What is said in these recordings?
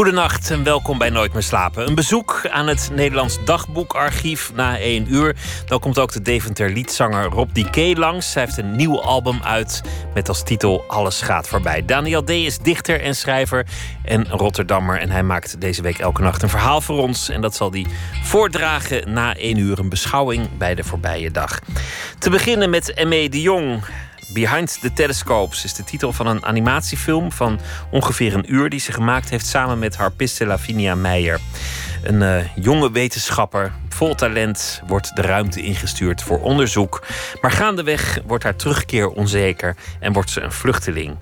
Goedenacht en welkom bij Nooit meer slapen. Een bezoek aan het Nederlands dagboekarchief na één uur. Dan komt ook de Deventer liedzanger Rob Dike langs. Hij heeft een nieuw album uit met als titel Alles gaat voorbij. Daniel D. is dichter en schrijver en Rotterdammer. En hij maakt deze week elke nacht een verhaal voor ons. En dat zal hij voordragen na één uur. Een beschouwing bij de voorbije dag. Te beginnen met M.E. de Jong. Behind the Telescopes is de titel van een animatiefilm van ongeveer een uur die ze gemaakt heeft samen met harpiste Lavinia Meijer. Een uh, jonge wetenschapper, vol talent, wordt de ruimte ingestuurd voor onderzoek. Maar gaandeweg wordt haar terugkeer onzeker en wordt ze een vluchteling.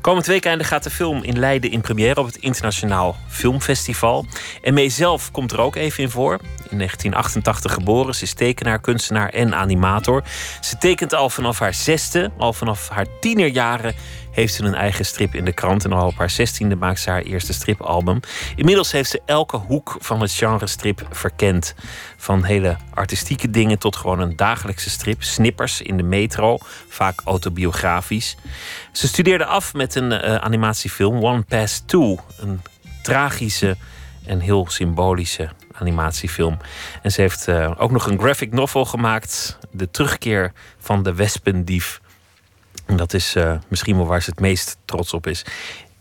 Komend weekende gaat de film in Leiden in première op het Internationaal Filmfestival. En mee zelf komt er ook even in voor. In 1988 geboren, ze is tekenaar, kunstenaar en animator. Ze tekent al vanaf haar zesde, al vanaf haar tienerjaren heeft ze een eigen strip in de krant. En al op haar zestiende maakt ze haar eerste stripalbum. Inmiddels heeft ze elke hoek van het genre strip verkend. Van hele artistieke dingen tot gewoon een dagelijkse strip. Snippers in de metro, vaak autobiografisch. Ze studeerde af met een uh, animatiefilm, One Pass Two. Een tragische en heel symbolische animatiefilm. En ze heeft uh, ook nog een graphic novel gemaakt. De terugkeer van de wespendief. En dat is uh, misschien wel waar ze het meest trots op is.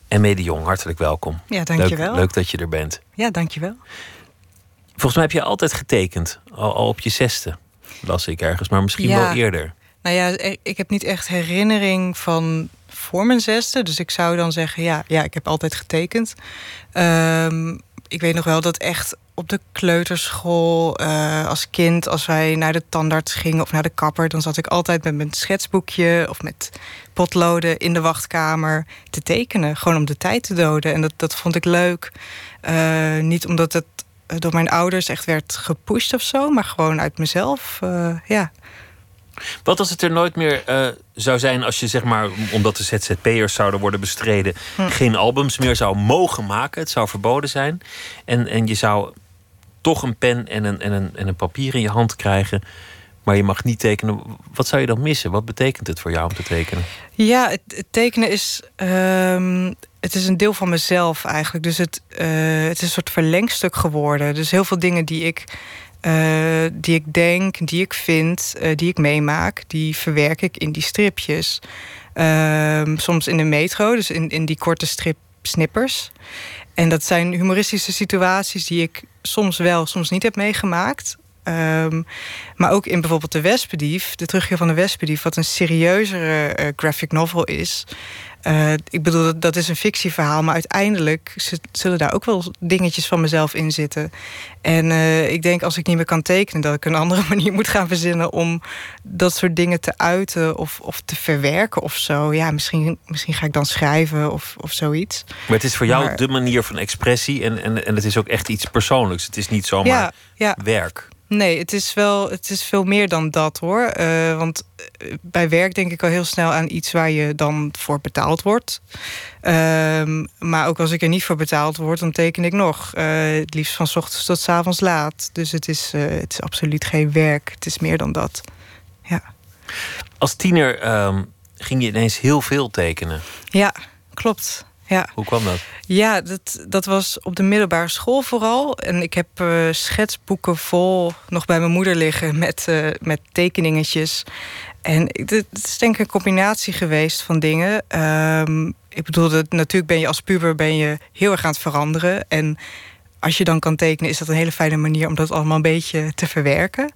En Mede Jong, hartelijk welkom. Ja, dankjewel. Leuk, leuk dat je er bent. Ja, dankjewel. Volgens mij heb je altijd getekend, al, al op je zesde, las ik ergens, maar misschien ja. wel eerder. Nou ja, ik heb niet echt herinnering van voor mijn zesde. Dus ik zou dan zeggen, ja, ja ik heb altijd getekend. Um, ik weet nog wel dat echt op de kleuterschool uh, als kind, als wij naar de tandarts gingen of naar de kapper, dan zat ik altijd met mijn schetsboekje of met potloden in de wachtkamer te tekenen. Gewoon om de tijd te doden. En dat, dat vond ik leuk. Uh, niet omdat het door mijn ouders echt werd gepusht of zo, maar gewoon uit mezelf. Ja. Wat als het er nooit meer uh, zou zijn als je, zeg maar, omdat de ZZP'ers zouden worden bestreden, hm. geen albums meer zou mogen maken? Het zou verboden zijn. En, en je zou toch een pen en een, en, een, en een papier in je hand krijgen. Maar je mag niet tekenen. Wat zou je dan missen? Wat betekent het voor jou om te tekenen? Ja, het, het tekenen is. Um, het is een deel van mezelf eigenlijk. Dus het, uh, het is een soort verlengstuk geworden. Dus heel veel dingen die ik uh, die ik denk, die ik vind, uh, die ik meemaak, die verwerk ik in die stripjes. Uh, soms in de metro, dus in, in die korte strip snippers. En dat zijn humoristische situaties die ik soms wel, soms niet heb meegemaakt. Um, maar ook in bijvoorbeeld de Wespendief, de terugkeer van de Wespendief, wat een serieuzere uh, graphic novel is. Uh, ik bedoel, dat is een fictieverhaal, maar uiteindelijk zullen daar ook wel dingetjes van mezelf in zitten. En uh, ik denk als ik niet meer kan tekenen, dat ik een andere manier moet gaan verzinnen om dat soort dingen te uiten of, of te verwerken of zo. Ja, misschien, misschien ga ik dan schrijven of, of zoiets. Maar het is voor jou maar, de manier van expressie en, en, en het is ook echt iets persoonlijks. Het is niet zomaar ja, ja. werk. Nee, het is wel, het is veel meer dan dat hoor. Uh, want bij werk denk ik al heel snel aan iets waar je dan voor betaald wordt. Uh, maar ook als ik er niet voor betaald word, dan teken ik nog. Uh, het liefst van s ochtends tot s avonds laat. Dus het is, uh, het is absoluut geen werk. Het is meer dan dat. Ja. Als tiener um, ging je ineens heel veel tekenen. Ja, klopt. Ja. Hoe kwam dat? Ja, dat, dat was op de middelbare school vooral. En ik heb uh, schetsboeken vol nog bij mijn moeder liggen met, uh, met tekeningetjes. En het is denk ik een combinatie geweest van dingen. Um, ik bedoel, natuurlijk ben je als puber ben je heel erg aan het veranderen. En als je dan kan tekenen, is dat een hele fijne manier om dat allemaal een beetje te verwerken.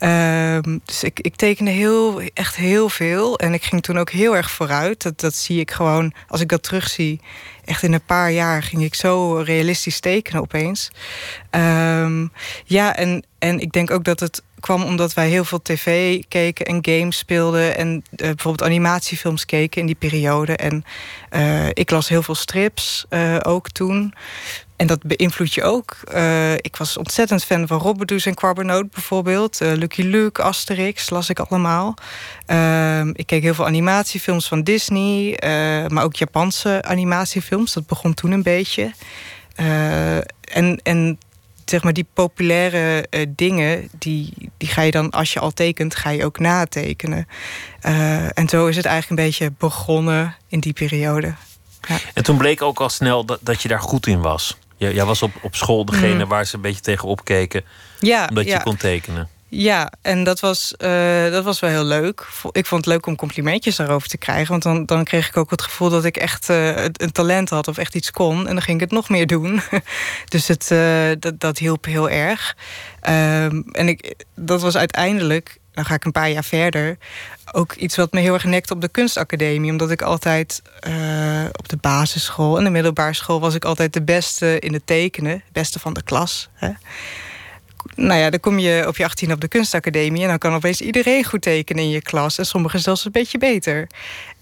Um, dus ik, ik tekende heel, echt heel veel. En ik ging toen ook heel erg vooruit. Dat, dat zie ik gewoon, als ik dat terugzie. Echt in een paar jaar ging ik zo realistisch tekenen opeens. Um, ja, en, en ik denk ook dat het kwam omdat wij heel veel tv keken en games speelden. En uh, bijvoorbeeld animatiefilms keken in die periode. En uh, ik las heel veel strips uh, ook toen. En dat beïnvloedt je ook. ik was ontzettend fan van Robberdoes en Quarbenoot bijvoorbeeld. Lucky Luke, Asterix, las ik allemaal. Ehm, ik keek heel veel animatiefilms van Disney. maar ook Japanse animatiefilms. Dat begon toen een beetje. en, en zeg maar, die populaire uh, dingen, die, die ga je dan, als je al tekent, ga je ook natekenen. Uh, en zo is het eigenlijk een beetje begonnen in die periode. Ja. En toen bleek ook al snel dat, dat je daar goed in was. Jij, was op, op school degene mm. waar ze een beetje tegen opkeken, ja, omdat ja. je kon tekenen. Ja, en dat was, uh, dat was wel heel leuk. Ik vond het leuk om complimentjes daarover te krijgen. Want dan, dan kreeg ik ook het gevoel dat ik echt uh, een talent had of echt iets kon. En dan ging ik het nog meer doen. dus het, uh, dat, dat hielp heel erg. Um, en ik, dat was uiteindelijk, dan ga ik een paar jaar verder... ook iets wat me heel erg nekte op de kunstacademie. Omdat ik altijd op de basisschool en de middelbare school... was ik altijd de beste in het tekenen. Beste van de klas. Hè nou ja, dan kom je op je 18 op de kunstacademie... en dan kan opeens iedereen goed tekenen in je klas. En sommigen zelfs een beetje beter.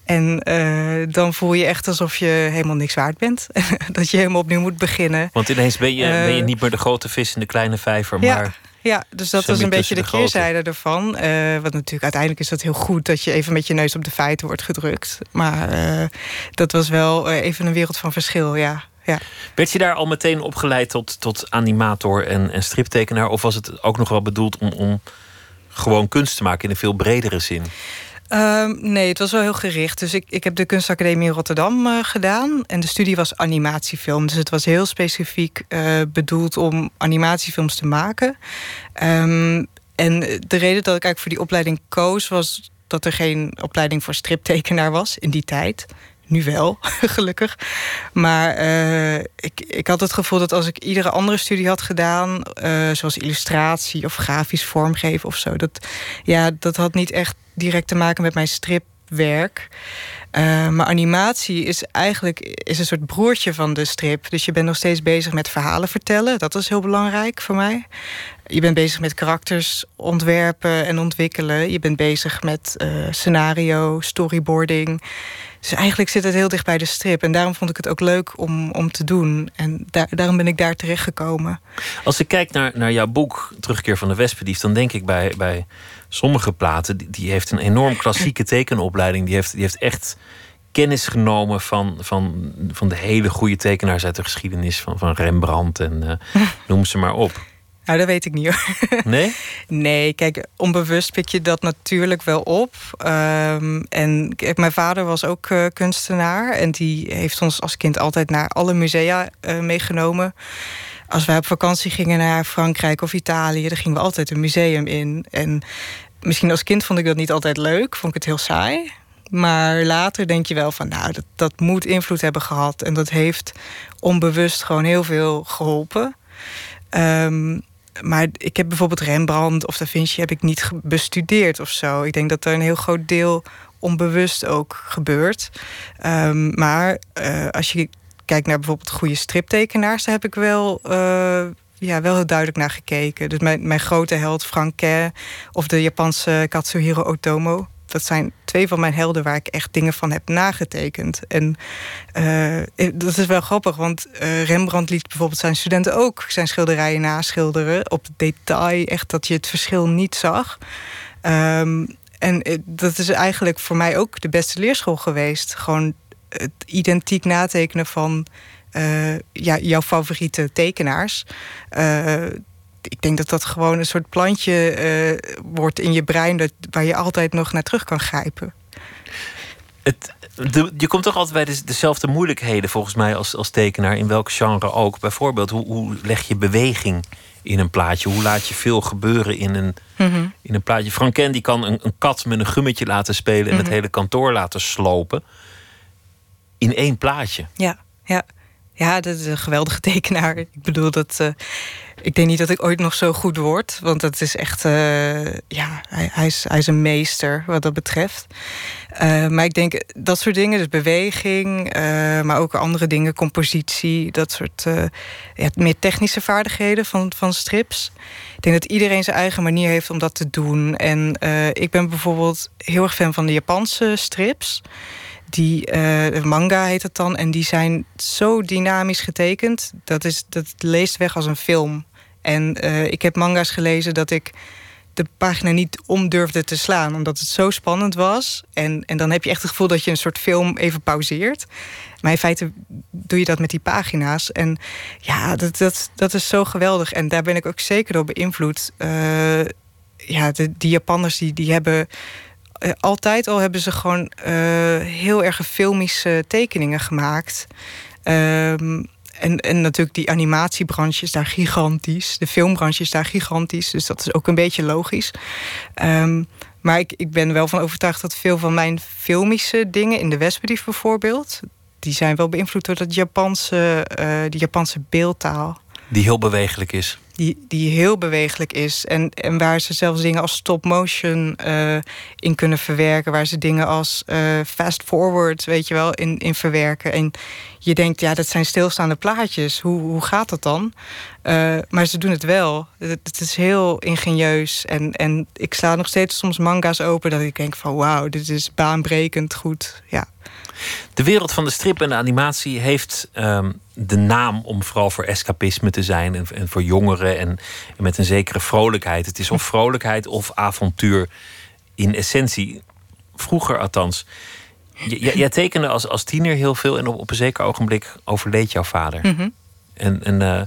En uh, dan voel je echt alsof je helemaal niks waard bent. dat je helemaal opnieuw moet beginnen. Want ineens ben je, uh, ben je niet meer de grote vis in de kleine vijver. Ja. Maar ja, dus dat was een beetje de, de keerzijde ervan. Uh, want natuurlijk, uiteindelijk is dat heel goed dat je even met je neus op de feiten wordt gedrukt. Maar uh, dat was wel even een wereld van verschil, ja. ja. Werd je daar al meteen opgeleid tot, tot animator en, en striptekenaar? Of was het ook nog wel bedoeld om, om gewoon kunst te maken in een veel bredere zin? Um, nee, het was wel heel gericht. Dus ik, ik heb de kunstacademie in Rotterdam uh, gedaan. En de studie was animatiefilm. Dus het was heel specifiek uh, bedoeld om animatiefilms te maken. Um, en de reden dat ik eigenlijk voor die opleiding koos... was dat er geen opleiding voor striptekenaar was in die tijd. Nu wel, gelukkig. Maar uh, ik, ik had het gevoel dat als ik iedere andere studie had gedaan... Uh, zoals illustratie of grafisch vormgeven of zo... Dat, ja, dat had niet echt direct te maken met mijn stripwerk. Uh, maar animatie is eigenlijk is een soort broertje van de strip. Dus je bent nog steeds bezig met verhalen vertellen. Dat is heel belangrijk voor mij. Je bent bezig met karakters ontwerpen en ontwikkelen. Je bent bezig met scenario, storyboarding. Dus eigenlijk zit het heel dicht bij de strip. En daarom vond ik het ook leuk om, om te doen. En daar, daarom ben ik daar terechtgekomen. Als ik kijk naar, naar jouw boek, Terugkeer van de Wespendief... dan denk ik bij, bij sommige platen... Die, die heeft een enorm klassieke tekenopleiding. Die heeft, die heeft echt kennis genomen van, van, van de hele goede tekenaars uit de geschiedenis. Van, van Rembrandt en uh, noem ze maar op. Nou, dat weet ik niet hoor. Nee? Nee, kijk, onbewust pik je dat natuurlijk wel op. Um, en kijk, mijn vader was ook uh, kunstenaar. En die heeft ons als kind altijd naar alle musea uh, meegenomen. Als wij op vakantie gingen naar Frankrijk of Italië... dan gingen we altijd een museum in. En misschien als kind vond ik dat niet altijd leuk. Vond ik het heel saai. Maar later denk je wel van, nou, dat, dat moet invloed hebben gehad. En dat heeft onbewust gewoon heel veel geholpen. Um, maar ik heb bijvoorbeeld Rembrandt of Da Vinci heb ik niet bestudeerd of zo. Ik denk dat er een heel groot deel onbewust ook gebeurt. Um, maar uh, als je kijkt naar bijvoorbeeld goede striptekenaars, daar heb ik wel. Uh, ja, wel heel duidelijk naar gekeken. Dus mijn, mijn grote held Frank Kerr of de Japanse Katsuhiro Otomo dat zijn twee van mijn helden waar ik echt dingen van heb nagetekend. En uh, dat is wel grappig, want uh, Rembrandt liet bijvoorbeeld zijn studenten ook zijn schilderijen naschilderen. Op detail, echt dat je het verschil niet zag. Um, en eh, dat is eigenlijk voor mij ook de beste leerschool geweest. Gewoon het identiek natekenen van ja, jouw favoriete tekenaars. Ik denk dat dat gewoon een soort plantje uh, wordt in je brein... Dat, waar je altijd nog naar terug kan grijpen. Het, de, je komt toch altijd bij de, dezelfde moeilijkheden volgens mij als, als tekenaar... in welk genre ook. Bijvoorbeeld, hoe, hoe leg je beweging in een plaatje? Hoe laat je veel gebeuren in een, mm -hmm. in een plaatje? Franken die kan een, een, kat met een gummetje laten spelen... en mm -hmm. het hele kantoor laten slopen. In één plaatje. Ja, ja. Ja, dat is een geweldige tekenaar. Ik bedoel, dat, uh, ik denk niet dat ik ooit nog zo goed word. Want dat is echt, uh, ja, hij, hij, is, hij is een meester wat dat betreft. Uh, maar ik denk dat soort dingen, dus beweging, maar ook andere dingen, compositie, dat soort ja, meer technische vaardigheden van, van strips. Ik denk dat iedereen zijn eigen manier heeft om dat te doen. En ik ben bijvoorbeeld heel erg fan van de Japanse strips die uh, manga heet het dan. En die zijn zo dynamisch getekend. Dat, is, dat leest weg als een film. En uh, ik heb manga's gelezen dat ik de pagina niet om durfde te slaan. Omdat het zo spannend was. En, en dan heb je echt het gevoel dat je een soort film even pauzeert. Maar in feite doe je dat met die pagina's. En ja, dat, dat, dat is zo geweldig. En daar ben ik ook zeker door beïnvloed. Uh, ja, de, die Japanners die, die hebben eh, altijd al hebben ze gewoon uh, heel erg filmische tekeningen gemaakt. Um, en, en natuurlijk die animatiebranche is daar gigantisch. De filmbranche is daar gigantisch. Dus dat is ook een beetje logisch. Um, maar ik, ik ben wel van overtuigd dat veel van mijn filmische dingen... in de Westbrief bijvoorbeeld... die zijn wel beïnvloed door dat Japanse, uh, die Japanse beeldtaal. Die heel bewegelijk is die, die heel bewegelijk is. En, en waar ze zelfs dingen als stop motion uh, in kunnen verwerken. Waar ze dingen als uh, fast forward, weet je wel, in, in verwerken. En je denkt, ja, dat zijn stilstaande plaatjes. Hoe, hoe gaat dat dan? Uh, maar ze doen het wel. Het, het, is heel ingenieus. En, en ik sla nog steeds soms manga's open dat ik denk van wauw, dit is baanbrekend goed. Ja. De wereld van de strip en de animatie heeft um, de naam om vooral voor escapisme te zijn en, en voor jongeren en, en, met een zekere vrolijkheid. Het is of vrolijkheid of avontuur in essentie. Vroeger althans. jij tekende als, als tiener heel veel en op, op een zeker ogenblik overleed jouw vader. Mm -hmm. En, en uh,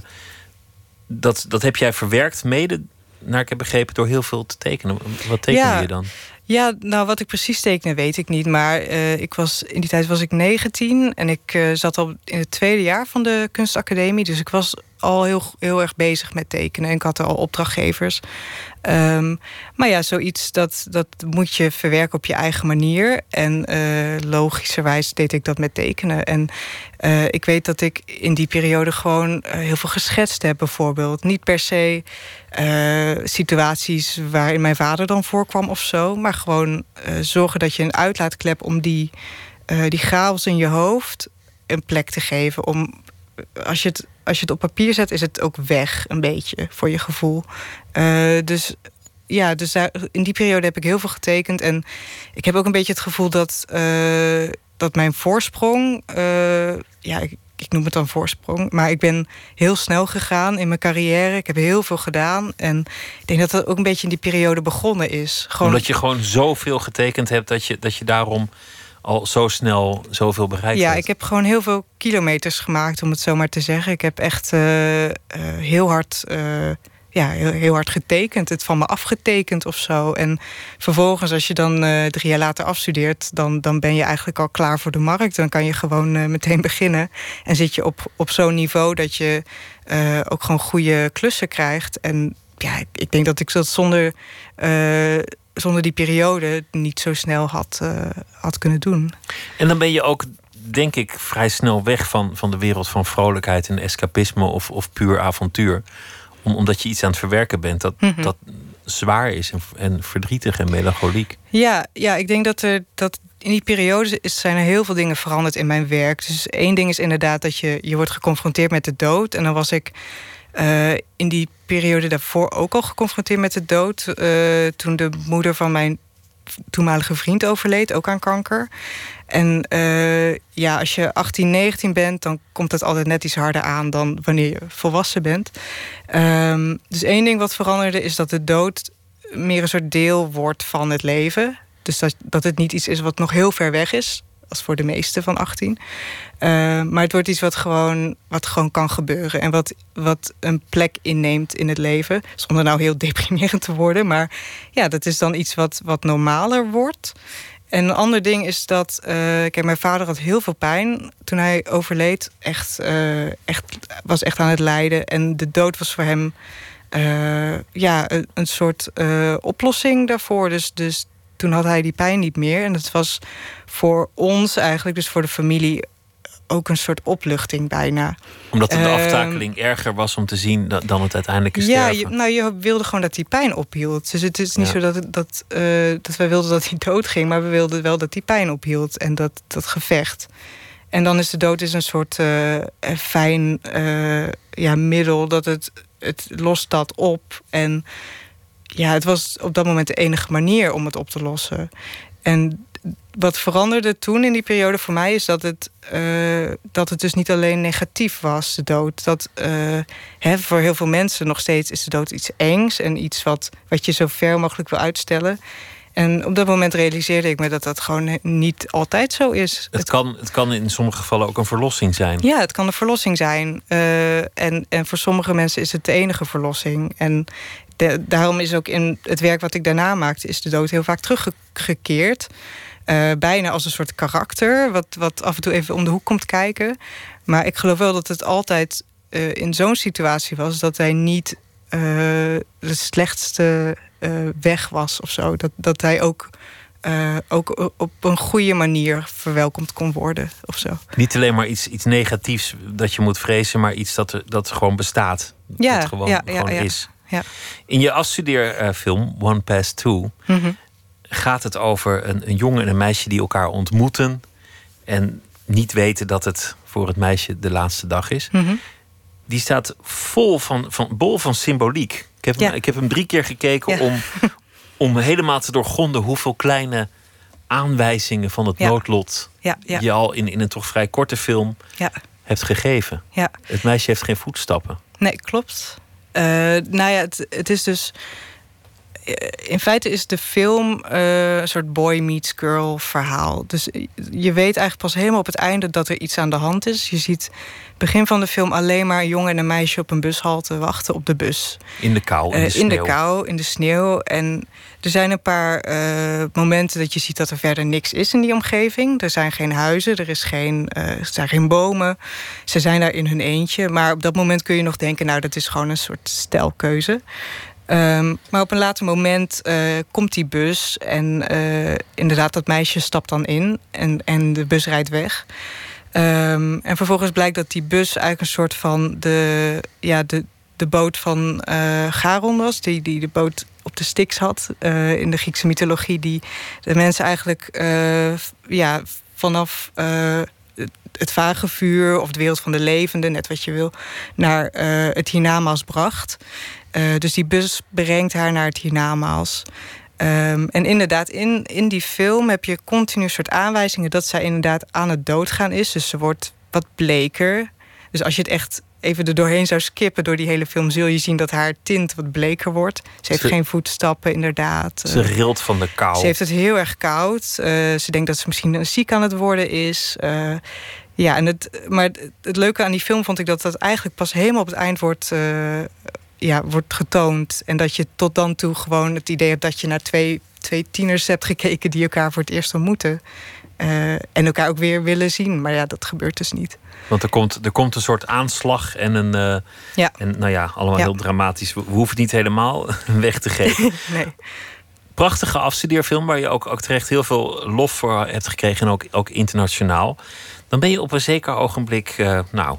dat, dat heb jij verwerkt mede, naar ik heb begrepen, door heel veel te tekenen. Wat tekende ja. je dan? Ja, nou wat ik precies tekende weet ik niet. Maar uh, ik was, in die tijd was ik 19 en ik uh, zat al in het tweede jaar van de kunstacademie. Dus ik was al heel, heel erg bezig met tekenen. En ik had al opdrachtgevers. Um, maar ja, zoiets dat, dat moet je verwerken op je eigen manier. En uh, logischerwijs deed ik dat met tekenen. En uh, ik weet dat ik in die periode gewoon uh, heel veel geschetst heb, bijvoorbeeld. Niet per se situaties waarin mijn vader dan voorkwam of zo. Maar gewoon zorgen dat je een uitlaatklep om die, die chaos in je hoofd een plek te geven. Om als je het als je het op papier zet, is het ook weg een beetje voor je gevoel. Uh, dus ja, dus daar, in die periode heb ik heel veel getekend. En ik heb ook een beetje het gevoel dat, uh, dat mijn voorsprong. Uh, ja, ik, ik, noem het dan voorsprong. Maar ik ben heel snel gegaan in mijn carrière. Ik heb heel veel gedaan. En ik denk dat dat ook een beetje in die periode begonnen is. Gewoon... Omdat je gewoon zoveel getekend hebt dat je, dat je daarom al zo snel zoveel bereikt Ja, ik heb gewoon heel veel kilometers gemaakt, om het zo maar te zeggen. Ik heb echt uh, uh, heel hard. Uh, ja, heel, heel, hard getekend, het van me afgetekend of zo. En vervolgens, als je dan drie jaar later afstudeert, dan, dan ben je eigenlijk al klaar voor de markt. Dan kan je gewoon meteen beginnen. En zit je op, op zo'n niveau dat je ook gewoon goede klussen krijgt. En ja, ik, ik denk dat ik dat zonder zonder die periode niet zo snel had, uh, had kunnen doen. En dan ben je ook, denk ik, vrij snel weg van, van de wereld van vrolijkheid en escapisme of, of puur avontuur. Om, omdat je iets aan het verwerken bent dat, mm -hmm. dat zwaar is en, en verdrietig en melancholiek. Ja, ja, ik denk dat er dat in die periode is, zijn er heel veel dingen veranderd in mijn werk. Dus één ding is inderdaad dat je, je wordt geconfronteerd met de dood. En dan was ik uh, in die periode daarvoor ook al geconfronteerd met de dood. Uh, toen de moeder van mijn toenmalige vriend overleed, ook aan kanker. En uh, ja, als je 18, 19 bent, dan komt het altijd net iets harder aan dan wanneer je volwassen bent. Um, dus één ding wat veranderde is dat de dood meer een soort deel wordt van het leven. Dus dat, dat het niet iets is wat nog heel ver weg is als voor de meeste van 18. Uh, maar het wordt iets wat gewoon, wat gewoon kan gebeuren. En wat, wat een plek inneemt in het leven. Zonder nou heel deprimerend te worden. Maar ja, dat is dan iets wat, wat normaler wordt. En een ander ding is dat... Uh, kijk, mijn vader had heel veel pijn toen hij overleed. Echt, uh, echt, was echt aan het lijden. En de dood was voor hem... ja, een, een soort oplossing daarvoor. Dus, dus toen had hij die pijn niet meer. En dat was voor ons eigenlijk, dus voor de familie, ook een soort opluchting bijna. Omdat de Ehm, aftakeling erger was om te zien da- dan het uiteindelijke Ja, sterven. je, nou, je wilde gewoon dat die pijn ophield. Dus het is niet Ja. zo dat, dat, eh, dat wij wilden dat hij doodging... maar we wilden wel dat die pijn ophield en dat, dat gevecht. En dan is de dood is een soort eh, fijn eh, ja, middel... dat het, het lost dat op. En ja, het was op dat moment de enige manier om het op te lossen. En wat veranderde toen in die periode voor mij is dat het, eh, dat het dus niet alleen negatief was, de dood. Dat eh, hè, voor heel veel mensen nog steeds is de dood iets engs en iets wat, wat je zo ver mogelijk wil uitstellen. En op dat moment realiseerde ik me dat dat gewoon niet altijd zo is. Het kan, het kan in sommige gevallen ook een verlossing zijn. Ja, het kan een verlossing zijn. Eh, en, en voor sommige mensen is het de enige verlossing. En de- daarom is ook in het werk wat ik daarna maakte... is de dood heel vaak teruggekeerd. Eh, bijna als een soort karakter... Wat, wat af en toe even om de hoek komt kijken. Maar ik geloof wel dat het altijd eh, in zo'n situatie was... dat hij niet eh, de slechtste weg was of zo. Dat, dat hij ook... ook op een goede manier verwelkomd kon worden of zo. Niet alleen maar iets, iets negatiefs dat je moet vrezen, maar iets dat, dat gewoon bestaat. Ja, dat gewoon, ja, ja, gewoon ja. is. Ja. In je afstudeerfilm One Past Two Mhm. gaat het over een, een jongen en een meisje die elkaar ontmoeten en niet weten dat het voor het meisje de laatste dag is. Mhm. Die staat vol van, van, bol van symboliek. Ik heb, hem, ik heb hem drie keer gekeken Ja. om, om helemaal te doorgronden hoeveel kleine aanwijzingen van het Ja. noodlot je al in, in een toch vrij korte film hebt gegeven. ja. Het meisje heeft geen voetstappen. Nee, klopt. Eh, nou ja, het, het is dus. eh, In feite is de film eh, een soort boy meets girl verhaal. Dus je weet eigenlijk pas helemaal op het einde dat er iets aan de hand is. Je ziet begin van de film alleen maar een jongen en een meisje op een bushalte wachten op de bus. In de kou, in de Eh, in de sneeuw. kou, in de sneeuw. En er zijn een paar eh, momenten dat je ziet dat er verder niks is in die omgeving. Er zijn geen huizen, er, is geen, eh, zijn geen bomen. Ze zijn daar in hun eentje. Maar op dat moment kun je nog denken, nou, dat is gewoon een soort stijlkeuze. Ehm, maar op een later moment eh, komt die bus en inderdaad, dat meisje stapt dan in en, en de bus rijdt weg. Ehm, en vervolgens blijkt dat die bus eigenlijk een soort van de, ja, de, de boot van Charon was, die, die de boot op de Styx had eh, in de Griekse mythologie, die de mensen eigenlijk eh, ja, vanaf eh, het- vage vuur of de wereld van de levenden, net wat je wil, naar het hiernamaals bracht. Dus die bus brengt haar naar het hiernamaals. Ehm, en inderdaad, in, in die film heb je continu soort aanwijzingen dat zij inderdaad aan het doodgaan is. Dus ze wordt wat bleker. Dus als je het echt even er doorheen zou skippen door die hele film, zul je zien dat haar tint wat bleker wordt. Ze heeft Ze- geen voetstappen, inderdaad. Ze Eh, rilt van de kou. ze heeft het heel erg koud. Eh, ze denkt dat ze misschien ziek aan het worden is. Eh, ja, en het, maar het, het leuke aan die film vond ik dat dat eigenlijk pas helemaal op het eind wordt, ja, wordt getoond. En dat je tot dan toe gewoon het idee hebt dat je naar twee, twee tieners hebt gekeken die elkaar voor het eerst ontmoeten. Eh, en elkaar ook weer willen zien. Maar ja, dat gebeurt dus niet. Want er komt, er komt een soort aanslag en een. eh, Ja. En nou ja, allemaal Ja. heel dramatisch. We, we hoeven het niet helemaal weg te geven. Nee. Prachtige afstudeerfilm waar je ook, ook terecht heel veel lof voor hebt gekregen. En ook, ook internationaal. Dan ben je op een zeker ogenblik, eh, nou,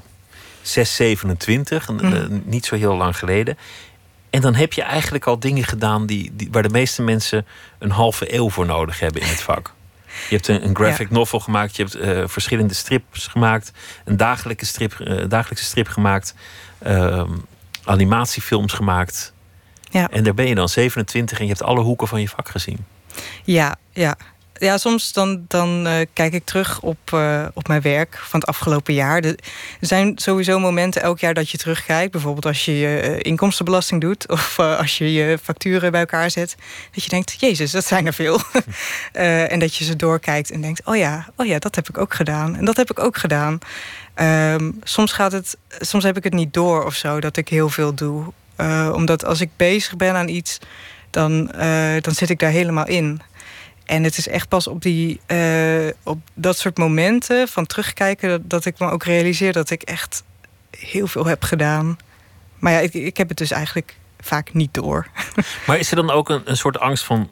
6, 27. en, eh, Mhm. niet zo heel lang geleden. En dan heb je eigenlijk al dingen gedaan die, die, waar de meeste mensen een halve eeuw voor nodig hebben in het vak. Je hebt een, een graphic novel gemaakt, je hebt eh, verschillende strips gemaakt, een dagelijkse strip, eh, dagelijkse strip gemaakt, ehm, animatiefilms gemaakt. Ja. En daar ben je dan 27 en je hebt alle hoeken van je vak gezien. Ja, ja. Ja, soms dan, dan eh, kijk ik terug op, eh, op mijn werk van het afgelopen jaar. Er zijn sowieso momenten elk jaar dat je terugkijkt. Bijvoorbeeld als je je eh, inkomstenbelasting doet... of als je je facturen bij elkaar zet. Dat je denkt, jezus, dat zijn er veel. En dat je ze doorkijkt en denkt... oh ja, oh ja, dat heb ik ook gedaan. En dat heb ik ook gedaan. Ehm, soms, gaat het, soms heb ik het niet door of zo, dat ik heel veel doe. Omdat als ik bezig ben aan iets... Dan, dan zit ik daar helemaal in. En het is echt pas op, die, eh, op dat soort momenten van terugkijken... Dat, dat ik me ook realiseer dat ik echt heel veel heb gedaan. Maar ja, ik, ik heb het dus eigenlijk vaak niet door. Maar is er dan ook een, een soort angst van...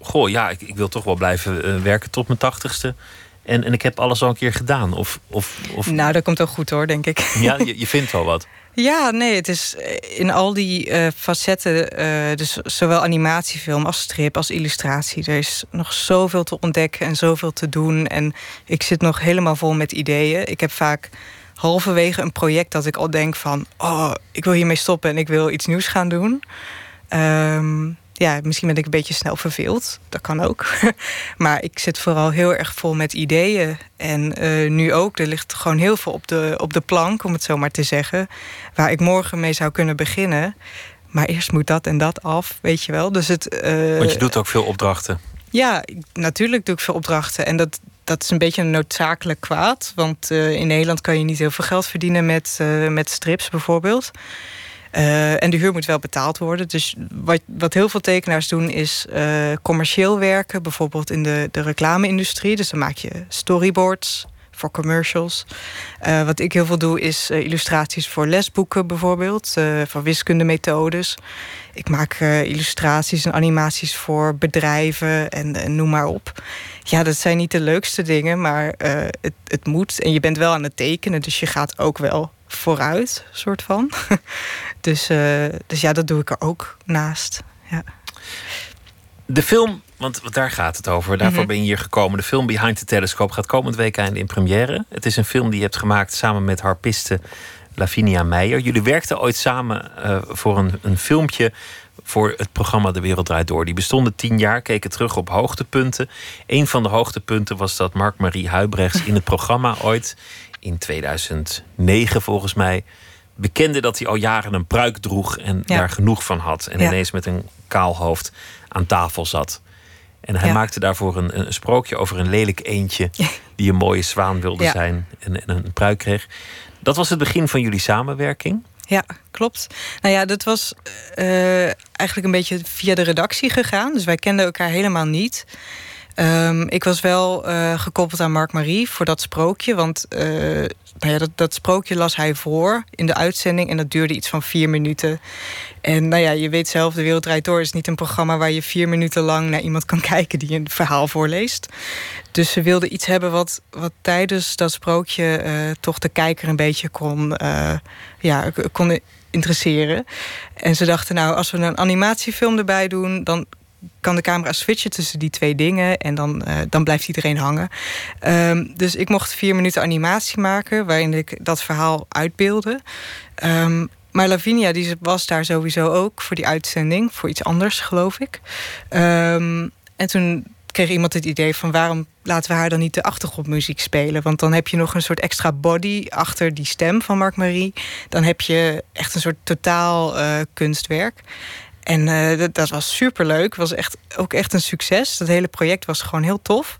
goh, ja, ik, ik wil toch wel blijven eh, werken tot mijn tachtigste... En, en ik heb alles al een keer gedaan. Of, of, of... Nou, dat komt ook goed hoor, denk ik. Ja, je, je vindt wel wat. Ja, nee, het is eh, in al die uh, facetten, uh, dus zowel animatiefilm als strip als illustratie. Er is nog zoveel te ontdekken en zoveel te doen. En ik zit nog helemaal vol met ideeën. Ik heb vaak halverwege een project dat ik al denk van... oh, ik wil hiermee stoppen en ik wil iets nieuws gaan doen. Um, ja, misschien ben ik een beetje snel verveeld. Dat kan ook. maar ik zit vooral heel erg vol met ideeën. En uh, nu ook. Er ligt gewoon heel veel op de, op de plank, om het zo maar te zeggen. Waar ik morgen mee zou kunnen beginnen. Maar eerst moet dat en dat af, weet je wel. Dus het, uh, Want je doet ook veel opdrachten. Ja, natuurlijk doe ik veel opdrachten. En dat, dat is een beetje een noodzakelijk kwaad. Want uh, in Nederland kan je niet heel veel geld verdienen met, met strips bijvoorbeeld. Uh, en de huur moet wel betaald worden. Dus wat, wat heel veel tekenaars doen is uh, commercieel werken. Bijvoorbeeld in de, de reclame-industrie. Dus dan maak je storyboards voor commercials. Uh, wat ik heel veel doe is illustraties voor lesboeken bijvoorbeeld. voor wiskundemethodes. Ik maak illustraties en animaties voor bedrijven en, en, noem maar op. Ja, dat zijn niet de leukste dingen, maar het, het moet. En je bent wel aan het tekenen, dus je gaat ook wel vooruit, soort van. dus, uh, dus ja, dat doe ik er ook naast. Ja. De film, want daar gaat het over. Daarvoor mm -hmm. ben je hier gekomen. De film Behind the Telescope gaat komend weekend in première. Het is een film die je hebt gemaakt samen met harpiste Lavinia Meijer. Jullie werkten ooit samen uh, voor een, een filmpje voor het programma De Wereld Draait Door. Die bestonden tien jaar, keken terug op hoogtepunten. Een van de hoogtepunten was dat Mark-Marie Huibrechts in het programma ooit in 2009 volgens mij bekende dat hij al jaren een pruik droeg en ja. daar genoeg van had. En ja. ineens met een kaal hoofd aan tafel zat. En hij ja. maakte daarvoor een, een, sprookje over een lelijk eendje die een mooie zwaan wilde zijn en, en, een pruik kreeg. Dat was het begin van jullie samenwerking. Ja, klopt. Nou ja, dat was uh, eigenlijk een beetje via de redactie gegaan. Dus wij kenden elkaar helemaal niet. Um, ik was wel uh, gekoppeld aan Mark Marie voor dat sprookje. Want uh, nou ja, dat, dat sprookje las hij voor in de uitzending. En dat duurde iets van vier minuten. En nou ja, je weet zelf, De Wereld Draait Door is niet een programma... waar je vier minuten lang naar iemand kan kijken die een verhaal voorleest. Dus ze wilden iets hebben wat, wat tijdens dat sprookje... Uh, toch de kijker een beetje kon, ja, kon interesseren. En ze dachten, nou, als we een animatiefilm erbij doen... dan kan de camera switchen tussen die twee dingen en dan, uh, dan blijft iedereen hangen. Um, dus ik mocht vier minuten animatie maken waarin ik dat verhaal uitbeelde. Um, maar Lavinia die was daar sowieso ook voor die uitzending, voor iets anders geloof ik. Um, en toen kreeg iemand het idee van waarom laten we haar dan niet de achtergrondmuziek spelen? Want dan heb je nog een soort extra body achter die stem van Mark Marie. Dan heb je echt een soort totaal uh, kunstwerk. En uh, dat, dat, was superleuk. was echt, ook echt een succes. Dat hele project was gewoon heel tof.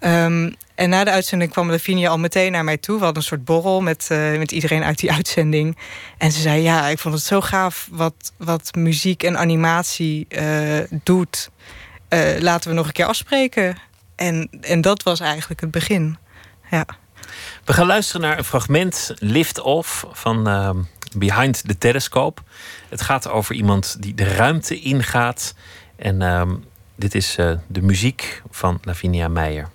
Um, en na de uitzending kwam Lavinia al meteen naar mij toe. We hadden een soort borrel met, uh, met iedereen uit die uitzending. En ze zei, ja, ik vond het zo gaaf wat, wat muziek en animatie uh, doet. laten we nog een keer afspreken. En, en dat was eigenlijk het begin. Ja. We gaan luisteren naar een fragment Lift Off van Behind the Telescope. Het gaat over iemand die de ruimte ingaat. En uh, dit is uh, de muziek van Lavinia Meijer.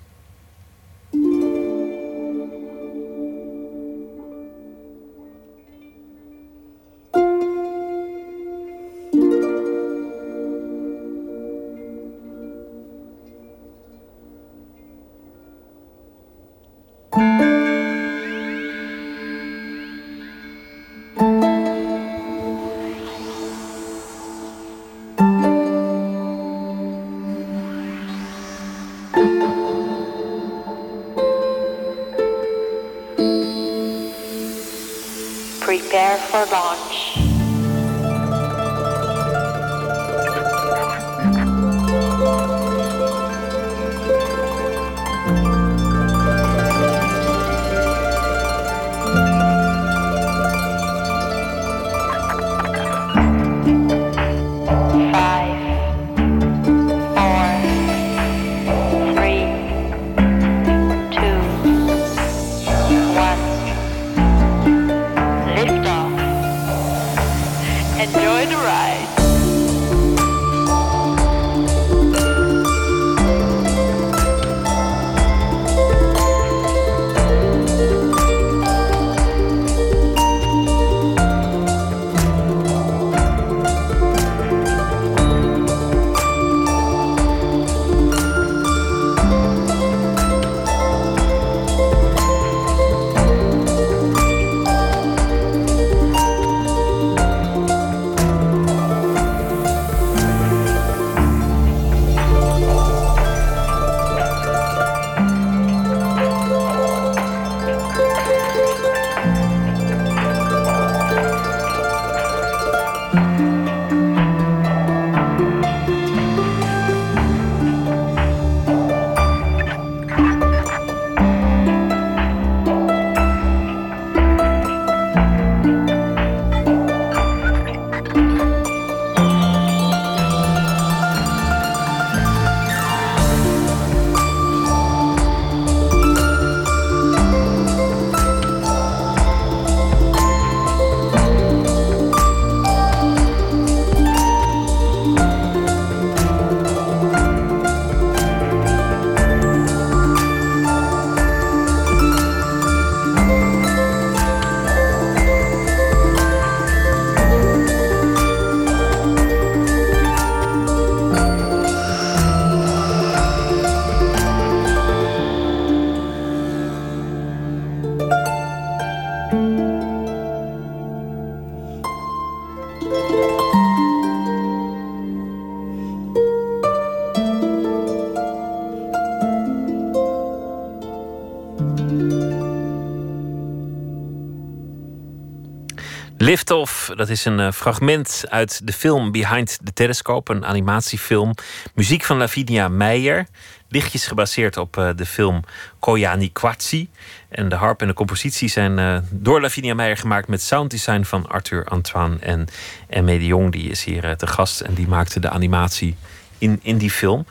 Dat is een eh, fragment uit de film Behind the Telescope, een animatiefilm. Muziek van Lavinia Meijer. Lichtjes gebaseerd op uh, de film Koyani Kwatsi. En de harp en de compositie zijn uh, door Lavinia Meijer gemaakt met sounddesign van Arthur Antoine. En Emme de Jong, die is hier te gast en die maakte de animatie in, in die film.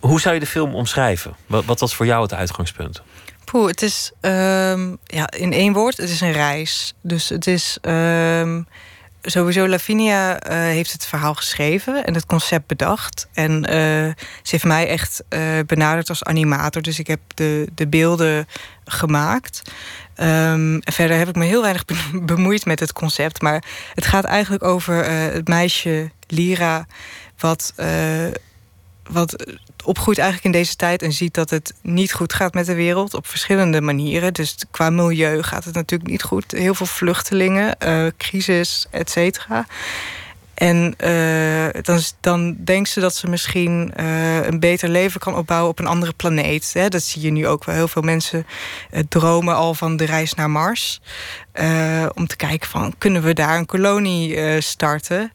Hoe zou je de film omschrijven? Wat, wat was voor jou het uitgangspunt? Poeh, het is um, ja, in één woord, het is een reis. Dus het is um, sowieso Lavinia uh, heeft het verhaal geschreven en het concept bedacht. En uh, ze heeft mij echt uh, benaderd als animator. Dus ik heb de, de beelden gemaakt. Um, verder heb ik me heel weinig bemoeid met het concept. Maar het gaat eigenlijk over het meisje Lira. Wat wat opgroeit eigenlijk in deze tijd en ziet dat het niet goed gaat met de wereld op verschillende manieren. Dus qua milieu gaat het natuurlijk niet goed. Heel veel vluchtelingen, uh, crisis, et cetera. En uh, dan, dan denkt ze dat ze misschien uh, een beter leven kan opbouwen op een andere planeet. Hè? Dat zie je nu ook wel. Heel veel mensen dromen al van de reis naar Mars. om te kijken van, kunnen we daar een kolonie starten?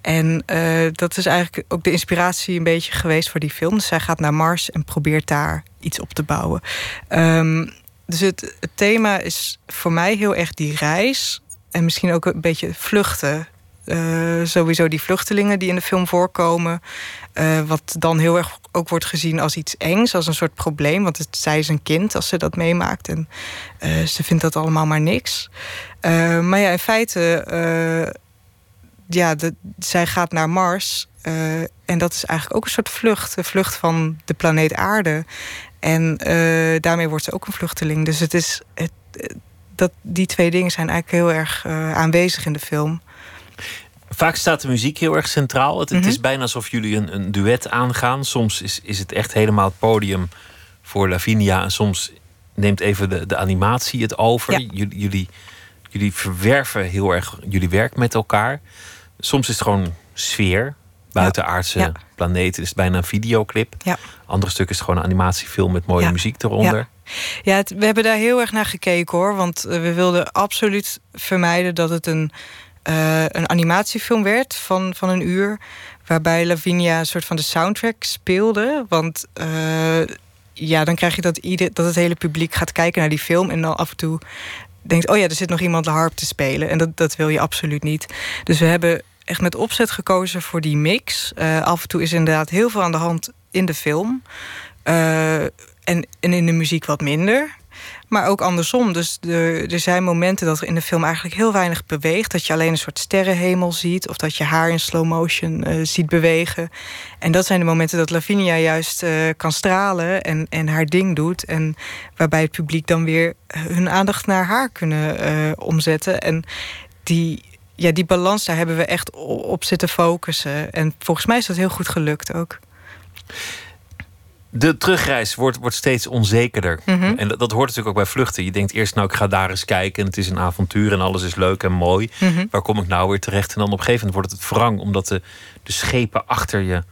En uh, dat is eigenlijk ook de inspiratie een beetje geweest voor die film. Dus zij gaat naar Mars en probeert daar iets op te bouwen. Um, dus het, thema is voor mij heel erg die reis. En misschien ook een beetje vluchten. Uh, sowieso die vluchtelingen die in de film voorkomen. Uh, wat dan heel erg ook wordt gezien als iets engs, als een soort probleem. Want het, zij is een kind als ze dat meemaakt. En ze vindt dat allemaal maar niks. maar ja, in feite ja, de, zij gaat naar Mars. Uh, en dat is eigenlijk ook een soort vlucht. Een vlucht van de planeet Aarde. En uh, daarmee wordt ze ook een vluchteling. Dus het is, het, dat, die twee dingen zijn eigenlijk heel erg uh, aanwezig in de film. Vaak staat de muziek heel erg centraal. Het, mm -hmm. het is bijna alsof jullie een, een, duet aangaan. Soms is, is het echt helemaal het podium voor Lavinia. En soms neemt even de, de animatie het over. Ja. Jullie, jullie, jullie verwerven heel erg jullie werk met elkaar. Soms is het gewoon sfeer. Buitenaardse ja. planeten is het bijna een videoclip. Ja. Andere stuk is het gewoon een animatiefilm met mooie ja. muziek eronder. Ja, het, we hebben daar heel erg naar gekeken hoor. Want eh, we wilden absoluut vermijden dat het een, uh, een animatiefilm werd van, van een uur. Waarbij Lavinia een soort van de soundtrack speelde. Want uh, ja, dan krijg je dat, ieder, dat het hele publiek gaat kijken naar die film. En dan af en toe denkt: oh ja, er zit nog iemand de harp te spelen. En dat, dat wil je absoluut niet. Dus we hebben echt met opzet gekozen voor die mix. Uh, af en toe is inderdaad heel veel aan de hand in de film. Uh, en, en in de muziek wat minder. Maar ook andersom. Dus er, er zijn momenten dat er in de film eigenlijk heel weinig beweegt. Dat je alleen een soort sterrenhemel ziet. Of dat je haar in slow motion uh, ziet bewegen. En dat zijn de momenten dat Lavinia juist kan stralen en, en haar ding doet. En waarbij het publiek dan weer hun aandacht naar haar kunnen omzetten. En die, ja, die balans, daar hebben we echt op zitten focussen. En volgens mij is dat heel goed gelukt ook. De terugreis wordt, wordt steeds onzekerder. Mm -hmm. En dat, dat, hoort natuurlijk ook bij vluchten. Je denkt eerst, nou, ik ga daar eens kijken. En het is een avontuur en alles is leuk en mooi. Mm -hmm. Waar kom ik nou weer terecht? En dan op een gegeven moment wordt het wrang... omdat de, de schepen achter je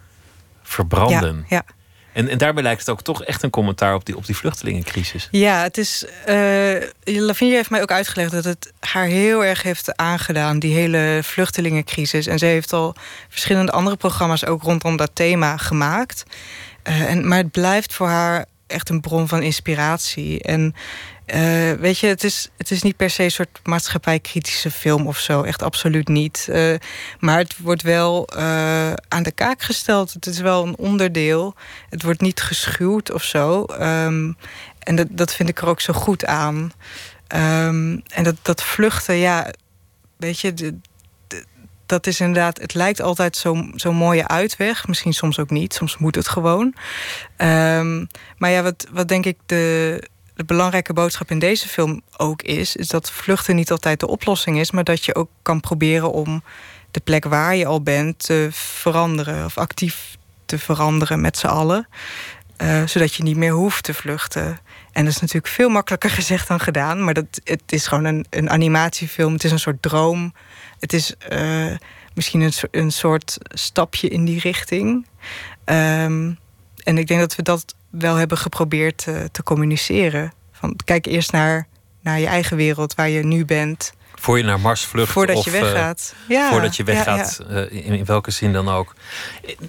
verbranden. Ja, ja. En, en daarbij lijkt het ook toch echt een commentaar op die, op die vluchtelingencrisis. Ja, het is. Uh, Lavinia heeft mij ook uitgelegd dat het haar heel erg heeft aangedaan, die hele vluchtelingencrisis. En ze heeft al verschillende andere programma's ook rondom dat thema gemaakt. Uh, en, maar het blijft voor haar echt een bron van inspiratie. En uh, weet je, het is, het is niet per se een soort maatschappijkritische film of zo. Echt absoluut niet. Uh, maar het wordt wel uh, aan de kaak gesteld. Het is wel een onderdeel. Het wordt niet geschuwd of zo. Um, en dat, dat vind ik er ook zo goed aan. Um, en dat, dat vluchten, ja, weet je, dat is inderdaad, het lijkt altijd zo'n zo mooie uitweg. Misschien soms ook niet, soms moet het gewoon. Um, maar ja, wat, wat denk ik de de belangrijke boodschap in deze film ook is, is dat vluchten niet altijd de oplossing is, maar dat je ook kan proberen om de plek waar je al bent te veranderen of actief te veranderen met z'n allen, uh, zodat je niet meer hoeft te vluchten. En dat is natuurlijk veel makkelijker gezegd dan gedaan, maar dat, het is gewoon een, een animatiefilm, het is een soort droom, het is uh, misschien een, een soort stapje in die richting. Um, en ik denk dat we dat wel hebben geprobeerd uh, te communiceren. Van, kijk eerst naar, naar je eigen wereld, waar je nu bent. Voor je naar Mars vlucht. Voordat of, je weggaat. Ja, voordat je ja, weggaat, in, in, welke zin dan ook.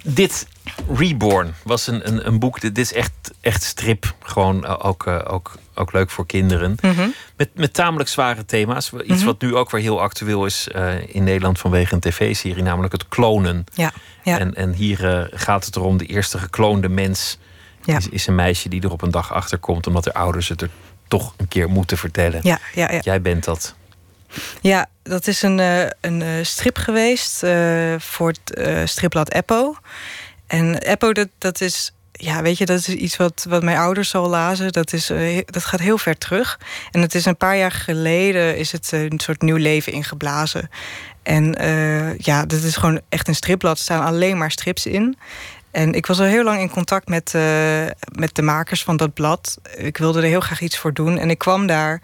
Dit Reborn was een, een, een boek. Dit is echt, echt strip. Gewoon ook, ook, ook leuk voor kinderen. Mhm. met, met tamelijk zware thema's. Iets Mhm. wat nu ook weer heel actueel is in Nederland vanwege een tv-serie, namelijk het klonen. Ja, ja. En, en hier gaat het erom: de eerste gekloonde mens Ja. is, is een meisje die er op een dag achter komt, omdat haar ouders het er toch een keer moeten vertellen. Ja, ja, ja. Jij bent dat. Ja, dat is een, eh, een eh, strip geweest eh, voor het eh, stripblad Eppo. En Eppo, dat, dat is. Ja, weet je, dat is iets wat, wat mijn ouders al lazen. Dat, is, eh, dat gaat heel ver terug. En het is een paar jaar geleden is het een soort nieuw leven ingeblazen. En eh, ja, dat is gewoon echt een stripblad. Er staan alleen maar strips in. En ik was al heel lang in contact met, eh, met de makers van dat blad. Ik wilde er heel graag iets voor doen. En ik kwam daar.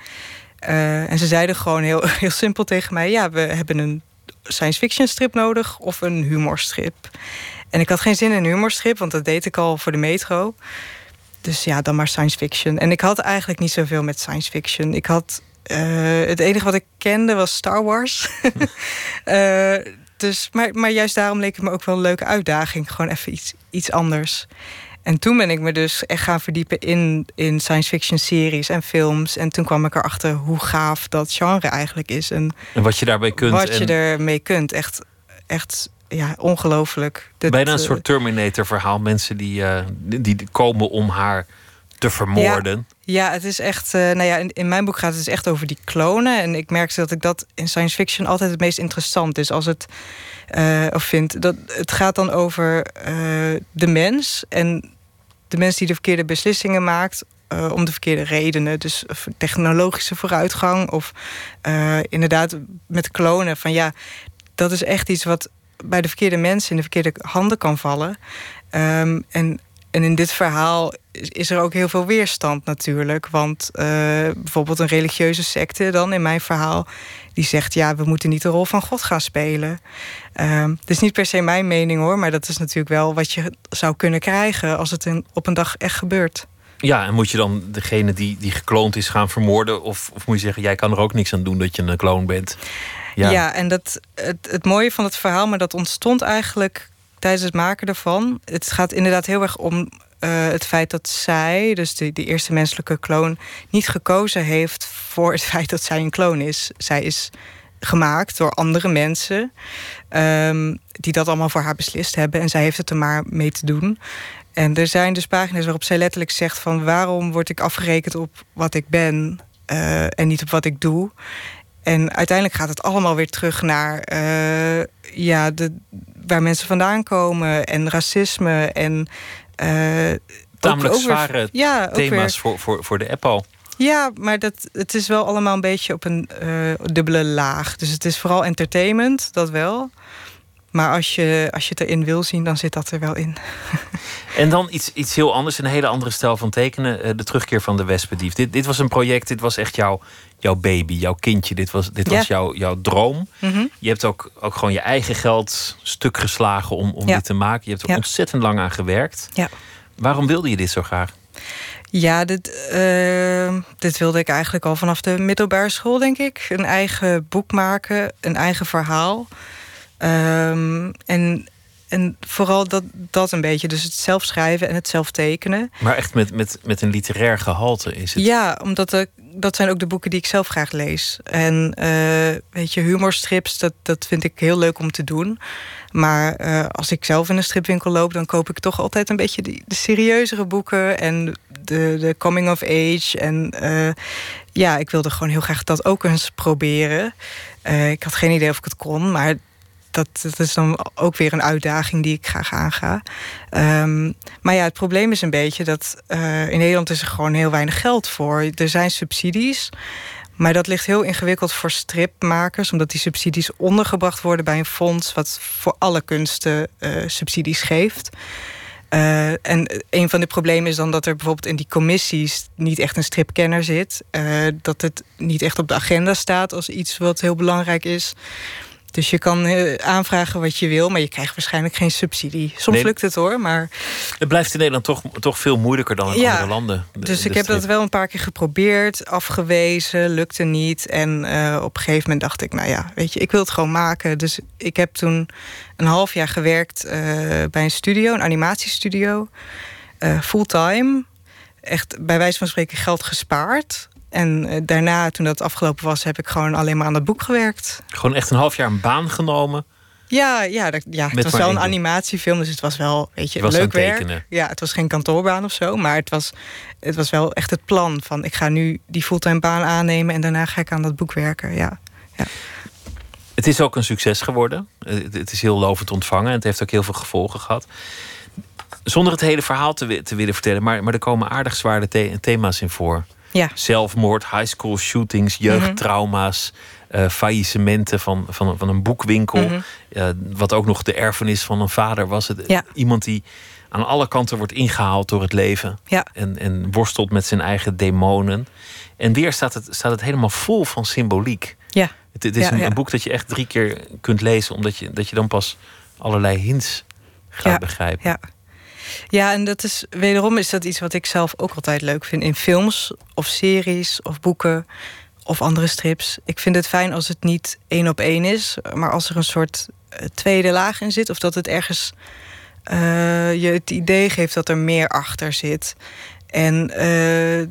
en ze zeiden gewoon heel, heel simpel tegen mij: Ja, we hebben een science fiction strip nodig of een humorstrip. En ik had geen zin in een humorstrip, want dat deed ik al voor de metro. Dus ja, dan maar science fiction. En ik had eigenlijk niet zoveel met science fiction. Ik had. eh, het enige wat ik kende was Star Wars. Eh, dus, maar, maar juist daarom leek het me ook wel een leuke uitdaging. Gewoon even iets, iets anders. En toen ben ik me dus echt gaan verdiepen in, in science fiction series en films. En toen kwam ik erachter hoe gaaf dat genre eigenlijk is. En En wat je daarbij kunt. wat en je ermee kunt. Echt, echt ja, ongelooflijk. Dat, bijna een eh, soort Terminator-verhaal. Mensen die, eh, die, komen om haar te vermoorden. Ja, het is echt. eh, nou ja, in, in mijn boek gaat het dus echt over die klonen. En ik merkte dat ik dat in science fiction altijd het meest interessant is. Als het. of vind. Dat, het gaat dan over de mens. En de mens die de verkeerde beslissingen maakt. om de verkeerde redenen. Dus technologische vooruitgang. Of inderdaad met klonen. Van ja, dat is echt iets wat bij de verkeerde mensen in de verkeerde handen kan vallen. Ehm, en, en in dit verhaal is, er ook heel veel weerstand natuurlijk. Want eh, bijvoorbeeld een religieuze secte dan in mijn verhaal... die zegt, ja, we moeten niet de rol van God gaan spelen. Ehm het is niet per se mijn mening hoor... maar dat is natuurlijk wel wat je zou kunnen krijgen... als het in, op een dag echt gebeurt. Ja, en moet je dan degene die, die gekloond is gaan vermoorden? Of, of moet je zeggen, jij kan er ook niks aan doen dat je een kloon bent? Ja, en dat, het, het mooie van het verhaal, maar dat ontstond eigenlijk tijdens het maken ervan. Het gaat inderdaad heel erg om eh, het feit dat zij, dus de, de eerste menselijke kloon, niet gekozen heeft voor het feit dat zij een kloon is. Zij is gemaakt door andere mensen ehm, die dat allemaal voor haar beslist hebben. En zij heeft het er maar mee te doen. En er zijn dus pagina's waarop zij letterlijk zegt van waarom word ik afgerekend op wat ik ben eh, en niet op wat ik doe. En uiteindelijk gaat het allemaal weer terug naar eh, ja, de, waar mensen vandaan komen en racisme en uh, tamelijk ook, ook zware weer, ja, thema's weer, voor, voor, voor de Apple. Ja, maar dat, het is wel allemaal een beetje op een uh, dubbele laag. Dus het is vooral entertainment, dat wel. Maar als je, als je het erin wil zien, dan zit dat er wel in. En dan iets, iets heel anders, een hele andere stijl van tekenen. Uh, de terugkeer van de Wespendief. Dit, dit was een project, dit was echt jouw, jouw baby, jouw kindje. Dit was, dit Ja. was jouw, jouw droom. Mhm. Je hebt ook, ook gewoon je eigen geld stuk geslagen om, om Ja. dit te maken. Je hebt er Ja. ontzettend lang aan gewerkt. Ja. Waarom wilde je dit zo graag? Ja, dit, eh, dit wilde ik eigenlijk al vanaf de middelbare school, denk ik. Een eigen boek maken, een eigen verhaal. Ehm, en, en vooral dat, dat een beetje. Dus het zelf schrijven en het zelf tekenen. Maar echt met, met, met een literair gehalte is het. Ja, omdat ik, dat zijn ook de boeken die ik zelf graag lees. En eh, weet je, humorstrips, dat, dat vind ik heel leuk om te doen. Maar eh, als ik zelf in een stripwinkel loop, dan koop ik toch altijd een beetje de, de serieuzere boeken en de, de coming of age. En eh, ja, ik wilde gewoon heel graag dat ook eens proberen. Ik had geen idee of ik het kon, maar dat, is dan ook weer een uitdaging die ik graag aanga. Ehm, maar ja, het probleem is een beetje dat uh, in Nederland is er gewoon heel weinig geld voor. Er zijn subsidies. Maar dat ligt heel ingewikkeld voor stripmakers, omdat die subsidies ondergebracht worden bij een fonds wat voor alle kunsten uh, subsidies geeft. Uh, en een van de problemen is dan dat er bijvoorbeeld in die commissies niet echt een stripkenner zit. Dat het niet echt op de agenda staat als iets wat heel belangrijk is. Dus je kan eh, aanvragen wat je wil, maar je krijgt waarschijnlijk geen subsidie. Soms Nee. lukt het hoor, maar Het blijft in Nederland toch, toch veel moeilijker dan in Ja, andere landen. de- Dus de ik heb dat wel een paar keer geprobeerd, afgewezen, lukte niet. En eh, op een gegeven moment dacht ik, nou ja, weet je, ik wil het gewoon maken. Dus ik heb toen een half jaar gewerkt eh, bij een studio, een animatiestudio, fulltime. Echt bij wijze van spreken geld gespaard. En eh, daarna, toen dat afgelopen was, heb ik gewoon alleen maar aan dat boek gewerkt. Gewoon echt een half jaar een baan genomen. Ja, ja, dat, ja het Met was wel een animatiefilm, dus het was wel, weet je, leuk werk. Ja, het was geen kantoorbaan of zo, maar het was, het was wel echt het plan van ik ga nu die fulltime baan aannemen en daarna ga ik aan dat boek werken. Ja, Het is ook een succes geworden. Eh, Het is heel lovend ontvangen en het heeft ook heel veel gevolgen gehad. Zonder het hele verhaal te, wi- te willen vertellen, maar, maar er komen aardig zware the- thema's in voor. Ja, Zelfmoord, high school shootings, jeugdtrauma's, eh, faillissementen van, van, van een boekwinkel. Mhm. eh, wat ook nog de erfenis van een vader was. Het, Ja. Iemand die aan alle kanten wordt ingehaald door het leven. ja, En, en worstelt met zijn eigen demonen. En weer staat het, staat het helemaal vol van symboliek. ja, Het, het is Ja, een, ja. een boek dat je echt drie keer kunt lezen, omdat je, dat je dan pas allerlei hints gaat Ja, begrijpen. ja. Ja, en dat is wederom is dat iets wat ik zelf ook altijd leuk vind in films of series of boeken of andere strips. Ik vind het fijn als het niet één op één is, maar als er een soort eh, tweede laag in zit of dat het ergens eh, je het idee geeft dat er meer achter zit. En eh,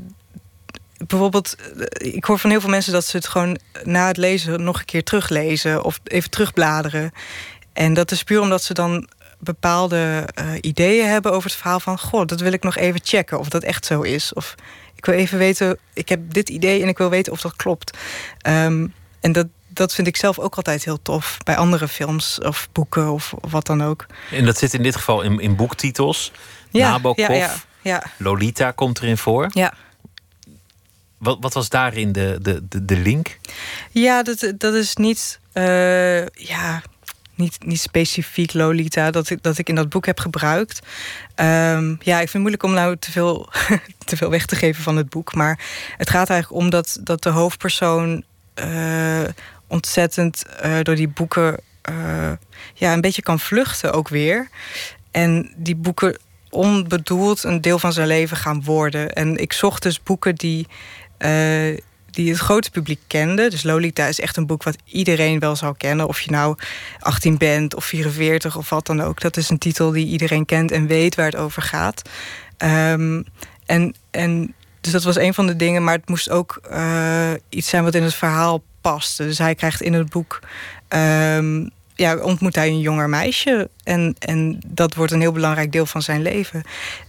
bijvoorbeeld, ik hoor van heel veel mensen dat ze het gewoon na het lezen nog een keer teruglezen of even terugbladeren. En dat is puur omdat ze dan bepaalde eh, ideeën hebben over het verhaal van... goh, dat wil ik nog even checken of dat echt zo is. Of ik wil even weten, ik heb dit idee en ik wil weten of dat klopt. Ehm, en dat, dat vind ik zelf ook altijd heel tof bij andere films of boeken of, of wat dan ook. En dat zit in dit geval in, in boektitels. Nabokov, ja, ja, ja, Lolita komt erin voor. ja. Wat, wat was daarin de, de, de, de link? Ja, dat, dat is niet, eh, ja, niet, niet specifiek Lolita dat ik, dat ik in dat boek heb gebruikt. Ehm, ja, ik vind het moeilijk om nou te veel, te veel weg te geven van het boek. Maar het gaat eigenlijk om dat, dat de hoofdpersoon eh, ontzettend eh, door die boeken eh, ja, een beetje kan vluchten ook weer. En die boeken onbedoeld een deel van zijn leven gaan worden. En ik zocht dus boeken die, die het grote publiek kende. Dus Lolita is echt een boek wat iedereen wel zou kennen. Of je nou 18 bent of 44 of wat dan ook. Dat is een titel die iedereen kent en weet waar het over gaat. Ehm, en, en dus dat was een van de dingen. Maar het moest ook eh, iets zijn wat in het verhaal paste. Dus hij krijgt in het boek... ehm, ja, ontmoet hij een jonger meisje. En, en dat wordt een heel belangrijk deel van zijn leven.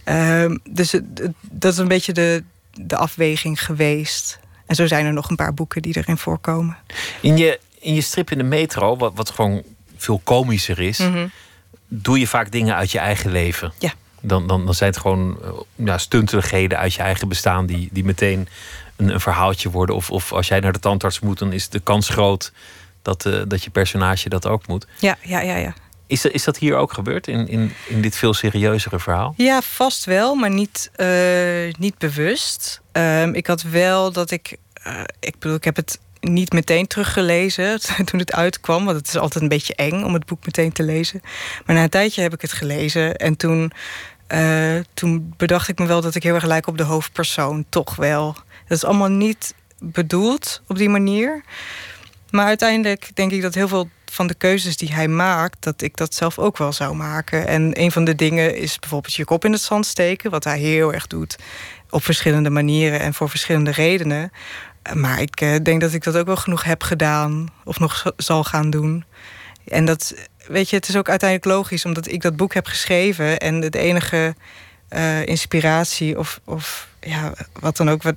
Ehm, dus het- het- dat is een beetje de, de afweging geweest. En zo zijn er nog een paar boeken die erin voorkomen. In je, in je strip in de metro, wat, wat gewoon veel komischer is, Mhm. doe je vaak dingen uit je eigen leven. Ja. Dan, dan, dan zijn het gewoon eh, ja, stunteligheden uit je eigen bestaan die, die meteen een, een verhaaltje worden. Of, of als jij naar de tandarts moet, dan is de kans groot dat, eh, dat je personage dat ook moet. Ja, ja, ja, ja. Is, is dat hier ook gebeurd in, in, in dit veel serieuzere verhaal? Ja, vast wel, maar niet, eh, niet bewust. Ehm, ik had wel dat ik. eh, ik bedoel, ik heb het niet meteen teruggelezen toen het uitkwam. Want het is altijd een beetje eng om het boek meteen te lezen. Maar na een tijdje heb ik het gelezen. En toen, eh, toen bedacht ik me wel dat ik heel erg lijk op de hoofdpersoon. Toch wel. Dat is allemaal niet bedoeld op die manier. Maar uiteindelijk denk ik dat heel veel van de keuzes die hij maakt, dat ik dat zelf ook wel zou maken. En een van de dingen is bijvoorbeeld je kop in het zand steken, wat hij heel erg doet op verschillende manieren en voor verschillende redenen. Maar ik eh, denk dat ik dat ook wel genoeg heb gedaan of nog zal gaan doen. En dat, weet je, het is ook uiteindelijk logisch, omdat ik dat boek heb geschreven en de enige eh, inspiratie of, of ja, wat dan ook, wat,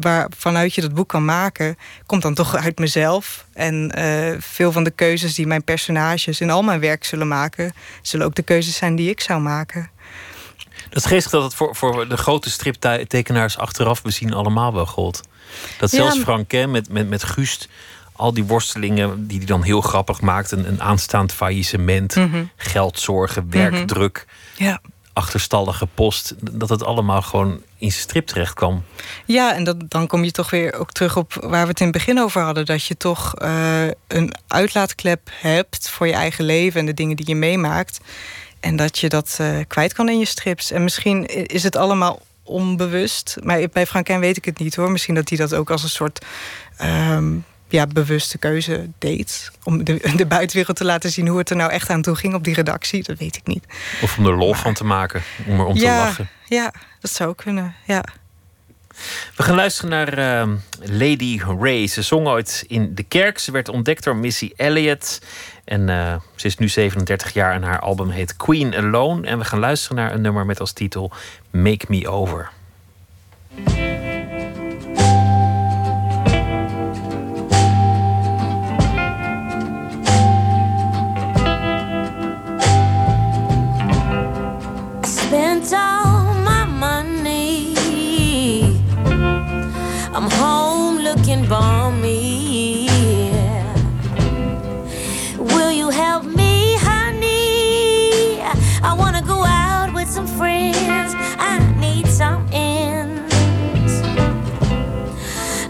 waar vanuit je dat boek kan maken, komt dan toch uit mezelf. En eh, veel van de keuzes die mijn personages in al mijn werk zullen maken, zullen ook de keuzes zijn die ik zou maken. Dat is geestig dat het voor, voor de grote striptekenaars achteraf bezien allemaal wel gold. Dat Ja, zelfs maar- Franquin met, met, met Gust al die worstelingen die hij dan heel grappig maakt. Een, een aanstaand faillissement, Mhm. geldzorgen, werkdruk. Ja. Achterstallige post, dat het allemaal gewoon in strip terecht kwam. Ja, en dat, dan kom je toch weer ook terug op waar we het in het begin over hadden. Dat je toch uh, een uitlaatklep hebt voor je eigen leven en de dingen die je meemaakt. En dat je dat uh, kwijt kan in je strips. En misschien is het allemaal onbewust. Maar bij Frankijn weet ik het niet hoor. Misschien dat hij dat ook als een soort um, ja, bewuste keuze deed. Om de, de, buitenwereld te laten zien hoe het er nou echt aan toe ging op die redactie. Dat weet ik niet. Of om er lol van te maken, om er om te lachen. Ja, dat zou kunnen, ja. We gaan luisteren naar uh, Lady Ray. Ze zong ooit in de kerk. Ze werd ontdekt door Missy Elliott. En uh, ze is nu 37 jaar en haar album heet Queen Alone. En we gaan luisteren naar een nummer met als titel Make Me Over.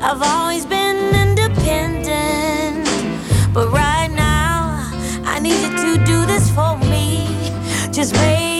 I've always been independent, but right now I need you to do this for me. Just make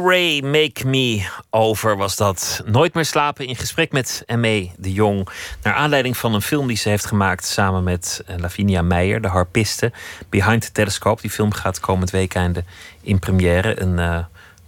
Ray, Make Me Over was dat. Nooit meer slapen in gesprek met M.E. de Jong. Naar aanleiding van een film die ze heeft gemaakt samen met eh, Lavinia Meijer, de harpiste. Behind the Telescope. Die film gaat komend weekende in première. Een eh,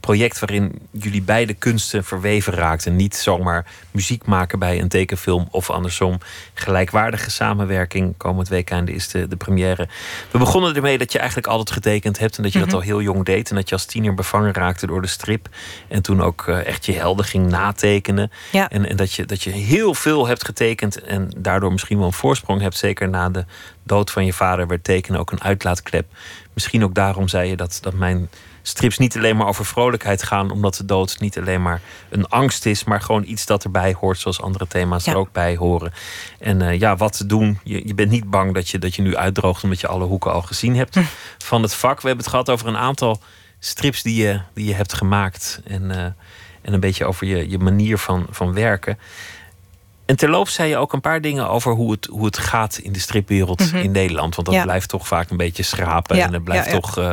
project waarin jullie beide kunsten verweven raakten. Niet zomaar muziek maken bij een tekenfilm of andersom. Gelijkwaardige samenwerking. Komend weekende is de, de première. We begonnen ermee dat je eigenlijk altijd getekend hebt. En dat je dat al heel jong deed. En dat je als tiener bevangen raakte door de strip. En toen ook eh, echt je helden ging natekenen. Ja. En, en dat, je, dat je heel veel hebt getekend. En daardoor misschien wel een voorsprong hebt. Zeker na de dood van je vader werd tekenen ook een uitlaatklep. Misschien ook daarom zei je dat, dat mijn strips niet alleen maar over vrolijkheid gaan, omdat de dood niet alleen maar een angst is, maar gewoon iets dat erbij hoort, zoals andere thema's Ja. er ook bij horen. En eh, ja, wat te doen. Je, je bent niet bang dat je, dat je nu uitdroogt omdat je alle hoeken al gezien hebt van het vak. We hebben het gehad over een aantal strips die je, die je hebt gemaakt en, eh, en een beetje over je, je manier van, van werken. En terloops zei je ook een paar dingen over hoe het, hoe het gaat in de stripwereld in Nederland. Want dat Ja. blijft toch vaak een beetje schrapen. Ja, En het blijft ja. Toch, eh,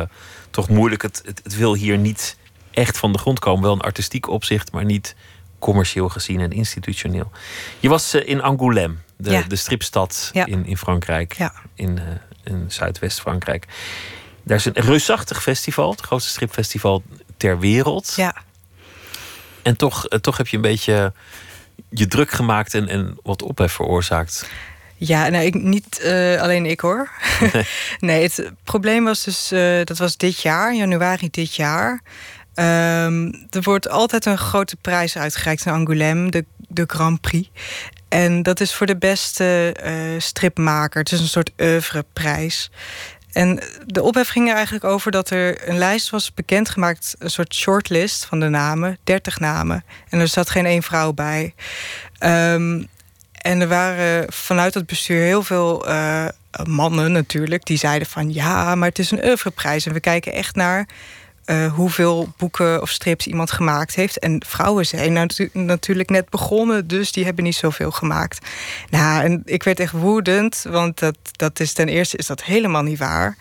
toch moeilijk. Het, het, het wil hier niet echt van de grond komen. Wel een artistiek opzicht, maar niet commercieel gezien en institutioneel. Je was eh, in Angoulême, de, Ja. de stripstad Ja. in, in Frankrijk. Ja. In, eh, in Zuidwest-Frankrijk. Daar is een reusachtig festival. Het grootste stripfestival ter wereld. Ja. En toch, eh, toch heb je een beetje je druk gemaakt en, en wat ophef veroorzaakt. Ja, nou, ik, niet eh, alleen ik hoor. nee, het probleem was dus, eh, dat was dit jaar, januari dit jaar. Ehm, er wordt altijd een grote prijs uitgereikt in Angoulême, de, de Grand Prix. En dat is voor de beste uh, stripmaker. Het is een soort oeuvreprijs. En de ophef ging er eigenlijk over dat er een lijst was bekendgemaakt, een soort shortlist van de namen, 30 namen. En er zat geen één vrouw bij. Um, en er waren vanuit het bestuur heel veel uh, mannen natuurlijk, die zeiden van ja, maar het is een oeuvreprijs. En we kijken echt naar uh, hoeveel boeken of strips iemand gemaakt heeft. En vrouwen zijn natu natuurlijk net begonnen, dus die hebben niet zoveel gemaakt. Nou, en ik werd echt woedend, want dat, dat is ten eerste is dat helemaal niet waar.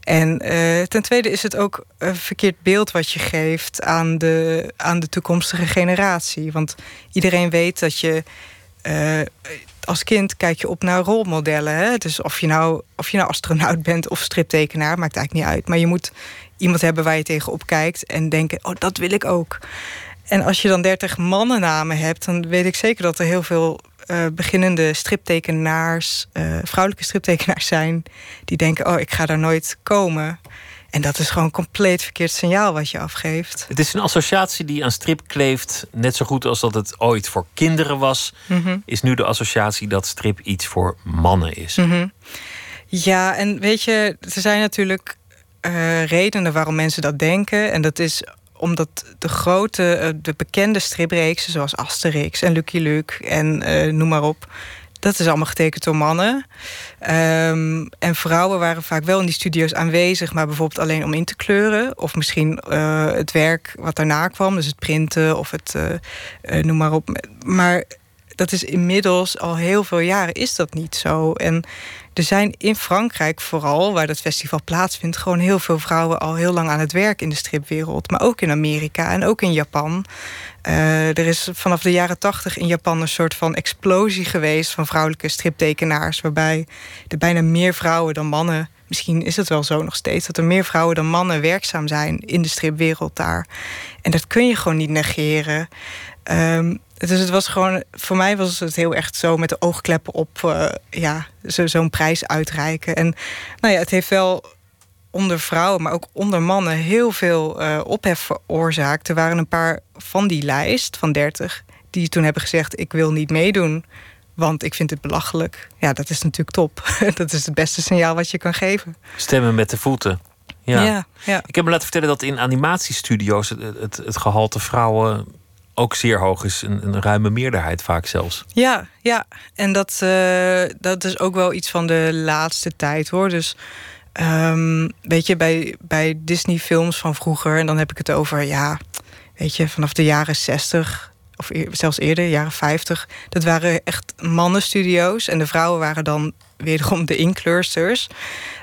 En uh, ten tweede is het ook een verkeerd beeld wat je geeft aan de, aan de toekomstige generatie. Want iedereen weet dat je. Uh, als kind kijk je op naar rolmodellen. Hè? Dus of je, nou, of je nou astronaut bent of striptekenaar, maakt eigenlijk niet uit. Maar je moet iemand hebben waar je tegenop kijkt en denken: oh, dat wil ik ook. En als je dan 30 mannennamen hebt, dan weet ik zeker dat er heel veel uh, beginnende striptekenaars, uh, vrouwelijke striptekenaars zijn, die denken: oh, ik ga daar nooit komen. En dat is gewoon een compleet verkeerd signaal wat je afgeeft. Het is een associatie die aan strip kleeft, net zo goed als dat het ooit voor kinderen was, mm -hmm. is nu de associatie dat strip iets voor mannen is. Mm -hmm. Ja, en weet je, er zijn natuurlijk uh, redenen waarom mensen dat denken. En dat is omdat de grote, uh, de bekende stripreeksen, zoals Asterix en Lucky Luke en uh, noem maar op, dat is allemaal getekend door mannen. Um, en vrouwen waren vaak wel in die studio's aanwezig, maar bijvoorbeeld alleen om in te kleuren. Of misschien uh, het werk wat daarna kwam, dus het printen of het uh, noem maar op. Maar dat is inmiddels al heel veel jaren is dat niet zo. En er zijn in Frankrijk vooral, waar dat festival plaatsvindt, gewoon heel veel vrouwen al heel lang aan het werk in de stripwereld. Maar ook in Amerika en ook in Japan. Uh, er is vanaf de jaren tachtig in Japan een soort van explosie geweest van vrouwelijke striptekenaars. Waarbij er bijna meer vrouwen dan mannen. Misschien is het wel zo nog steeds, dat er meer vrouwen dan mannen werkzaam zijn in de stripwereld daar. En dat kun je gewoon niet negeren. Dus het was gewoon, voor mij was het heel echt zo met de oogkleppen op, uh, ja, zo'n zo prijs uitreiken. En nou ja, het heeft wel onder vrouwen, maar ook onder mannen heel veel uh, ophef veroorzaakt. Er waren een paar van die lijst van 30 die toen hebben gezegd: Ik wil niet meedoen, want ik vind het belachelijk. Ja, dat is natuurlijk top. dat is het beste signaal wat je kan geven. Stemmen met de voeten. Ja. ja, ja. Ik heb me laten vertellen dat in animatiestudio's het, het, het gehalte vrouwen ook zeer hoog is. Een, een, ruime meerderheid vaak zelfs. Ja, ja. en dat, uh, dat is ook wel iets van de laatste tijd hoor. Dus um, weet je, bij, bij Disney-films van vroeger, en dan heb ik het over, ja, weet je, vanaf de jaren 60 of zelfs eerder, jaren 50, dat waren echt mannenstudio's. En de vrouwen waren dan wederom de inkleursters.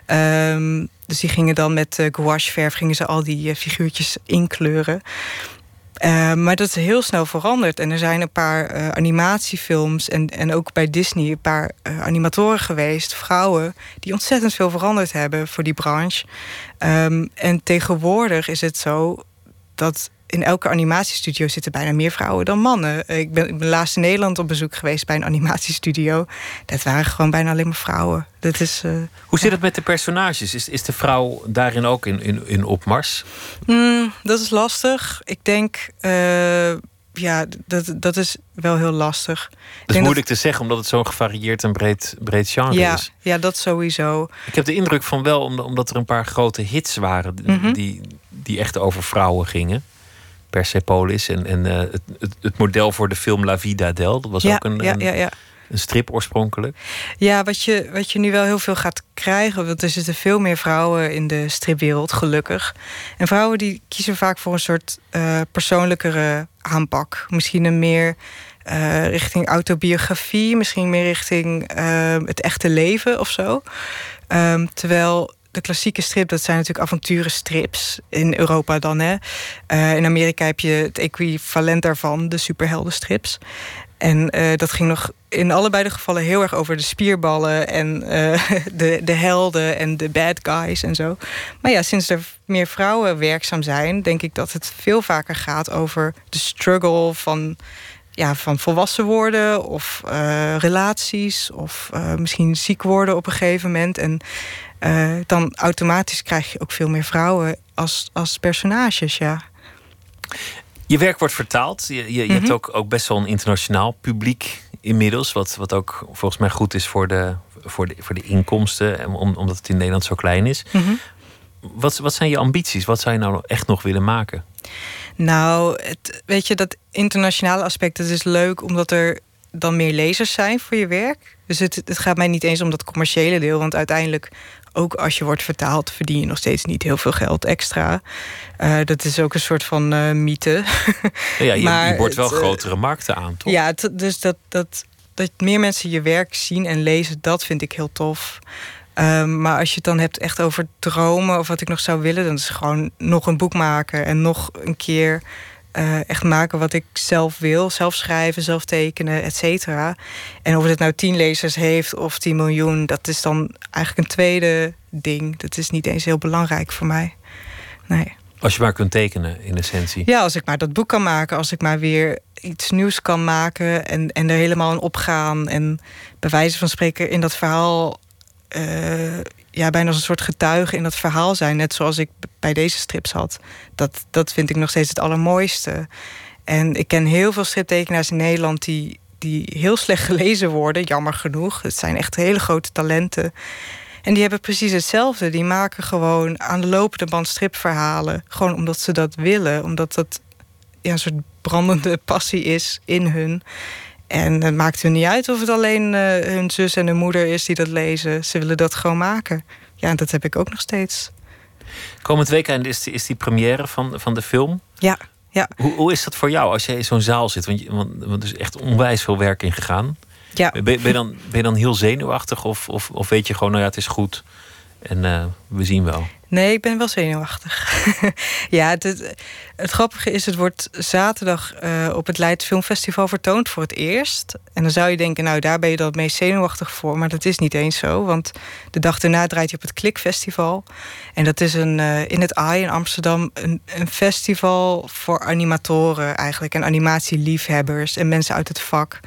Um, dus die gingen dan met uh, gouache verf gingen ze al die uh, figuurtjes inkleuren. Uh, maar dat is heel snel veranderd. En er zijn een paar uh, animatiefilms en, en ook bij Disney een paar uh, animatoren geweest, vrouwen, die ontzettend veel veranderd hebben voor die branche. Um, en tegenwoordig is het zo dat in elke animatiestudio zitten bijna meer vrouwen dan mannen. Ik ben, ik ben laatst in Nederland op bezoek geweest bij een animatiestudio. Dat waren gewoon bijna alleen maar vrouwen. Dat is, uh, Hoe zit het met de personages? Is, is de vrouw daarin ook in, in, in opmars? Mm, dat is lastig. Ik denk. Uh, ja, dat, dat is wel heel lastig. Dat is moeilijk dat... te zeggen, omdat het zo'n gevarieerd en breed, breed genre ja, is. Ja, dat sowieso. Ik heb de indruk van wel, omdat er een paar grote hits waren... Mm -hmm. die, die echt over vrouwen gingen. Persepolis en, en uh, het, het, het, model voor de film La Vida Del. Dat was ja, ook een, ja, ja, ja. een strip oorspronkelijk. Ja, wat je, wat je nu wel heel veel gaat krijgen... want er zitten veel meer vrouwen in de stripwereld, gelukkig. En vrouwen die kiezen vaak voor een soort uh, persoonlijkere aanpak. Misschien een meer... Uh, richting autobiografie, misschien meer richting het echte leven of zo. Um, terwijl de klassieke strip, dat zijn natuurlijk avonturenstrips. In Europa dan, hè. Uh, in Amerika heb je het equivalent daarvan, de superheldenstrips. En uh, dat ging nog in allebei de gevallen heel erg over de spierballen en uh, de, de helden en de bad guys en zo. Maar ja, sinds er meer vrouwen werkzaam zijn, denk ik dat het veel vaker gaat over de struggle van ja, van volwassen worden of relaties of misschien ziek worden op een gegeven moment. En uh, dan automatisch krijg je ook veel meer vrouwen als, als personages, ja. Je werk wordt vertaald. Je, je, je hebt Mhm. ook, ook best wel een internationaal publiek inmiddels. Wat, wat ook volgens mij goed is voor de, voor de, voor de inkomsten. en Om, omdat het in Nederland zo klein is. Mhm. Wat, wat zijn je ambities? Wat zou je nou echt nog willen maken? Nou, het, weet je, dat internationale aspect dat is leuk omdat er dan meer lezers zijn voor je werk. Dus het, het gaat mij niet eens om dat commerciële deel. Want uiteindelijk, ook als je wordt vertaald, verdien je nog steeds niet heel veel geld extra. Eh, dat is ook een soort van eh, mythe. Ja, je, Maar je wordt wel het, eh, grotere markten aan, toch? Ja, het- dus dat, dat, dat meer mensen je werk zien en lezen, dat vind ik heel tof. Ehm, maar als je het dan hebt echt over dromen of wat ik nog zou willen, dan is het gewoon nog een boek maken en nog een keer eh, echt maken wat ik zelf wil. Zelf schrijven, zelf tekenen, et cetera. En of het nou tien lezers heeft of 10 miljoen, dat is dan eigenlijk een tweede ding. Dat is niet eens heel belangrijk voor mij. Nee. Als je maar kunt tekenen, in essentie. Ja, als ik maar dat boek kan maken, als ik maar weer iets nieuws kan maken en, en er helemaal in opgaan en bij wijze van spreken in dat verhaal, eh, ja, bijna als een soort getuige in dat verhaal zijn, net zoals ik bij deze strips had. Dat, dat vind ik nog steeds het allermooiste. En ik ken heel veel striptekenaars in Nederland die, die heel slecht gelezen worden, jammer genoeg. Het zijn echt hele grote talenten. En die hebben precies hetzelfde. Die maken gewoon aan de lopende band stripverhalen. Gewoon omdat ze dat willen. Omdat dat ja, een soort brandende passie is in hun. En het maakt hun niet uit of het alleen eh, hun zus en hun moeder is die dat lezen. Ze willen dat gewoon maken. Ja, dat heb ik ook nog steeds. Komend weekend is, die- is die première van, van de film. Ja, ja. Hoe, hoe is dat voor jou als je in zo'n zaal zit? Want, want, want er is echt onwijs veel werk in gegaan. ja. Ben, ben, je dan, ben je dan heel zenuwachtig? Of, of, of weet je gewoon, nou ja, het is goed. En eh, we zien wel. Nee, ik ben wel zenuwachtig. ja, het, het, grappige is, het wordt zaterdag eh, op het Leids Filmfestival vertoond voor het eerst. En dan zou je denken, nou, daar ben je dan het meest zenuwachtig voor. Maar dat is niet eens zo, want de dag daarna draait hij op het Klikfestival. En dat is een, eh, in het AI in Amsterdam een, een festival voor animatoren eigenlijk. En animatieliefhebbers en mensen uit het vak.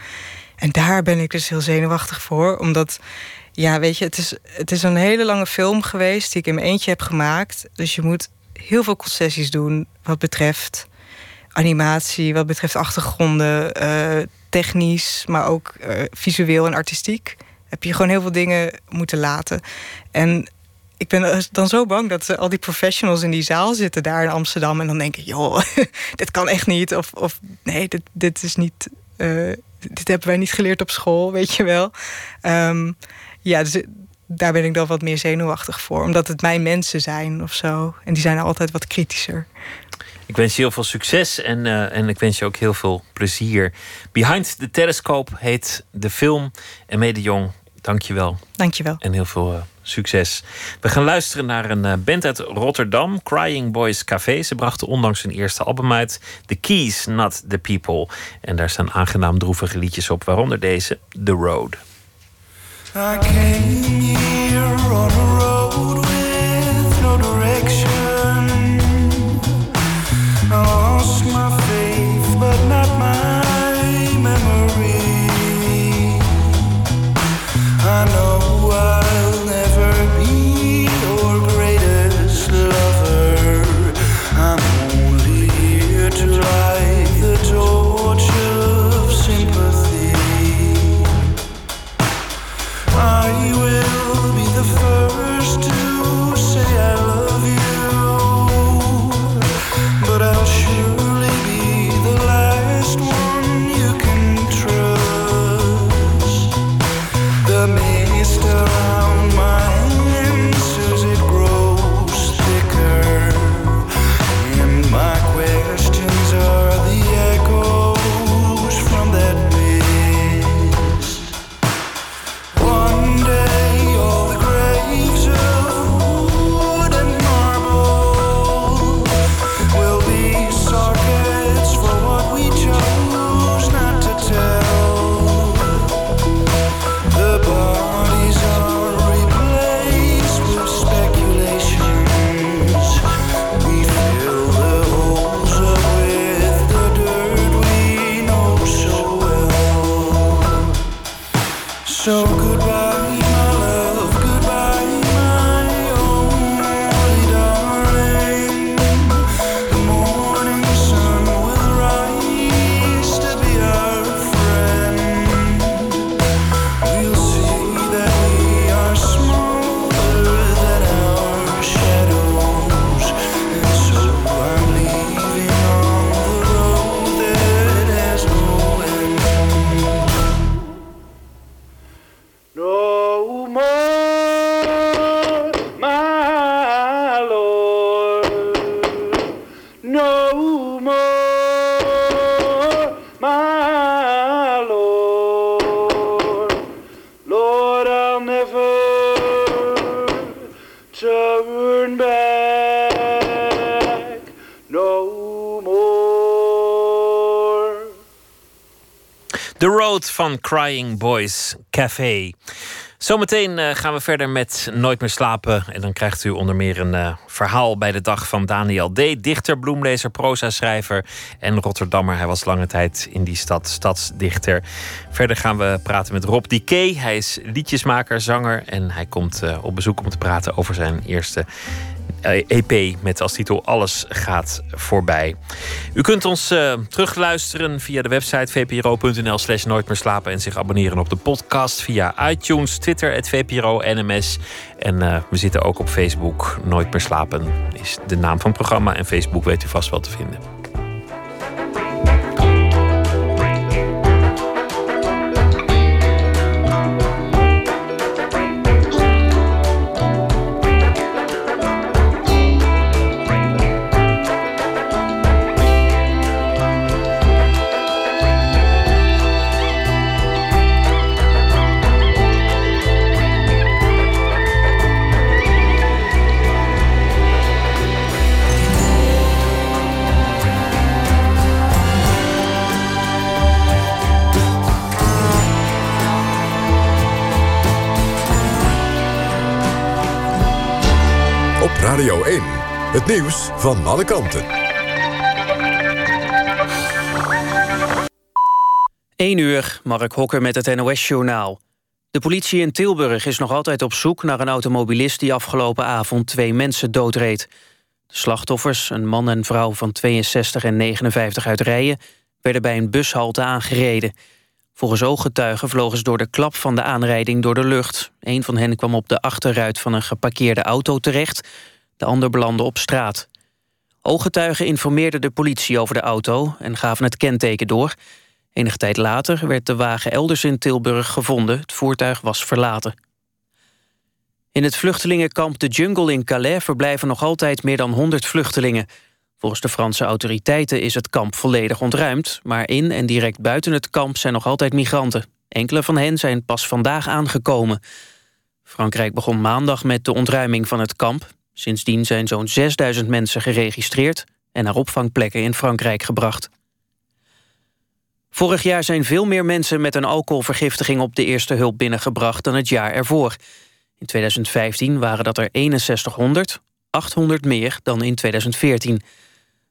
En daar ben ik dus heel zenuwachtig voor, omdat... Ja, weet je, het is, het is een hele lange film geweest die ik in mijn eentje heb gemaakt. Dus je moet heel veel concessies doen wat betreft animatie, wat betreft achtergronden, eh, technisch, maar ook eh, visueel en artistiek. Heb je gewoon heel veel dingen moeten laten. En ik ben dan zo bang dat al die professionals in die zaal zitten daar in Amsterdam en dan denken, joh, dit kan echt niet. Of, of nee, dit, dit is niet. eh, dit hebben wij niet geleerd op school, weet je wel. Ehm, ja, dus daar ben ik dan wat meer zenuwachtig voor. Omdat het mijn mensen zijn of zo. En die zijn altijd wat kritischer. Ik wens je heel veel succes en, eh, en ik wens je ook heel veel plezier. Behind the Telescope heet de film. En Mede Jong, dank je wel. Dankjewel. En heel veel eh, succes. We gaan luisteren naar een eh, band uit Rotterdam, Crying Boys Café. Ze brachten onlangs hun eerste album uit, The Keys, Not the People. En daar staan aangenaam droevige liedjes op, waaronder deze, The Road. I came here on a road The Road van Crying Boys Café. Zometeen uh, gaan we verder met Nooit meer slapen. En dan krijgt u onder meer een uh, verhaal bij de dag van Daniel D. Dichter, bloemlezer, proza-schrijver en Rotterdammer. Hij was lange tijd in die stad stadsdichter. Verder gaan we praten met Rob Dike. Hij is liedjesmaker, zanger en hij komt uh, op bezoek om te praten over zijn eerste EP eh, e met als titel Alles gaat voorbij. U kunt ons uh, terugluisteren via de website vpro.nl slash nooit meer slapen en zich abonneren op de podcast via iTunes, Twitter, het VPRO NMS. En uh, we zitten ook op Facebook. Nooit meer slapen is de naam van het programma en Facebook weet u vast wel te vinden. Radio 1. Het nieuws van alle kanten. 1 uur, Mark Hokker met het NOS-journaal. De politie in Tilburg is nog altijd op zoek naar een automobilist... die afgelopen avond twee mensen doodreed. De slachtoffers, een man en vrouw van 62 en 59 uit Rijen... werden bij een bushalte aangereden. Volgens ooggetuigen vlogen ze door de klap van de aanrijding door de lucht. Een van hen kwam op de achterruit van een geparkeerde auto terecht... De ander belandde op straat. Ooggetuigen informeerden de politie over de auto en gaven het kenteken door. Enige tijd later werd de wagen elders in Tilburg gevonden. Het voertuig was verlaten. In het vluchtelingenkamp De Jungle in Calais verblijven nog altijd meer dan 100 vluchtelingen. Volgens de Franse autoriteiten is het kamp volledig ontruimd... maar in en direct buiten het kamp zijn nog altijd migranten. Enkele van hen zijn pas vandaag aangekomen. Frankrijk begon maandag met de ontruiming van het kamp. Sindsdien zijn zo'n 6000 mensen geregistreerd... en naar opvangplekken in Frankrijk gebracht. Vorig jaar zijn veel meer mensen met een alcoholvergiftiging... op de eerste hulp binnengebracht dan het jaar ervoor. In 2015 waren dat er 6100, 800 meer dan in 2014.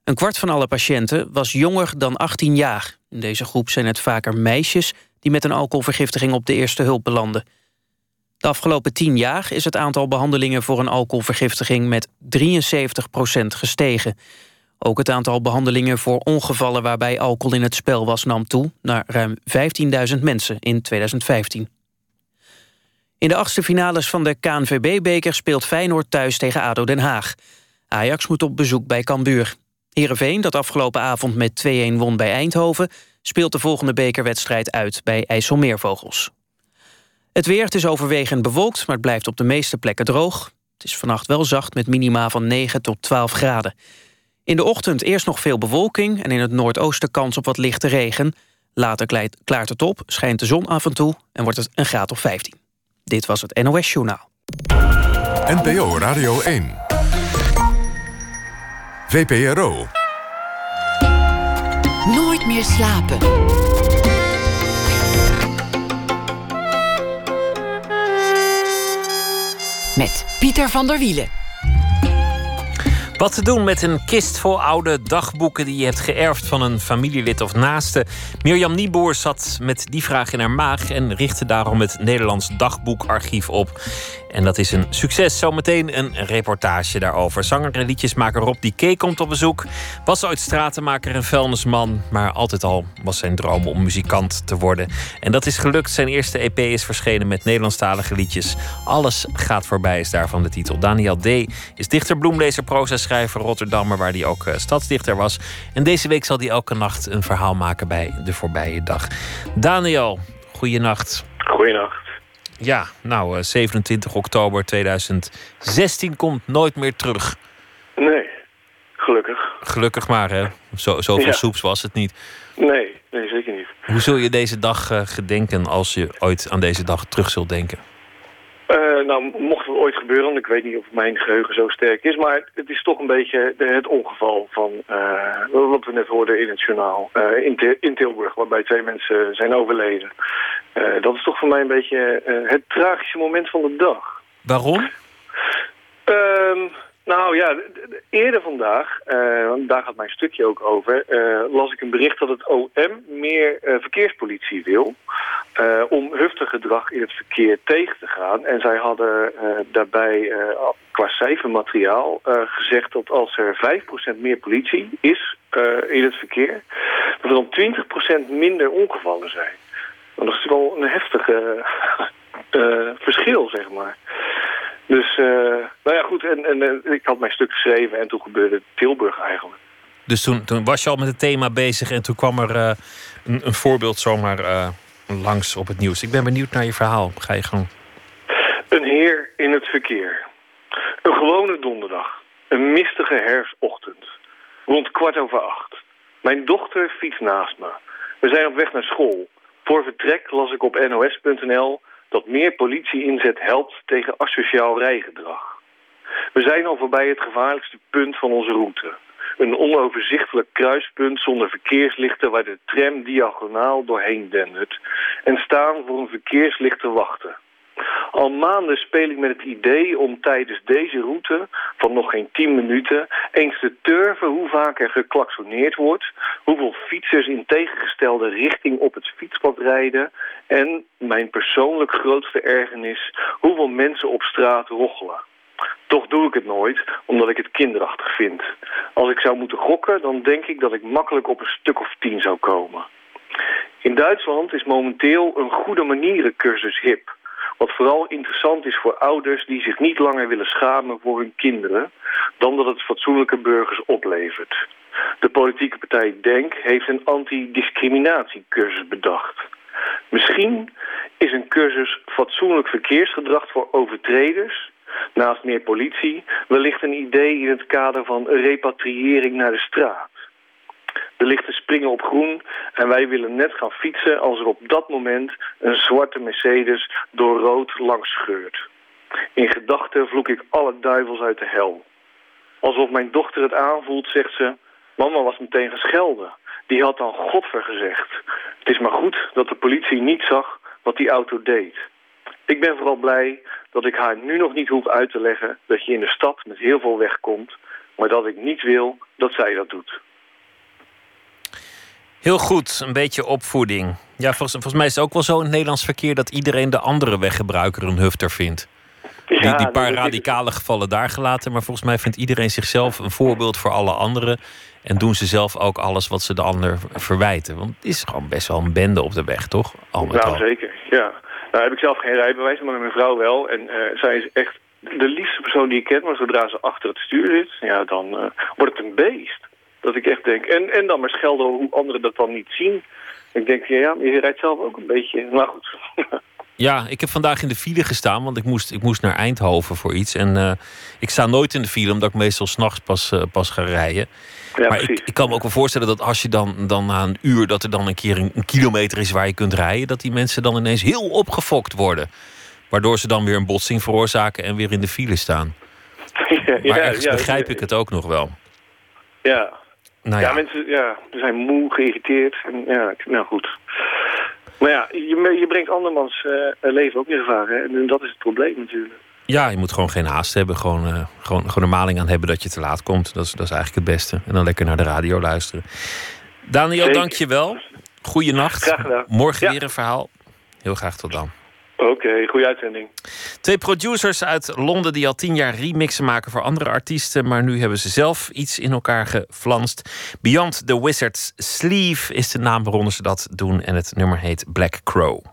Een kwart van alle patiënten was jonger dan 18 jaar. In deze groep zijn het vaker meisjes... die met een alcoholvergiftiging op de eerste hulp belanden... De afgelopen tien jaar is het aantal behandelingen voor een alcoholvergiftiging met 73% gestegen. Ook het aantal behandelingen voor ongevallen waarbij alcohol in het spel was nam toe naar ruim 15.000 mensen in 2015. In de achtste finales van de KNVB-beker speelt Feyenoord thuis tegen ADO Den Haag. Ajax moet op bezoek bij Cambuur. Heerenveen, dat afgelopen avond met 2-1 won bij Eindhoven... speelt de volgende bekerwedstrijd uit bij IJsselmeervogels. Het weer, het is overwegend bewolkt, maar het blijft op de meeste plekken droog. Het is vannacht wel zacht met minima van 9 tot 12 graden. In de ochtend eerst nog veel bewolking... en in het noordoosten kans op wat lichte regen. Later klaart het op, schijnt de zon af en toe... en wordt het een graad of 15. Dit was het NOS Journaal. NPO Radio 1. VPRO. Nooit meer slapen. Met Pieter van der Wielen. Wat te doen met een kist vol oude dagboeken die je hebt geërfd van een familielid of naaste? Mirjam Nieboer zat met die vraag in haar maag en richtte daarom het Nederlands Dagboekarchief op. En dat is een succes. Zometeen een reportage daarover. Zanger en liedjesmaker Rob Dike komt op bezoek. Was ooit stratenmaker en vuilnisman. Maar altijd al was zijn droom om muzikant te worden. En dat is gelukt. Zijn eerste EP is verschenen met Nederlandstalige liedjes. Alles gaat voorbij is daarvan de titel. Daniel D. is dichter, bloemlezer, proza schrijver Rotterdammer... waar hij ook uh, stadsdichter was. En deze week zal hij elke nacht een verhaal maken bij De Voorbije Dag. Daniel, goeienacht. Goeienacht. Ja, nou, 27 eh, oktober 2016 komt nooit meer terug. Nee, gelukkig. Gelukkig maar, hè. Zo, zoveel Ja. soeps was het niet. Nee, nee, zeker niet. Hoe zul je deze dag eh, gedenken als je ooit aan deze dag terug zult denken? Eh, nou, ooit gebeuren, want ik weet niet of mijn geheugen zo sterk is, maar het is toch een beetje het ongeval van eh, wat we net hoorden in het journaal eh, in, Til- in Tilburg, waarbij twee mensen zijn overleden. Eh, dat is toch voor mij een beetje het tragische moment van de dag. Waarom? Ehm, nou ja, eerder vandaag, daar gaat mijn stukje ook over, las ik een bericht dat het OM meer verkeerspolitie wil eh, om huftig gedrag in het verkeer tegen te gaan. En zij hadden eh, daarbij eh, qua cijfermateriaal gezegd dat als er 5% meer politie is in het verkeer, dat er dan 20% minder ongevallen zijn. Dat is wel een heftig verschil, zeg maar. Dus, nou ja, goed. En, en ik had mijn stuk geschreven en toen gebeurde Tilburg eigenlijk. Dus toen, was je al met het thema bezig en toen kwam er een, een voorbeeld zomaar langs op het nieuws. Ik ben benieuwd naar je verhaal. Ga je gewoon. Een heer in het verkeer. Een gewone donderdag. Een mistige herfstochtend. Rond kwart over acht. Mijn dochter fietst naast me. We zijn op weg naar school. Voor vertrek las ik op nos.nl dat meer politie-inzet helpt tegen asociaal rijgedrag. We zijn al voorbij het gevaarlijkste punt van onze route. Een onoverzichtelijk kruispunt zonder verkeerslichten waar de tram diagonaal doorheen dendert en staan voor een verkeerslicht te wachten. Al maanden speel ik met het idee om tijdens deze route van nog geen 10 minuten eens te turven hoe vaak er geklaksoneerd wordt, hoeveel fietsers in tegengestelde richting op het fietspad rijden en, mijn persoonlijk grootste ergernis, hoeveel mensen op straat rochelen. Toch doe ik het nooit, omdat ik het kinderachtig vind. Als ik zou moeten gokken, dan denk ik dat ik makkelijk op een stuk of tien zou komen. In Duitsland is momenteel een goede manierencursus hip. Wat vooral interessant is voor ouders die zich niet langer willen schamen voor hun kinderen... dan dat het fatsoenlijke burgers oplevert. De politieke partij DENK heeft een antidiscriminatiecursus bedacht. Misschien is een cursus fatsoenlijk verkeersgedrag voor overtreders... naast meer politie wellicht een idee in het kader van repatriëring naar de straat. De lichten springen op groen en wij willen net gaan fietsen als er op dat moment een zwarte Mercedes door rood langs scheurt. In gedachten vloek ik alle duivels uit de hel. Alsof mijn dochter het aanvoelt, zegt ze... Mama was meteen geschelden. Die had dan godver gezegd. Het is maar goed dat de politie niet zag wat die auto deed. Ik ben vooral blij dat ik haar nu nog niet hoef uit te leggen... dat je in de stad met heel veel wegkomt... maar dat ik niet wil dat zij dat doet. Heel goed, een beetje opvoeding. Ja, volgens, volgens mij is het ook wel zo in het Nederlands verkeer dat iedereen de andere weggebruiker een hufter vindt. Die, Ja, die paar radicale gevallen daar gelaten, maar volgens mij vindt iedereen zichzelf een voorbeeld voor alle anderen. En doen ze zelf ook alles wat ze de ander verwijten. Want het is gewoon best wel een bende op de weg, toch? Al met Nou, al. zeker, ja. Nou heb ik zelf geen rijbewijs, maar mijn vrouw wel. En eh, zij is echt de liefste persoon die ik ken. Maar zodra ze achter het stuur zit, ja, dan eh, wordt het een beest. Dat ik echt denk. En, en dan maar schelden hoe anderen dat dan niet zien. Ik denk, ja, ja, je rijdt zelf ook een beetje. Maar goed. Ja, ik heb vandaag in de file gestaan, want ik moest, ik moest naar Eindhoven voor iets. En eh, ik sta nooit in de file, omdat ik meestal s'nachts pas, eh, pas ga rijden. Ja, maar ik, precies. ik kan me ook wel voorstellen dat als je dan, dan na een uur... dat er dan een keer een, een kilometer is waar je kunt rijden... dat die mensen dan ineens heel opgefokt worden. Waardoor ze dan weer een botsing veroorzaken en weer in de file staan. ja, Maar ergens ja, begrijp ik het ook nog wel. Ja. Nou ja. ja, mensen ja, ze zijn moe, geïrriteerd. En, ja, nou goed. Maar ja, je, je brengt andermans eh, leven ook in gevaar. Hè? En dat is het probleem natuurlijk. ja, je moet gewoon geen haast hebben. Gewoon, eh, gewoon, gewoon er maling aan hebben dat je te laat komt. Dat is, dat is eigenlijk het beste. En dan lekker naar de radio luisteren. Daniel, Zeker. dank je wel. Goeienacht. Graag gedaan. Morgen Ja. weer een verhaal. Heel graag tot dan. Oké, goede uitzending. Twee producers uit Londen die al tien jaar remixen maken voor andere artiesten. Maar nu hebben ze zelf iets in elkaar geflanst. Beyond the Wizard's Sleeve is de naam waaronder ze dat doen. En het nummer heet Black Crow.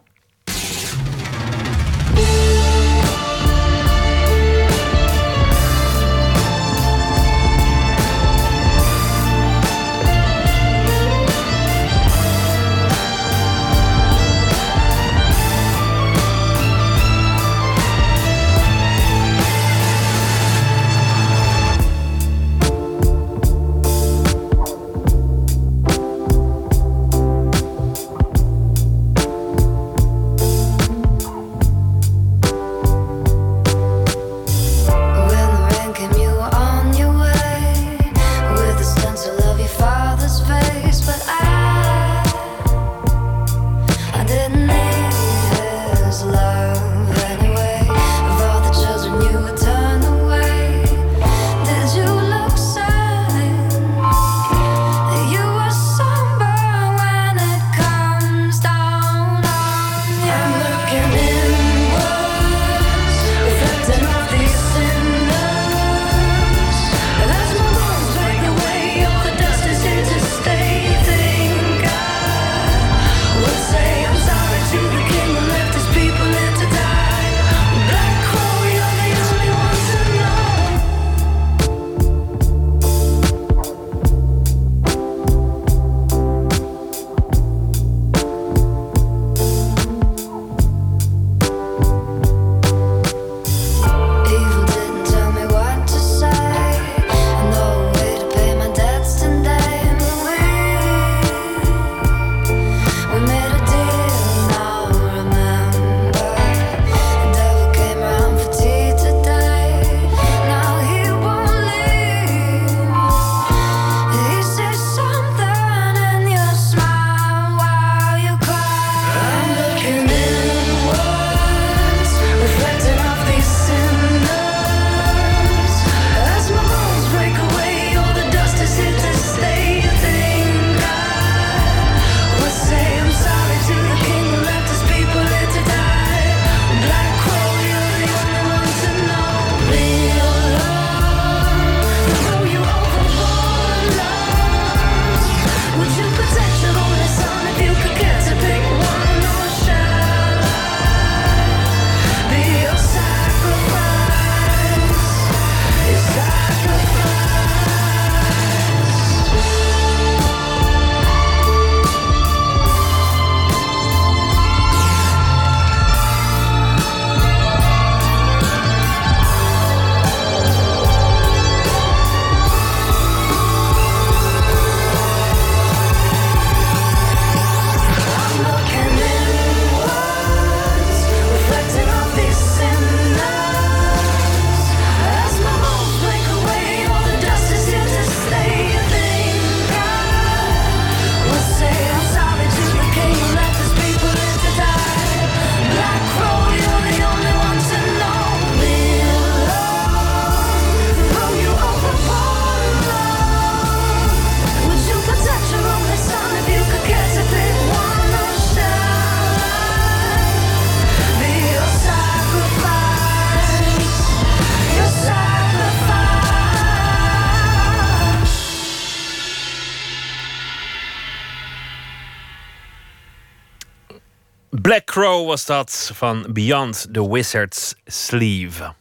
Was dat van Beyond the Wizard's Sleeve.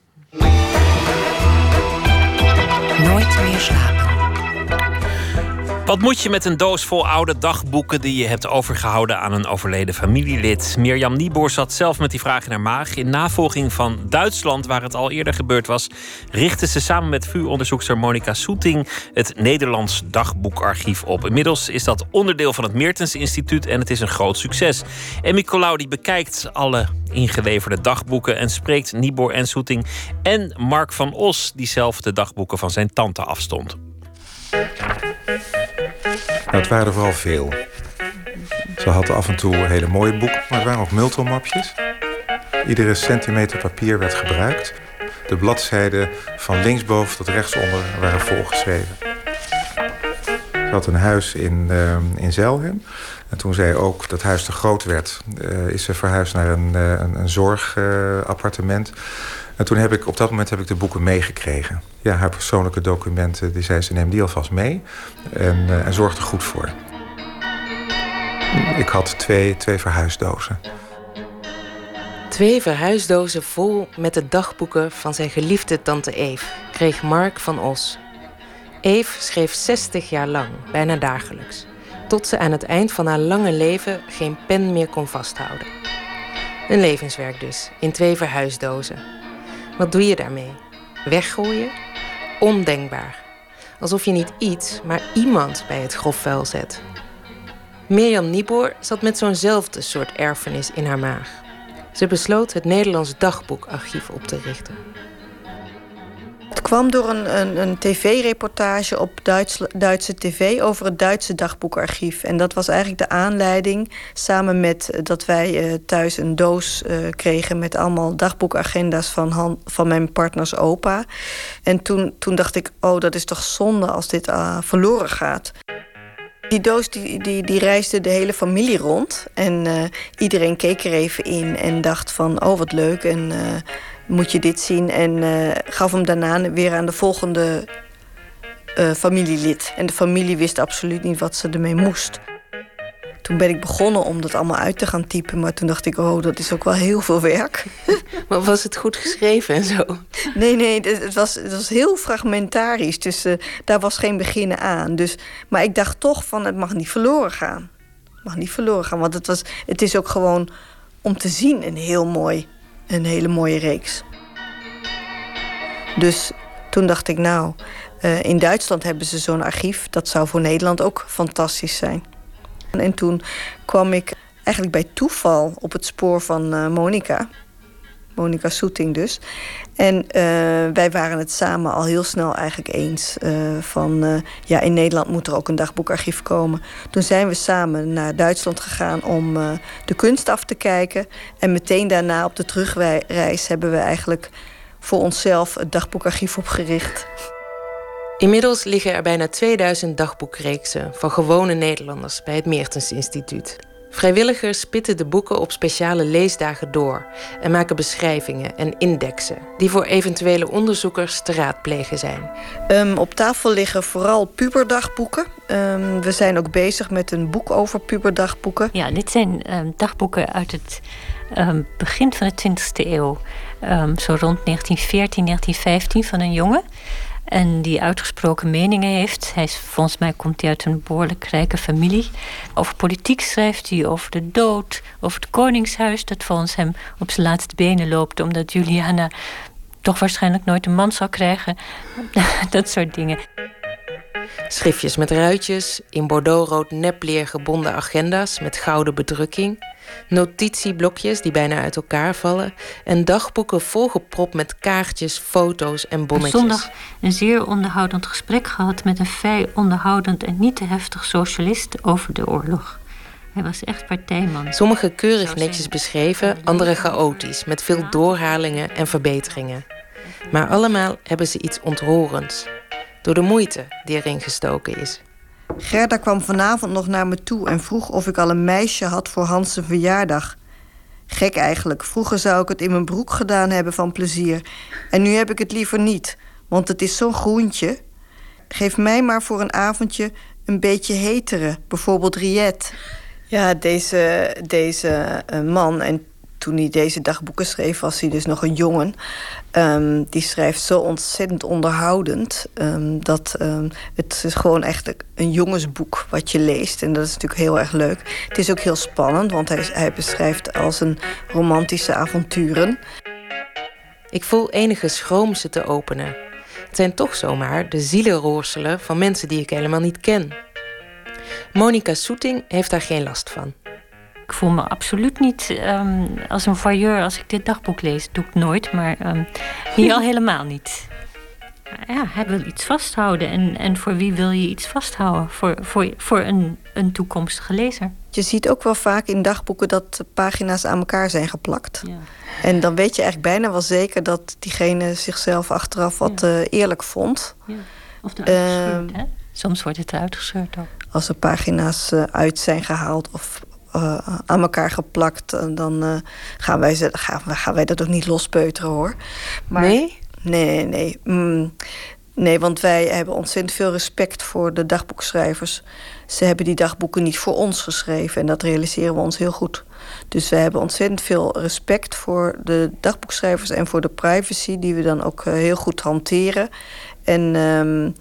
Nooit meer slapen. Wat moet je met een doos vol oude dagboeken die je hebt overgehouden aan een overleden familielid? Mirjam Nieboer zat zelf met die vraag in haar maag. In navolging van Duitsland, waar het al eerder gebeurd was, richtte ze samen met vuuronderzoekster Monica Soeting het Nederlands dagboekarchief op. Inmiddels is dat onderdeel van het Meertens Instituut en het is een groot succes. En Colau die bekijkt alle ingeleverde dagboeken en spreekt Nieboer en Soeting en Mark van Os, die zelf de dagboeken van zijn tante afstond. Nou, het waren er vooral veel. Ze hadden af en toe hele mooie boeken, maar het waren ook multomapjes. Iedere centimeter papier werd gebruikt. De bladzijden van linksboven tot rechtsonder waren volgeschreven. Ze had een huis in, uh, in Zelhem. En toen zij ook dat huis te groot werd, uh, is ze verhuisd naar een, uh, een, een zorgappartement. En toen heb ik, op dat moment heb ik de boeken meegekregen. Ja, haar persoonlijke documenten, die zei ze, neem die alvast mee. En, uh, en zorg er goed voor. Ik had twee, twee verhuisdozen. Twee verhuisdozen vol met de dagboeken van zijn geliefde tante Eve... kreeg Mark van Os. Eve schreef 60 jaar lang, bijna dagelijks. Tot ze aan het eind van haar lange leven geen pen meer kon vasthouden. Een levenswerk dus, in twee verhuisdozen. Wat doe je daarmee? Weggooien? Ondenkbaar. Alsof je niet iets, maar iemand bij het grofvuil zet. Mirjam Nieboer zat met zo'nzelfde soort erfenis in haar maag. Ze besloot het Nederlands dagboekarchief op te richten. Het kwam door een, een, een tv-reportage op Duits, Duitse tv over het Duitse dagboekarchief. En dat was eigenlijk de aanleiding, samen met dat wij uh, thuis een doos uh, kregen met allemaal dagboekagenda's van, van mijn partners opa. En toen, toen dacht ik, oh, dat is toch zonde als dit verloren gaat. Die doos die, die, die reisde de hele familie rond. En iedereen keek er even in en dacht van, oh wat leuk. En moet je dit zien? En uh, gaf hem daarna weer aan de volgende familielid. En de familie wist absoluut niet wat ze ermee moest. Toen ben ik begonnen om dat allemaal uit te gaan typen. Maar toen dacht ik, oh, dat is ook wel heel veel werk. Maar was het goed geschreven en zo? Nee, nee, het was, het was heel fragmentarisch. Dus uh, daar was geen beginnen aan. Dus, maar ik dacht toch van, het mag niet verloren gaan. Het mag niet verloren gaan, want het, was, het is ook gewoon om te zien een heel mooi, een hele mooie reeks. Dus toen dacht ik, nou, uh, in Duitsland hebben ze zo'n archief. Dat zou voor Nederland ook fantastisch zijn. En toen kwam ik eigenlijk bij toeval op het spoor van uh, Monica. Monica Soeting dus. En uh, wij waren het samen al heel snel eigenlijk eens uh, van... ja, in Nederland moet er ook een dagboekarchief komen. Toen zijn we samen naar Duitsland gegaan om de kunst af te kijken. En meteen daarna op de terugreis hebben we eigenlijk voor onszelf het dagboekarchief opgericht. Inmiddels liggen er bijna 2000 dagboekreeksen van gewone Nederlanders bij het Meertens Instituut. Vrijwilligers spitten de boeken op speciale leesdagen door en maken beschrijvingen en indexen die voor eventuele onderzoekers te raadplegen zijn. Um, op tafel liggen vooral puberdagboeken. Um, we zijn ook bezig met een boek over puberdagboeken. Ja, dit zijn um, dagboeken uit het begin van de 20e eeuw, zo rond 1914, 1915 van een jongen. En die uitgesproken meningen heeft. Hij is, volgens mij komt hij uit een behoorlijk rijke familie. Over politiek schrijft hij, over de dood, over het koningshuis... dat volgens hem op zijn laatste benen loopt... omdat Juliana toch waarschijnlijk nooit een man zal krijgen. dat soort dingen. Schriftjes met ruitjes, in bordeauxrood nepleer gebonden agenda's met gouden bedrukking notitieblokjes die bijna uit elkaar vallen en dagboeken volgepropt met kaartjes, foto's en bonnetjes. Zondag een zeer onderhoudend gesprek gehad met een vrij onderhoudend en niet te heftig socialist over de oorlog. Hij was echt partijman. Sommige keurig netjes beschreven, andere chaotisch, met veel doorhalingen en verbeteringen. Maar allemaal hebben ze iets ontroerends. Door de moeite die erin gestoken is. Gerda kwam vanavond nog naar me toe en vroeg of ik al een meisje had voor Hans' verjaardag. Gek eigenlijk. Vroeger zou ik het in mijn broek gedaan hebben van plezier. En nu heb ik het liever niet, want het is zo'n groentje. Geef mij maar voor een avondje een beetje hetere, bijvoorbeeld Riet. Ja, deze, deze uh, man, en toen hij deze dagboeken schreef, was hij dus nog een jongen. Um, die schrijft zo ontzettend onderhoudend. Um, dat um, het is gewoon echt een jongensboek wat je leest. En dat is natuurlijk heel erg leuk. Het is ook heel spannend, want hij, hij beschrijft als een romantische avonturen. Ik voel enige schroom ze te openen. Het zijn toch zomaar de zielenroorselen van mensen die ik helemaal niet ken. Monica Soeting heeft daar geen last van. Ik voel me absoluut niet um, als een voyeur als ik dit dagboek lees. Dat doe ik nooit, maar um, hier al helemaal niet. Ja, hij wil iets vasthouden. En, en voor wie wil je iets vasthouden? Voor, voor, voor een, een toekomstige lezer. Je ziet ook wel vaak in dagboeken dat pagina's aan elkaar zijn geplakt. Ja. En dan weet je eigenlijk bijna wel zeker dat diegene zichzelf achteraf wat ja. uh, eerlijk vond. Ja. Of eruit uh, hè? Soms wordt het eruit gescheurd ook. Als er pagina's uh, uit zijn gehaald of uh, aan elkaar geplakt, dan uh, gaan, wij ze, gaan, gaan wij dat ook niet lospeuteren hoor. Maar, nee? Nee, nee, nee. Mm, nee, want wij hebben ontzettend veel respect voor de dagboekschrijvers. Ze hebben die dagboeken niet voor ons geschreven en dat realiseren we ons heel goed. Dus we hebben ontzettend veel respect voor de dagboekschrijvers en voor de privacy, die we dan ook heel goed hanteren. En um,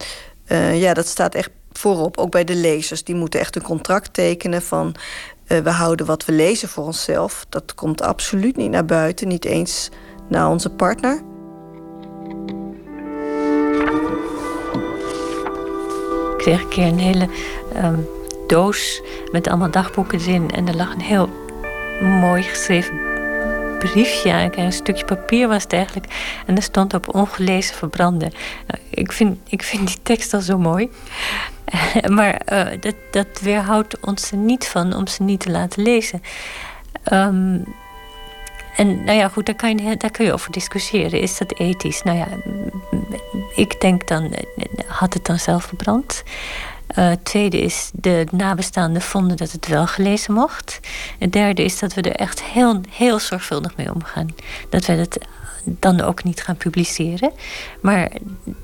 ja, dat staat echt voorop, ook bij de lezers. Die moeten echt een contract tekenen van uh, we houden wat we lezen voor onszelf. Dat komt absoluut niet naar buiten, niet eens naar onze partner. Ik kreeg een keer een hele um, doos met allemaal dagboeken erin. En er lag een heel mooi geschreven briefje. Een stukje papier was het eigenlijk. En er stond op ongelezen verbranden. Nou, ik, vind, ik vind die tekst al zo mooi. maar uh, dat, dat weerhoudt ons er niet van om ze niet te laten lezen. Um, en nou ja, goed, daar daar kun je over discussiëren. Is dat ethisch? Nou ja, ik denk dan, had het dan zelf verbrand? Uh, tweede is, de nabestaanden vonden dat het wel gelezen mocht. Het derde is dat we er echt heel, heel zorgvuldig mee omgaan. Dat we het dan ook niet gaan publiceren. Maar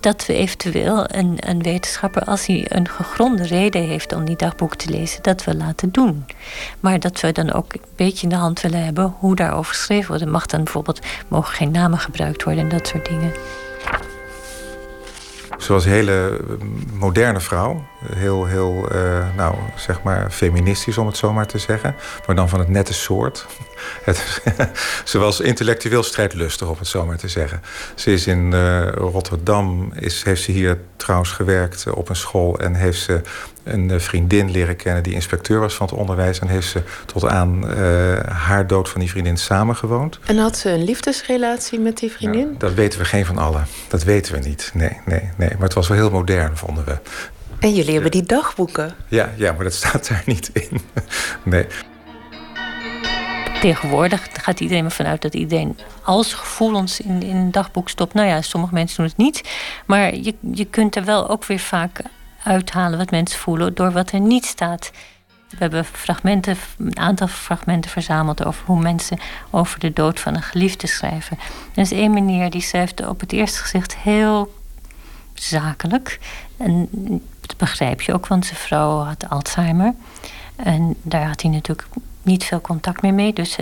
dat we eventueel een, een wetenschapper, als hij een gegronde reden heeft om die dagboek te lezen, dat we laten doen. Maar dat we dan ook een beetje in de hand willen hebben hoe daarover geschreven wordt. Er mag dan bijvoorbeeld, mogen geen namen gebruikt worden en dat soort dingen. Ze was een hele moderne vrouw. Heel, heel uh, nou, zeg maar feministisch, om het zo maar te zeggen. Maar dan van het nette soort. Ze was intellectueel strijdlustig, om het zo maar te zeggen. Ze is in uh, Rotterdam, is, heeft ze hier trouwens gewerkt op een school... en heeft ze een vriendin leren kennen die inspecteur was van het onderwijs. En heeft ze tot aan uh, haar dood van die vriendin samengewoond. En had ze een liefdesrelatie met die vriendin? Nou, dat weten we geen van allen. Dat weten we niet. Nee, nee, nee. Maar het was wel heel modern, vonden we. En jullie hebben die dagboeken? Ja, ja, maar dat staat daar niet in. Nee. Tegenwoordig gaat iedereen ervan uit dat iedereen als gevoelens in, in een dagboek stopt. Nou ja, sommige mensen doen het niet. Maar je, je kunt er wel ook weer vaak uithalen wat mensen voelen door wat er niet staat. We hebben fragmenten, een aantal fragmenten verzameld over hoe mensen over de dood van een geliefde schrijven. Er is één meneer die schrijft op het eerste gezicht heel zakelijk. En dat begrijp je ook, want zijn vrouw had Alzheimer. En daar had hij natuurlijk niet veel contact meer mee. Dus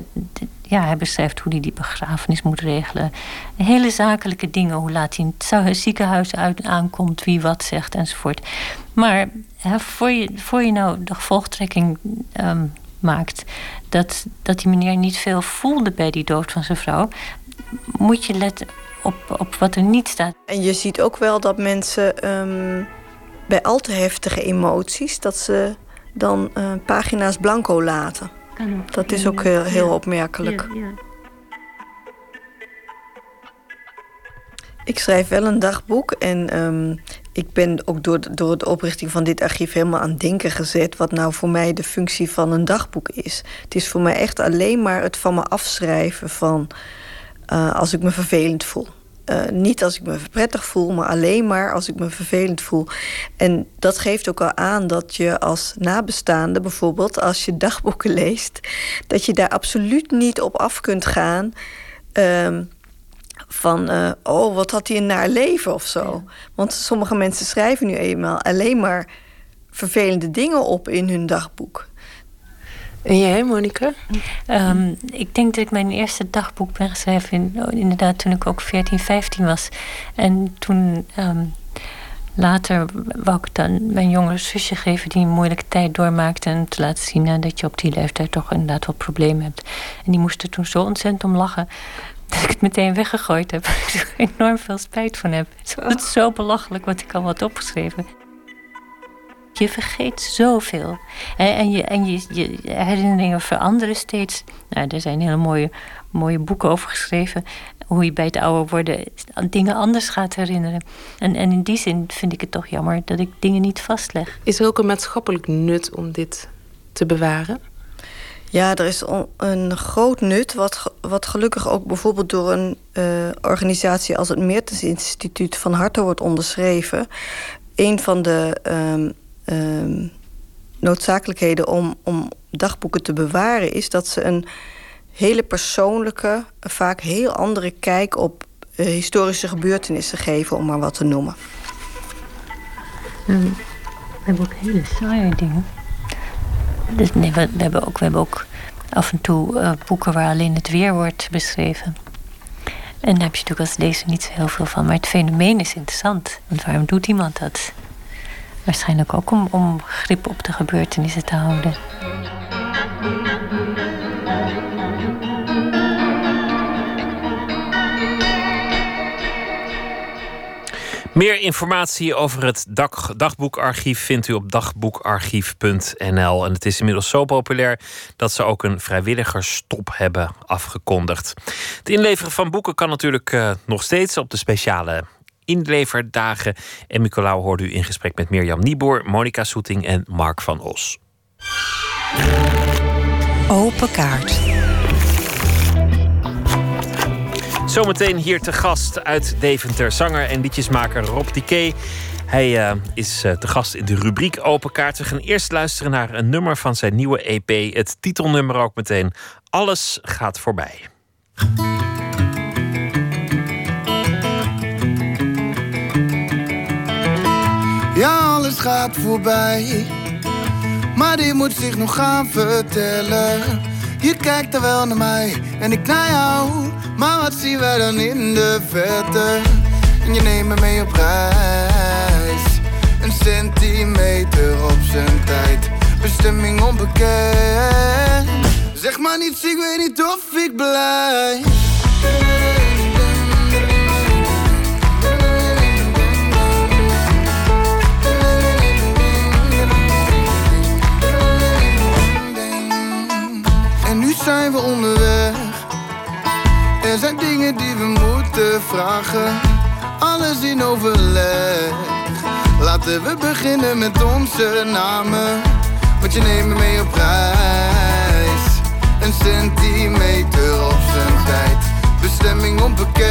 ja, hij beschrijft hoe hij die begrafenis moet regelen. Hele zakelijke dingen. Hoe laat hij het ziekenhuis uit, aankomt, wie wat zegt enzovoort. Maar hè, voor, je, voor je nou de gevolgtrekking um, maakt dat, dat die meneer niet veel voelde bij die dood van zijn vrouw, moet je letten op, op wat er niet staat. En je ziet ook wel dat mensen um, bij al te heftige emoties, dat ze dan uh, pagina's blanco laten. Dat is ook heel, heel opmerkelijk. Ik schrijf wel een dagboek en um, ik ben ook door, door de oprichting van dit archief helemaal aan denken gezet wat nou voor mij de functie van een dagboek is. Het is voor mij echt alleen maar het van me afschrijven van uh, als ik me vervelend voel. Uh, niet als ik me prettig voel, maar alleen maar als ik me vervelend voel. En dat geeft ook al aan dat je als nabestaande, bijvoorbeeld als je dagboeken leest, dat je daar absoluut niet op af kunt gaan. Uh, van, uh, oh, wat had hij een naar leven of zo. Ja. Want sommige mensen schrijven nu eenmaal alleen maar vervelende dingen op in hun dagboek. En jij, Monika? Um, ik denk dat ik mijn eerste dagboek ben geschreven... In, oh, inderdaad toen ik ook 14, 15 was. En toen... Um, later wou ik dan mijn jongere zusje geven... die een moeilijke tijd doormaakte... en te laten zien uh, dat je op die leeftijd toch inderdaad wat problemen hebt. En die moest er toen zo ontzettend om lachen dat ik het meteen weggegooid heb. ik er enorm veel spijt van heb. Het is zo belachelijk wat ik al had opgeschreven. Je vergeet zoveel. En, je, en je, je herinneringen veranderen steeds. Nou, er zijn hele mooie, mooie boeken over geschreven. Hoe je bij het ouder worden dingen anders gaat herinneren. En, en in die zin vind ik het toch jammer dat ik dingen niet vastleg. Is er ook een maatschappelijk nut om dit te bewaren? Ja, er is een groot nut, wat, wat gelukkig ook bijvoorbeeld door een uh, organisatie als het Meertens Instituut van harte wordt onderschreven. Een van de um, um, noodzakelijkheden om, om dagboeken te bewaren is dat ze een hele persoonlijke, vaak heel andere kijk op uh, historische gebeurtenissen geven, om maar wat te noemen. Um, we hebben ook hele saaie dingen. Dus nee, we, hebben ook, we hebben ook af en toe uh, boeken waar alleen het weer wordt beschreven. En daar heb je natuurlijk als lezer niet zo heel veel van. Maar het fenomeen is interessant. Want waarom doet iemand dat? Waarschijnlijk ook om, om grip op de gebeurtenissen te houden. Meer informatie over het dagboekarchief vindt u op dagboekarchief.nl. En het is inmiddels zo populair dat ze ook een vrijwilligersstop hebben afgekondigd. Het inleveren van boeken kan natuurlijk uh, nog steeds op de speciale inleverdagen. En Nicolaou hoorde u in gesprek met Mirjam Nieboer, Monica Soeting en Mark van Os. Open kaart. Zometeen hier te gast uit Deventer, zanger en liedjesmaker Rob Diké. Hij uh, is uh, te gast in de rubriek Open Kaart. We gaan eerst luisteren naar een nummer van zijn nieuwe EP. Het titelnummer ook meteen. Alles gaat voorbij. Gaat voorbij. Maar die moet zich nog gaan vertellen. Je kijkt er wel naar mij en ik naar jou. Maar wat zien wij dan in de verte? En je neemt me mee op reis. Een centimeter op zijn tijd. Bestemming onbekend. Zeg maar niets, ik weet niet of ik zijn we onderweg. Er zijn dingen die we moeten vragen. Alles in overleg. Laten we beginnen met onze namen. Want je neemt me mee op reis. Een centimeter op zijn tijd. Bestemming onbekend.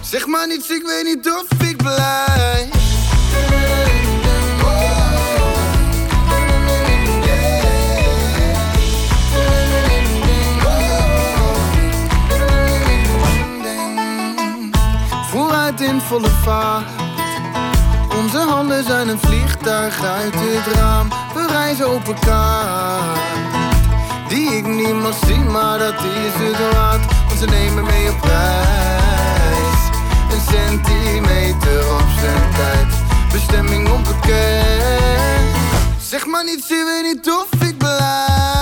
Zeg maar niets, ik weet niet of ik blijf. Volle vaart. Onze handen zijn een vliegtuig uit het raam. We reizen op elkaar. Die ik niet mag zien, maar dat is het waard. Want ze nemen mee op reis. Een centimeter op zijn tijd. Bestemming onbekend. Zeg maar niet, zie we niet of ik blijf.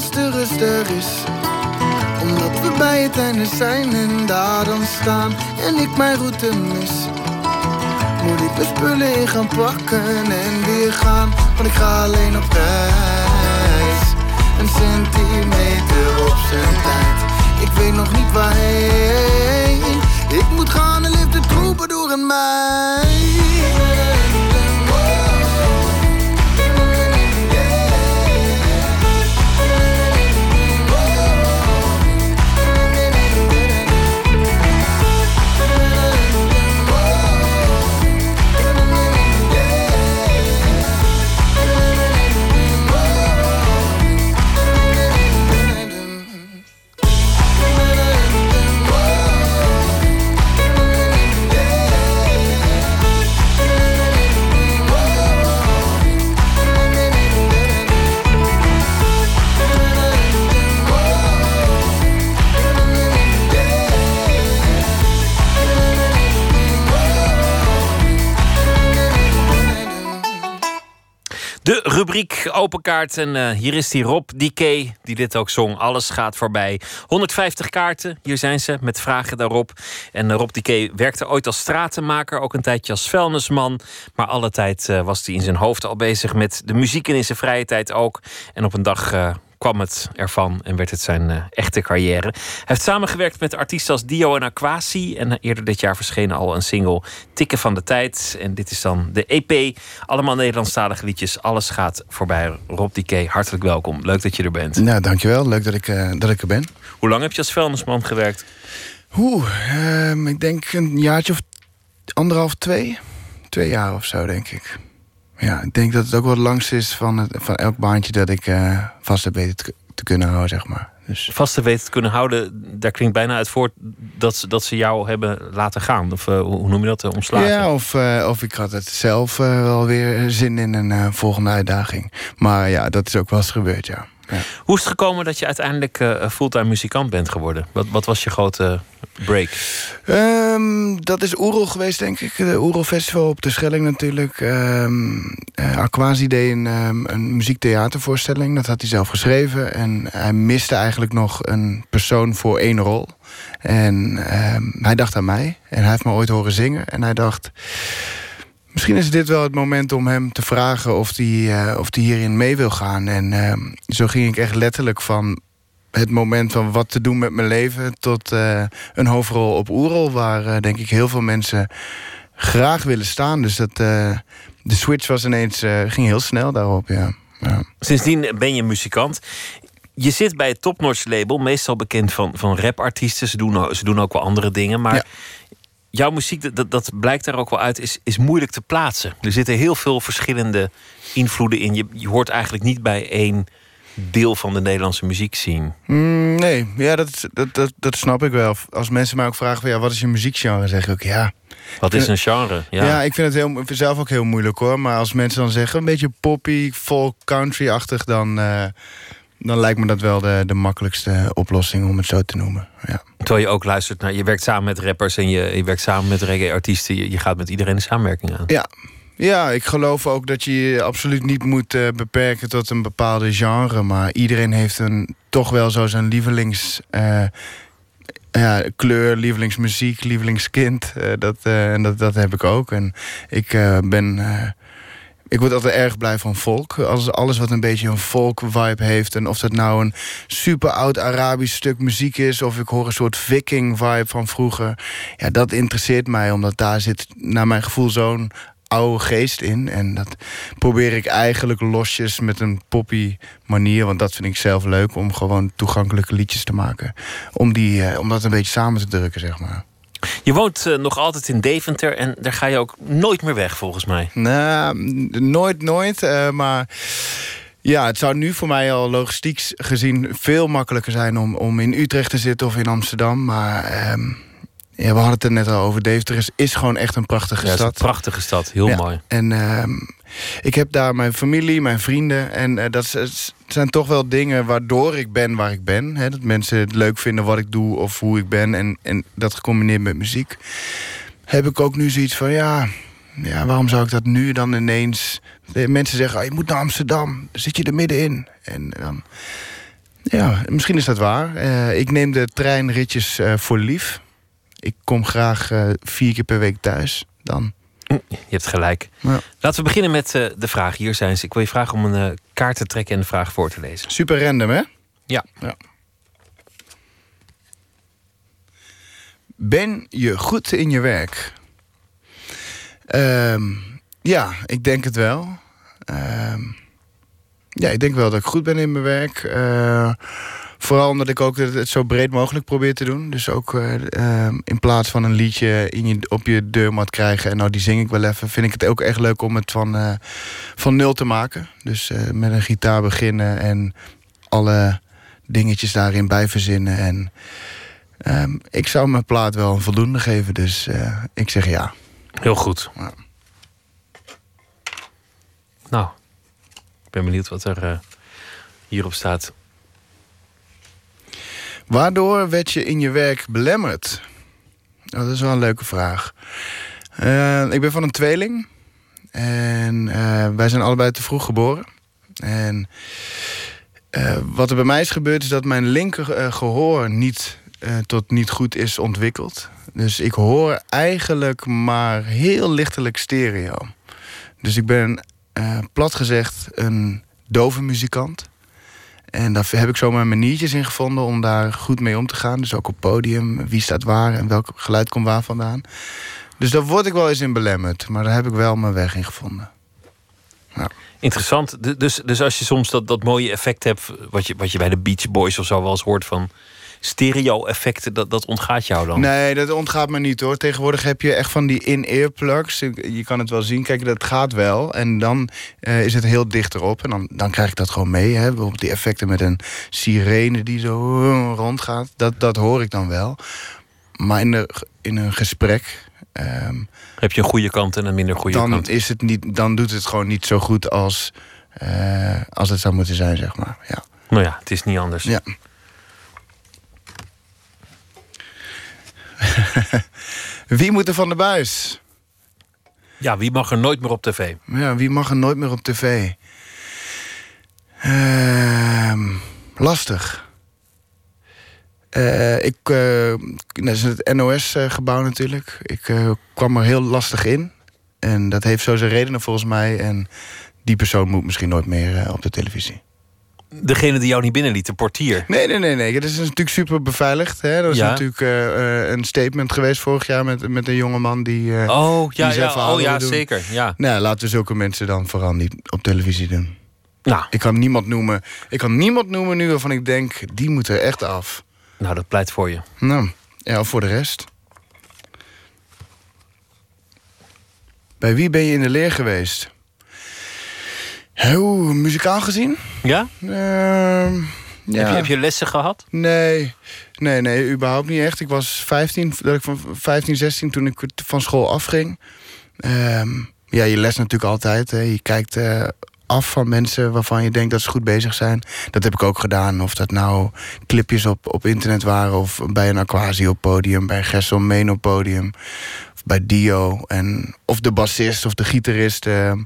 Als de rust er is. Omdat we bij het einde zijn en daar dan staan En ik mijn route mis. Moet ik de spullen in gaan pakken en weer gaan Want ik ga alleen op reis. Een centimeter op zijn tijd. Ik weet nog niet waarheen. Ik moet gaan en liefde troepen door een mij rubriek Open Kaart. En uh, hier is die Rob Dike, die dit ook zong. Alles gaat voorbij. 150 kaarten, hier zijn ze, met vragen daarop. En uh, Rob Dike werkte ooit als stratenmaker, ook een tijdje als vuilnisman. Maar alle tijd uh, was hij in zijn hoofd al bezig met de muziek en in zijn vrije tijd ook. En op een dag kwam het ervan en werd het zijn uh, echte carrière. Hij heeft samengewerkt met artiesten als Dio en Aquasi. En eerder dit jaar verscheen al een single Tikken van de Tijd. En dit is dan de EP. Allemaal Nederlandstalige liedjes. Alles gaat voorbij. Rob Dike, hartelijk welkom. Leuk dat je er bent. Nou, dankjewel. Leuk dat ik, uh, dat ik er ben. Hoe lang heb je als vuilnisman gewerkt? Oeh, uh, ik denk een jaartje of anderhalf, twee. Twee jaar of zo, denk ik. Ja, ik denk dat het ook wel het langst is van, het, van elk baantje dat ik uh, vast heb weten te, te, kunnen houden, zeg maar. Dus... Vast te weten te kunnen houden, daar klinkt bijna uit voort dat, ze, dat ze jou hebben laten gaan. Of uh, hoe noem je dat, omslagen? Ja, of, uh, of ik had het zelf wel weer zin in een volgende uitdaging. Maar ja, dat is ook wel eens gebeurd, ja. Hoe is het gekomen dat je uiteindelijk uh, fulltime muzikant bent geworden? Wat, wat was je grote break? Um, dat is Oerol geweest, denk ik. De Festival op de Schelling natuurlijk. Um, uh, Aquasi deed een, um, een muziektheatervoorstelling. Dat had hij zelf geschreven. En hij miste eigenlijk nog een persoon voor één rol. En hij dacht aan mij. En hij heeft me ooit horen zingen. En hij dacht... Misschien is dit wel het moment om hem te vragen of hij uh, of die hierin mee wil gaan. En uh, zo ging ik echt letterlijk van het moment van wat te doen met mijn leven... tot uh, een hoofdrol op Oerol, waar denk ik heel veel mensen graag willen staan. Dus dat, de switch was ineens, ging heel snel daarop, ja. ja. Sindsdien ben je muzikant. Je zit bij het Topnotch label, meestal bekend van, van rapartiesten. Ze doen, ze doen ook wel andere dingen, maar... Ja jouw muziek, dat, dat blijkt daar ook wel uit, is, is moeilijk te plaatsen. Er zitten heel veel verschillende invloeden in. Je, je hoort eigenlijk niet bij één deel van de Nederlandse muziek zien. Mm, nee, ja, dat, dat, dat, dat snap ik wel. Als mensen mij ook vragen, van, ja, wat is je muziekgenre? zeg ik ook, ja... Wat is een genre? Ja. ja, ik vind het heel, zelf ook heel moeilijk hoor. Maar als mensen dan zeggen, een beetje poppy, folk, country-achtig... dan, uh, dan lijkt me dat wel de, de makkelijkste oplossing om het zo te noemen. Ja. Terwijl je ook luistert naar, je werkt samen met rappers en je, je werkt samen met reggae-artiesten. Je, je gaat met iedereen de samenwerking aan. Ja. Ja, ik geloof ook dat je je absoluut niet moet uh, beperken tot een bepaalde genre. Maar iedereen heeft een, toch wel zo zijn lievelings... Uh, ja, kleur, lievelingsmuziek, lievelingskind. Uh, dat, en dat, dat heb ik ook. En ik ben ik word altijd erg blij van volk. Als alles wat een beetje een folk vibe heeft. En of dat nou een super oud Arabisch stuk muziek is. Of ik hoor een soort viking vibe van vroeger. Ja, dat interesseert mij. Omdat daar zit naar mijn gevoel zo'n oude geest in. En dat probeer ik eigenlijk losjes met een poppy manier. Want dat vind ik zelf leuk. Om gewoon toegankelijke liedjes te maken. Om, die, eh, om dat een beetje samen te drukken, zeg maar. Je woont uh, nog altijd in Deventer en daar ga je ook nooit meer weg, volgens mij. Nou, nooit, nooit. Uh, maar ja, het zou nu voor mij al logistiek gezien veel makkelijker zijn om, om in Utrecht te zitten of in Amsterdam. Maar uh, ja, we hadden het er net al over. Deventer is, is gewoon echt een prachtige ja, stad. Een prachtige stad, heel ja, mooi. En ehm, ik heb daar mijn familie, mijn vrienden. En uh, dat zijn toch wel dingen waardoor ik ben waar ik ben. Hè? Dat mensen het leuk vinden wat ik doe of hoe ik ben. En, en dat gecombineerd met muziek. Heb ik ook nu zoiets van, ja, ja waarom zou ik dat nu dan ineens... Mensen zeggen, oh, je moet naar Amsterdam. Zit je er middenin. En dan... Ja, misschien is dat waar. Uh, ik neem de treinritjes voor lief. Ik kom graag vier keer per week thuis. Dan je hebt gelijk. Ja. Laten we beginnen met uh, de vraag. Hier zijn ze. Ik wil je vragen om een uh, kaart te trekken en de vraag voor te lezen. Super random, hè? Ja. ja. Ben je goed in je werk? Um, ja, ik denk het wel. Um, ja, ik denk wel dat ik goed ben in mijn werk. Uh, Vooral omdat ik ook het, zo breed mogelijk probeer te doen. Dus ook uh, uh, in plaats van een liedje in je, op je deurmat krijgen... en nou die zing ik wel even... vind ik het ook echt leuk om het van, uh, van nul te maken. Dus met een gitaar beginnen en alle dingetjes daarin bij verzinnen. En um, ik zou mijn plaat wel een voldoende geven, dus ik zeg ja. Heel goed. Ja. Nou, ik ben benieuwd wat er hierop staat. Waardoor werd je in je werk belemmerd? Oh, dat is wel een leuke vraag. Uh, ik ben van een tweeling. En uh, wij zijn allebei te vroeg geboren. En eh, wat er bij mij is gebeurd is dat mijn linker eh, gehoor niet eh, tot niet goed is ontwikkeld. Dus ik hoor eigenlijk maar heel lichtelijk stereo. Dus ik ben eh, plat gezegd een dove muzikant. En daar heb ik zo mijn maniertjes in gevonden om daar goed mee om te gaan. Dus ook op podium, wie staat waar en welk geluid komt waar vandaan. Dus daar word ik wel eens in belemmerd. Maar daar heb ik wel mijn weg in gevonden. Interessant. Dus, dus als je soms dat, dat mooie effect hebt, wat je, wat je bij de Beach Boys of zo wel eens hoort van stereo-effecten, dat, dat ontgaat jou dan? Nee, dat ontgaat me niet hoor. Tegenwoordig heb je echt van die in-ear plugs. Je kan het wel zien. Kijk, dat gaat wel. En dan eh, is het heel dichterop. En dan, dan krijg ik dat gewoon mee. Hè. Bijvoorbeeld die effecten met een sirene die zo rondgaat. Dat, dat hoor ik dan wel. Maar in, de, in een gesprek. ehm, Heb je een goede kant en een minder goede dan, kant? is het niet, dan doet het gewoon niet zo goed als, eh, als het zou moeten zijn, zeg maar. Ja. Nou ja, het is niet anders. Ja. Wie moet er van de buis? Ja, wie mag er nooit meer op tv? Ja, wie mag er nooit meer op tv? Ehm, lastig. Eh, ik, eh, dat is het NOS-gebouw natuurlijk. Ik eh, kwam er heel lastig in. En dat heeft zo zijn redenen volgens mij. En die persoon moet misschien nooit meer eh, op de televisie. Degene die jou niet binnenliet, de portier. Nee, nee, nee, nee. Dat is natuurlijk super beveiligd. Hè? Dat is Ja. natuurlijk eh, eh, een statement geweest vorig jaar met, met een jongeman die. eh, Oh, ja, die zijn ja, verhaal oh, ja doen. zeker. Ja. Nou, laten we zulke mensen dan vooral niet op televisie doen. Nou. Ik kan niemand noemen. Ik kan niemand noemen nu waarvan ik denk, die moet er echt af. Nou, dat pleit voor je. Nou, ja, voor de rest. Bij wie ben je in de leer geweest? Oeh, muzikaal gezien? Ja? Ehm, ja. Heb, je, heb je lessen gehad? Nee, nee, nee, überhaupt niet echt. Ik was 15, dat ik van 15, 16 toen ik van school afging. Ehm, ja, je les natuurlijk altijd. Hè. Je kijkt eh, af van mensen waarvan je denkt dat ze goed bezig zijn. Dat heb ik ook gedaan. Of dat nou clipjes op, op internet waren... of bij een Aquasi op podium, bij Gessel Meen op podium... of bij Dio, en, of de bassist of de gitarist... ehm,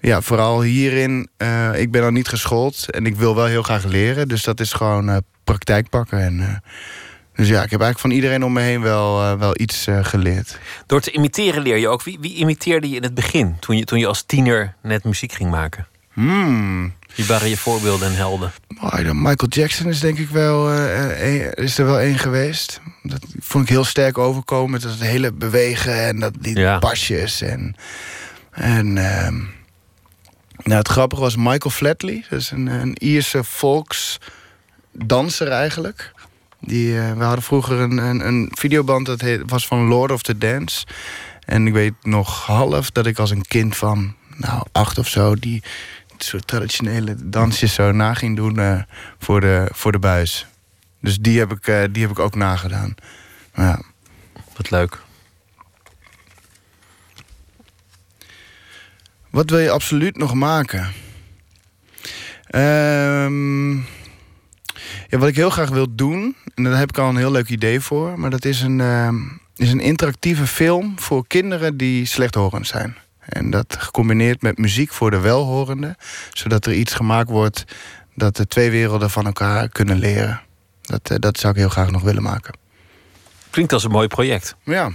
ja, vooral hierin, eh, ik ben al niet geschoold en ik wil wel heel graag leren. Dus dat is gewoon eh, praktijk pakken. En, eh, dus ja, ik heb eigenlijk van iedereen om me heen wel, wel iets geleerd. Door te imiteren leer je ook. Wie, wie imiteerde je in het begin, toen je, toen je als tiener net muziek ging maken? Hmm. Wie waren je voorbeelden en helden? Michael Jackson is denk ik wel, eh, is er wel één geweest. Dat vond ik heel sterk overkomen. Dat hele bewegen en dat, die Ja. pasjes. En, en ehm, nou, het grappige was Michael Flatley. Dat is een, een Ierse volksdanser eigenlijk. Die, eh, we hadden vroeger een, een, een videoband dat was van Lord of the Dance. En ik weet nog half dat ik als een kind van nou, acht of zo... die soort traditionele dansjes zo na ging doen eh, voor, de, voor de buis. Dus die heb ik, eh, die heb ik ook nagedaan. Ja. Wat leuk. Wat wil je absoluut nog maken? Ehm, ja, wat ik heel graag wil doen, en daar heb ik al een heel leuk idee voor, maar dat is een, ehm, is een interactieve film voor kinderen die slechthorend zijn. En dat gecombineerd met muziek voor de welhorenden, zodat er iets gemaakt wordt dat de twee werelden van elkaar kunnen leren. Dat, eh, dat zou ik heel graag nog willen maken. Klinkt als een mooi project. Ja.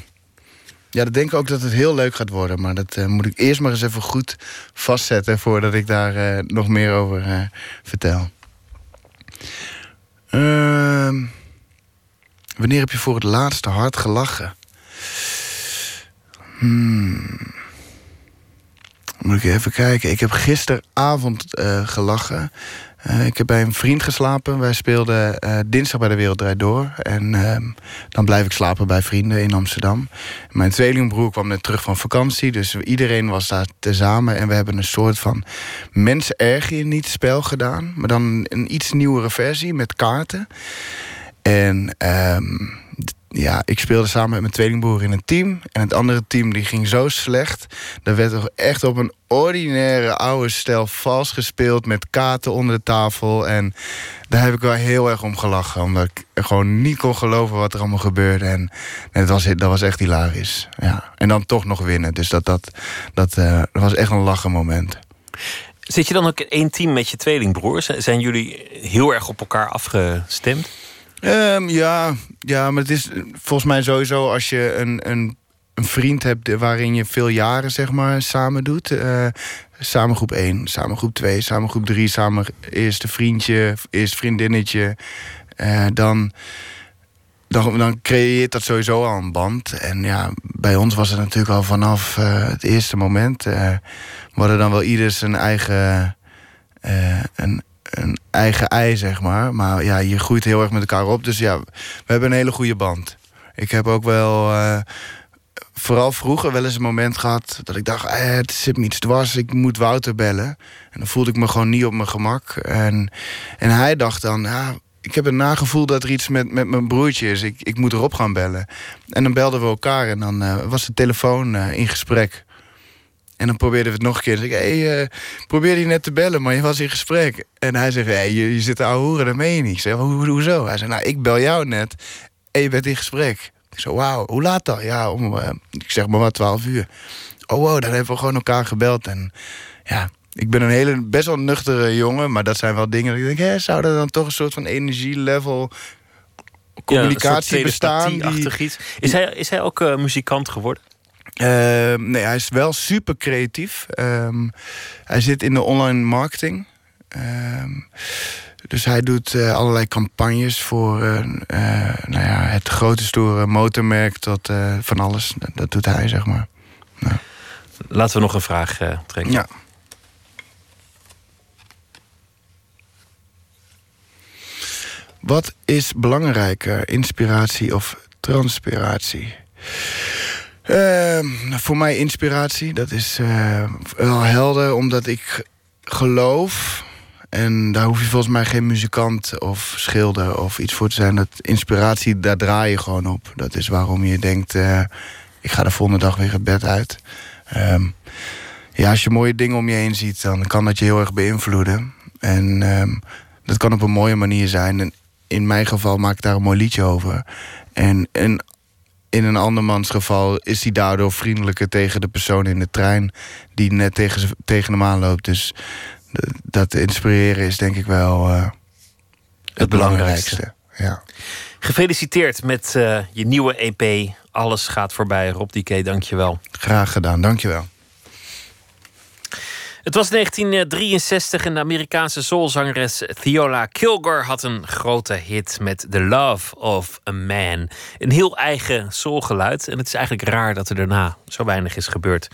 Ja, dat denk ik ook dat het heel leuk gaat worden. Maar dat eh, moet ik eerst maar eens even goed vastzetten... voordat ik daar eh, nog meer over eh, vertel. Ehm, wanneer heb je voor het laatste hard gelachen? Hmm. Moet ik even kijken. Ik heb gisteravond gelachen. Eh, ik heb bij een vriend geslapen. Wij speelden eh, dinsdag bij de Wereld Door. En ehm, dan blijf ik slapen bij vrienden in Amsterdam. Mijn tweelingbroer kwam net terug van vakantie. Dus iedereen was daar tezamen. En we hebben een soort van mensen erger je niet spel gedaan. Maar dan een iets nieuwere versie met kaarten. En ehm, ja, ik speelde samen met mijn tweelingbroer in een team. En het andere team die ging zo slecht. Daar werd toch echt op een ordinaire oude stijl vals gespeeld... met kaarten onder de tafel. En daar heb ik wel heel erg om gelachen. Omdat ik gewoon niet kon geloven wat er allemaal gebeurde. En, het was, dat was echt hilarisch. Ja. En dan toch nog winnen. Dus dat, dat, dat, eh, dat was echt een lachen moment. Zit je dan ook in één team met je tweelingbroers? Zijn jullie heel erg op elkaar afgestemd? Ehm, ja, ja, maar het is volgens mij sowieso als je een, een, een vriend hebt waarin je veel jaren zeg maar, samen doet. Uh, samen groep 1, samen groep 2, samen groep 3, samen eerste vriendje, eerst vriendinnetje. Uh, dan, dan, dan creëert dat sowieso al een band. En ja, bij ons was het natuurlijk al vanaf het eerste moment. we hadden dan wel ieder zijn eigen. een eigen ei, zeg maar. Maar ja, je groeit heel erg met elkaar op. Dus ja, we hebben een hele goede band. Ik heb ook wel, uh, vooral vroeger, wel eens een moment gehad... dat ik dacht, eh, het zit me iets dwars, ik moet Wouter bellen. En dan voelde ik me gewoon niet op mijn gemak. En, en hij dacht dan, ja, ik heb een nagevoel dat er iets met, met mijn broertje is. Ik, ik moet erop gaan bellen. En dan belden we elkaar en dan uh, was de telefoon in gesprek. En dan probeerden we het nog een keer. Dan zei ik, hey, uh, probeerde je net te bellen, maar je was in gesprek. En hij zegt, hey, je, je zit te horen, dat meen je niet. Ik zeg, Ho, hoezo? Hij zei, nou, ik bel jou net en je bent in gesprek. Ik zo, wauw, hoe laat dan? Ja, om, uh, ik zeg maar wat, 12 uur. Oh, wow, dan hebben we gewoon elkaar gebeld. En ja, ik ben een hele, best wel nuchtere jongen, maar dat zijn wel dingen dat ik denk, hé, zou er dan toch een soort van energielevel communicatie ja, bestaan? Die, iets. Is, hij, is hij ook uh, muzikant geworden? Uh, nee, hij is wel super creatief. Um, hij zit in de online marketing. Um, dus hij doet uh, allerlei campagnes voor uh, nou ja, het grote stoere motormerk tot van alles. Dat, dat, doet hij, zeg maar. Laten we nog een vraag trekken. Ja. Wat is belangrijker, inspiratie of transpiratie? Uh, voor mij inspiratie. Dat is wel helder, omdat ik geloof... en daar hoef je volgens mij geen muzikant of schilder of iets voor te zijn. Dat inspiratie, daar draai je gewoon op. Dat is waarom je denkt... Uh, ik ga de volgende dag weer het bed uit. Um, ja, als je mooie dingen om je heen ziet... dan kan dat je heel erg beïnvloeden. En um, dat kan op een mooie manier zijn. En in mijn geval maak ik daar een mooi liedje over. En in een andermans geval is hij daardoor vriendelijker tegen de persoon in de trein die net tegen, tegen hem aanloopt. Dus dat inspireren is denk ik wel uh, het, het, belangrijkste. belangrijkste. Ja. Gefeliciteerd met uh, je nieuwe EP. Alles gaat voorbij. Rob DK, dankjewel. Graag gedaan, dankjewel. Het was 1963 en de Amerikaanse soulzangeres Theola Kilgore had een grote hit met The Love of a Man. Een heel eigen soulgeluid. En het is eigenlijk raar dat er daarna zo weinig is gebeurd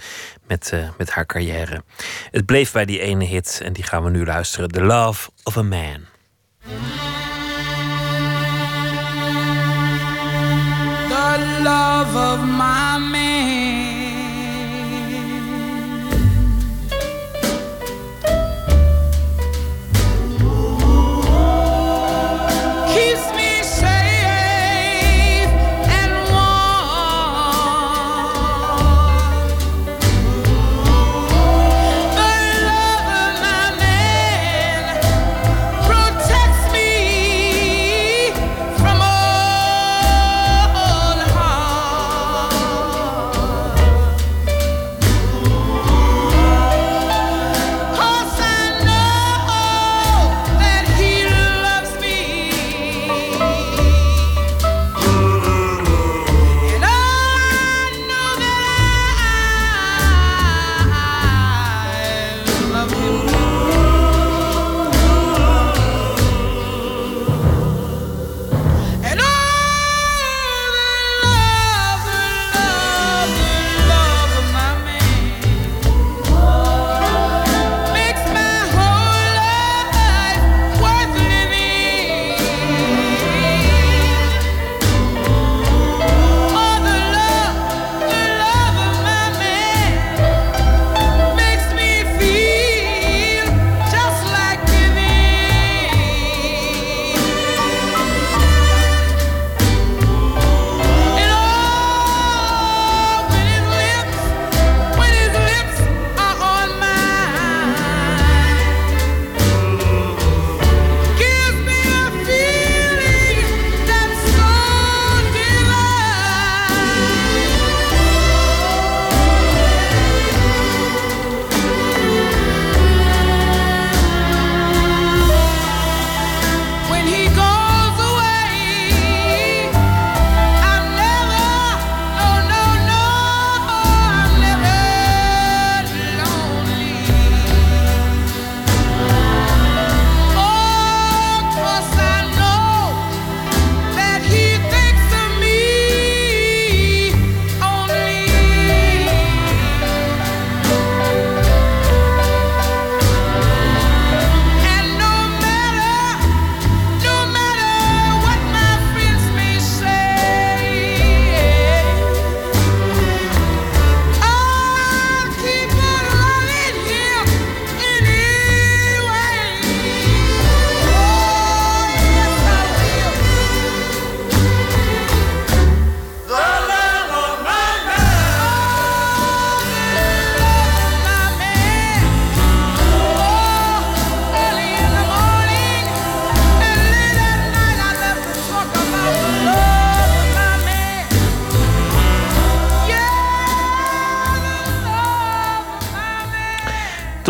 met, uh, met haar carrière. Het bleef bij die ene hit en die gaan we nu luisteren. The Love of a Man. The love of my man.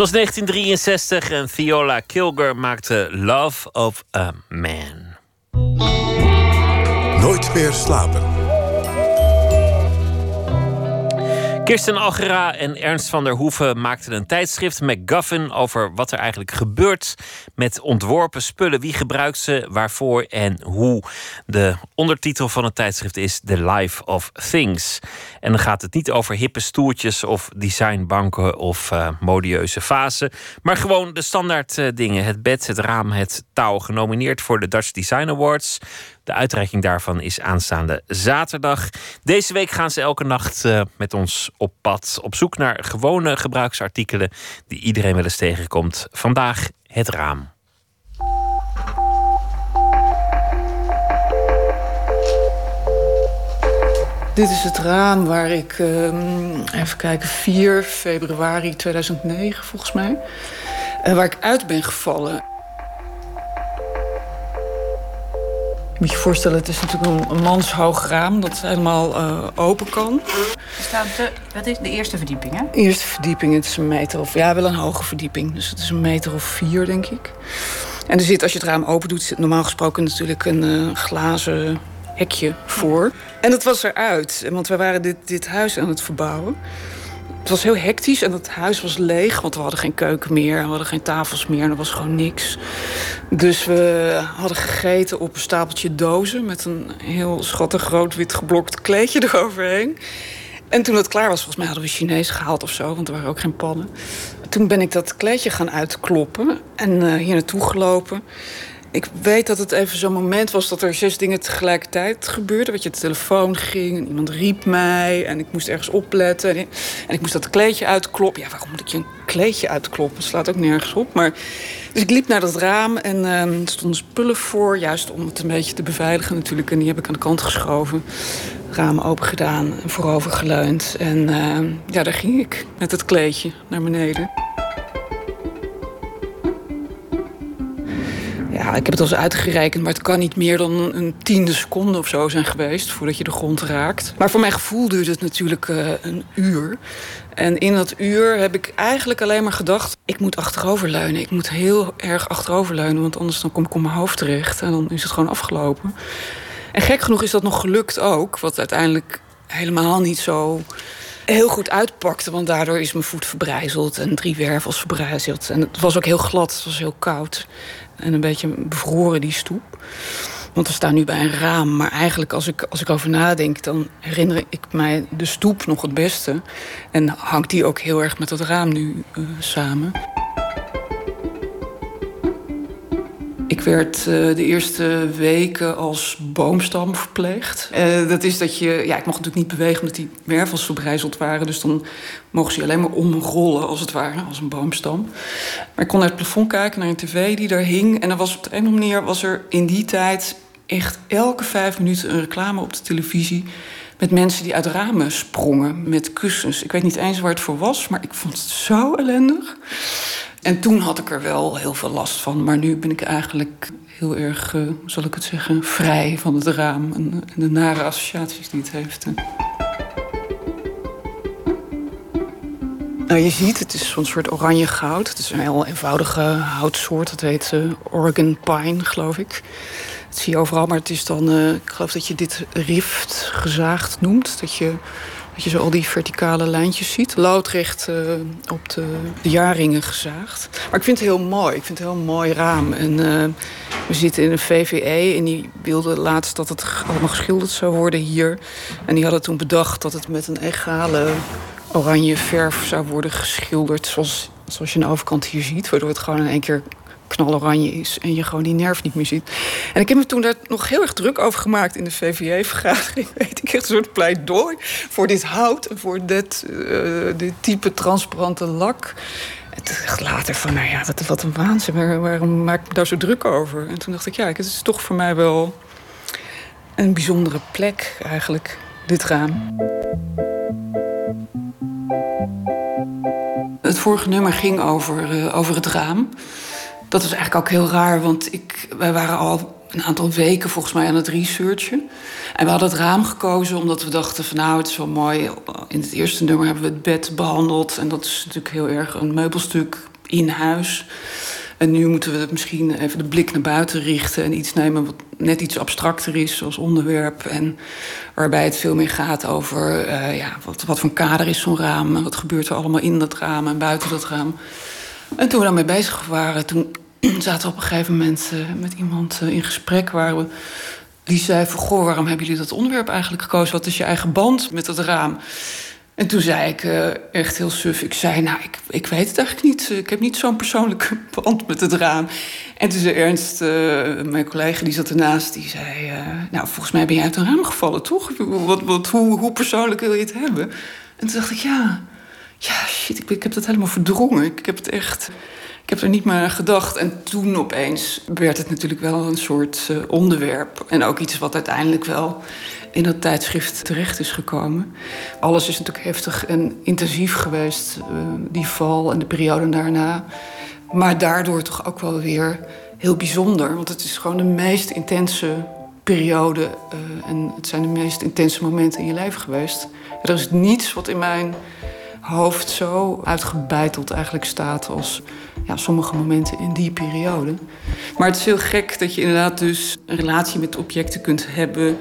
Was 1963 en Viola Kilger maakte Love of a Man. Nooit meer slapen. Kirsten Algera en Ernst van der Hoeven maakten een tijdschrift McGuffin over wat er eigenlijk gebeurt met ontworpen spullen. Wie gebruikt ze, waarvoor en hoe. De ondertitel van het tijdschrift is The Life of Things. En dan gaat het niet over hippe stoeltjes of designbanken of uh, modieuze vazen, maar gewoon de standaard uh, dingen: het bed, het raam, het touw. Genomineerd voor de Dutch Design Awards. De uitreiking daarvan is aanstaande zaterdag. Deze week gaan ze elke nacht uh, met ons op pad. Op zoek naar gewone gebruiksartikelen die iedereen wel eens tegenkomt. Vandaag het raam. Dit is het raam waar ik, uh, even kijken, 4 februari 2009 volgens mij, uh, waar ik uit ben gevallen. Moet je voorstellen, het is natuurlijk een, manshoog raam dat helemaal uh, open kan. Staat de, wat is de eerste verdieping, hè? Eerste verdieping, het is een meter of... Ja, wel een hoge verdieping. Dus het is een meter of vier, denk ik. En er zit, als je het raam open doet... zit normaal gesproken natuurlijk een uh, glazen hekje voor. En dat was eruit, want we waren dit, dit huis aan het verbouwen. Het was heel hectisch en het huis was leeg, want we hadden geen keuken meer, we hadden geen tafels meer en er was gewoon niks. Dus we hadden gegeten op een stapeltje dozen met een heel schattig rood wit geblokt kleedje eroverheen. En toen het klaar was, volgens mij hadden we Chinees gehaald of zo, want er waren ook geen pannen. Toen ben ik dat kleedje gaan uitkloppen en uh, hier naartoe gelopen. Ik weet dat het even zo'n moment was dat er zes dingen tegelijkertijd gebeurden. Weet je, de telefoon ging en iemand riep mij en ik moest ergens opletten. En ik moest dat kleedje uitkloppen. Ja, waarom moet ik je een kleedje uitkloppen? Dat slaat ook nergens op. Maar, dus ik liep naar dat raam en uh, er stonden spullen voor. Juist om het een beetje te beveiligen natuurlijk. En die heb ik aan de kant geschoven. Raam open gedaan en voorover geleund. En uh, ja, daar ging ik met het kleedje naar beneden. Ja, ik heb het al eens uitgerekend, maar het kan niet meer dan een tiende seconde of zo zijn geweest voordat je de grond raakt. Maar voor mijn gevoel duurde het natuurlijk uh, een uur. En in dat uur heb ik eigenlijk alleen maar gedacht: ik moet achteroverleunen. Ik moet heel erg achteroverleunen, want anders dan kom ik op mijn hoofd terecht en dan is het gewoon afgelopen. En gek genoeg is dat nog gelukt ook, wat uiteindelijk helemaal niet zo heel goed uitpakte. Want daardoor is mijn voet verbrijzeld en drie wervels verbrijzeld. En het was ook heel glad, het was heel koud. En een beetje bevroren, die stoep. Want we staan nu bij een raam. Maar eigenlijk, als ik, als ik over nadenk, dan herinner ik mij de stoep nog het beste. En hangt die ook heel erg met het raam nu uh, samen. Ik werd uh, de eerste weken als boomstam verpleegd. Uh, dat is dat je... Ja, ik mocht natuurlijk niet bewegen omdat die wervels verbrijzeld waren. Dus dan mogen ze alleen maar omrollen, als het ware, als een boomstam. Maar ik kon naar het plafond kijken, naar een tv die daar hing. En er was op de een of andere manier was er in die tijd... echt elke vijf minuten een reclame op de televisie... met mensen die uit ramen sprongen met kussens. Ik weet niet eens waar het voor was, maar ik vond het zo ellendig. En toen had ik er wel heel veel last van. Maar nu ben ik eigenlijk heel erg, uh, zal ik het zeggen, vrij van het raam. En, de nare associaties die het heeft. Nou, je ziet, het is zo'n soort oranje goud. Het is een heel eenvoudige houtsoort. Dat heet uh, Oregon Pine, geloof ik. Dat zie je overal, maar het is dan... Ik geloof dat je dit rift gezaagd noemt. Dat je dat je zo al die verticale lijntjes ziet. Loodrecht uh, op de, de jaarringen gezaagd. Maar ik vind het heel mooi. Ik vind het een heel mooi raam. En uh, we zitten in een VVE en die wilden laatst dat het allemaal geschilderd zou worden hier. En die hadden toen bedacht dat het met een egale oranje verf zou worden geschilderd. Zoals, zoals je aan de overkant hier ziet. Waardoor het gewoon in één keer knaloranje is en je gewoon die nerf niet meer ziet. En ik heb me toen daar nog heel erg druk over gemaakt in de VVE-vergadering. Weet ik echt een soort pleidooi voor dit hout en voor dit, uh, dit type transparante lak. En toen dacht ik later van, nou ja, wat, wat een waanzin. Waar, waarom maak ik daar zo druk over? En toen dacht ik, ja, het is toch voor mij wel een bijzondere plek eigenlijk, dit raam. Het vorige nummer ging over, uh, over het raam. Dat was eigenlijk ook heel raar, want ik, wij waren al een aantal weken volgens mij aan het researchen. En we hadden het raam gekozen omdat we dachten van nou, het is wel mooi. In het eerste nummer hebben we het bed behandeld. En dat is natuurlijk heel erg een meubelstuk in huis. En nu moeten we misschien even de blik naar buiten richten en iets nemen wat net iets abstracter is als onderwerp. En waarbij het veel meer gaat over uh, ja, wat, wat voor een kader is zo'n raam wat gebeurt er allemaal in dat raam en buiten dat raam. En toen we daarmee bezig waren, toen we op een gegeven moment uh, met iemand uh, in gesprek waar we. Die zei van, goh, waarom hebben jullie dat onderwerp eigenlijk gekozen? Wat is je eigen band met dat raam? En toen zei ik uh, echt heel suf. Ik zei, nou, ik, ik weet het eigenlijk niet. Ik heb niet zo'n persoonlijke band met het raam. En toen zei Ernst, mijn collega, die zat ernaast... die zei, nou, volgens mij ben jij uit een raam gevallen, toch? Wat, wat, hoe, hoe persoonlijk wil je het hebben? En toen dacht ik, ja, ja, shit, ik, ik heb dat helemaal verdrongen. Ik heb het echt... Heb er niet meer aan gedacht. En toen opeens werd het natuurlijk wel een soort onderwerp. En ook iets wat uiteindelijk wel in dat tijdschrift terecht is gekomen. Alles is natuurlijk heftig en intensief geweest, uh, die val en de periode daarna. Maar daardoor toch ook wel weer heel bijzonder. Want het is gewoon de meest intense periode. Uh, en het zijn de meest intense momenten in je leven geweest. Er is niets wat in mijn hoofd zo uitgebeiteld eigenlijk staat als ja, sommige momenten in die periode. Maar het is heel gek dat je inderdaad dus een relatie met objecten kunt hebben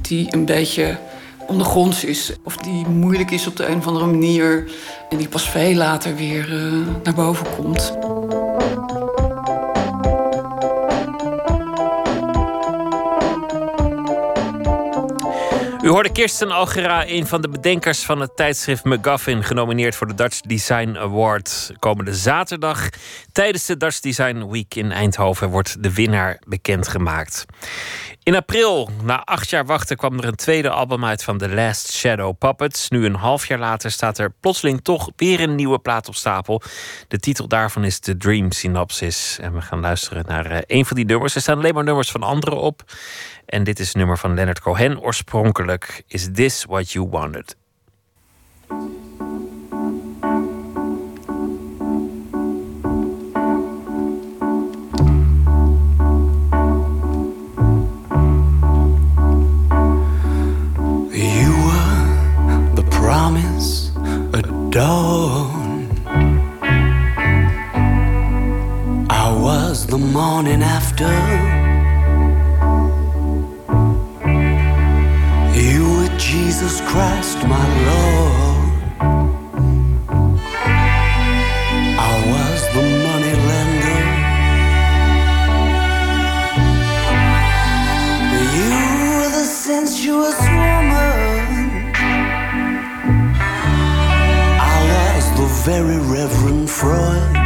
die een beetje ondergronds is. Of die moeilijk is op de een of andere manier. En die pas veel later weer uh, naar boven komt. U hoorde Kirsten Algera, een van de bedenkers van het tijdschrift McGuffin, genomineerd voor de Dutch Design Award. Komende zaterdag, tijdens de Dutch Design Week in Eindhoven, wordt de winnaar bekendgemaakt. In april, na acht jaar wachten, kwam er een tweede album uit van The Last Shadow Puppets. Nu een half jaar later staat er plotseling toch weer een nieuwe plaat op stapel. De titel daarvan is The Dream Synopsis. En we gaan luisteren naar uh, een van die nummers. Er staan alleen maar nummers van anderen op. En dit is een nummer van Leonard Cohen. Oorspronkelijk Is This What You Wanted? promise a dawn. I was the morning after. Jesus Christ, my Lord. I was the money lender. You were the sensuous woman. I was the very Reverend Freud.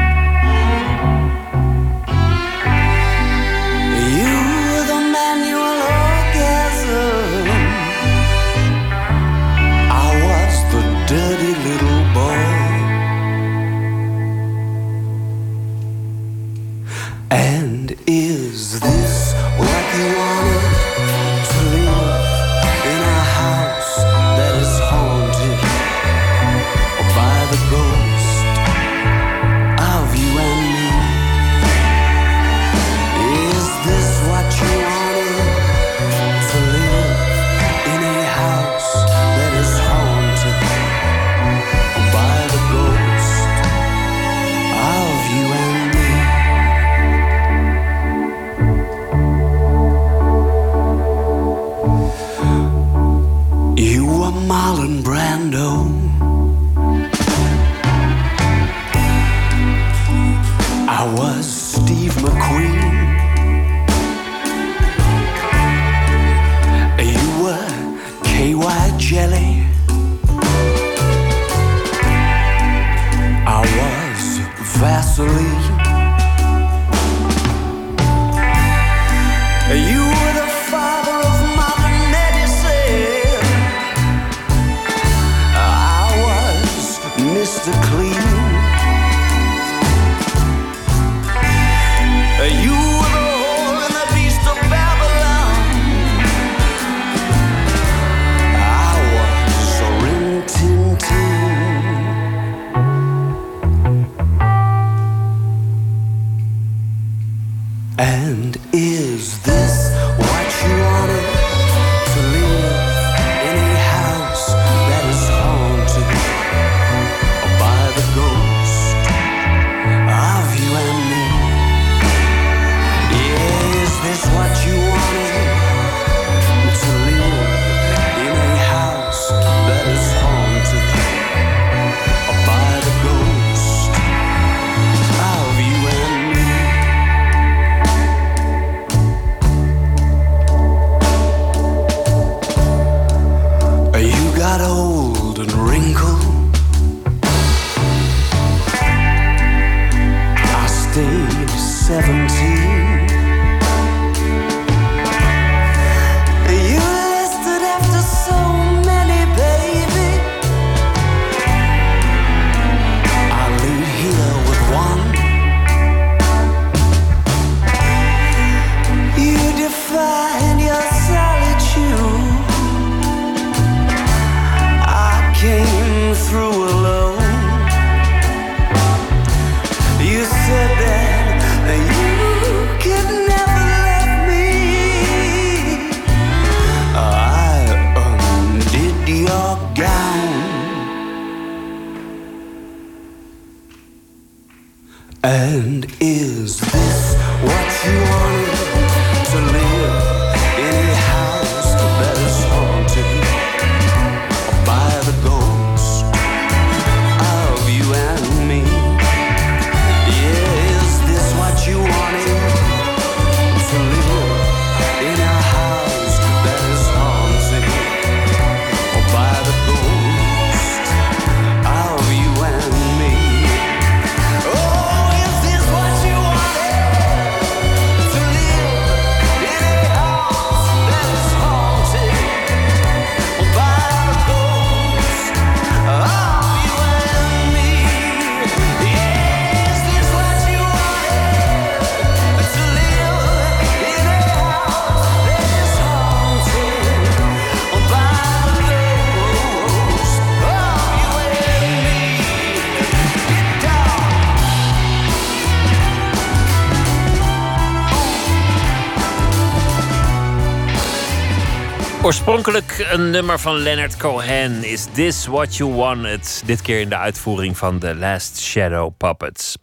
Oorspronkelijk een nummer van Leonard Cohen. Is This What You Wanted? Dit keer in de uitvoering van The Last Shadow Puppets.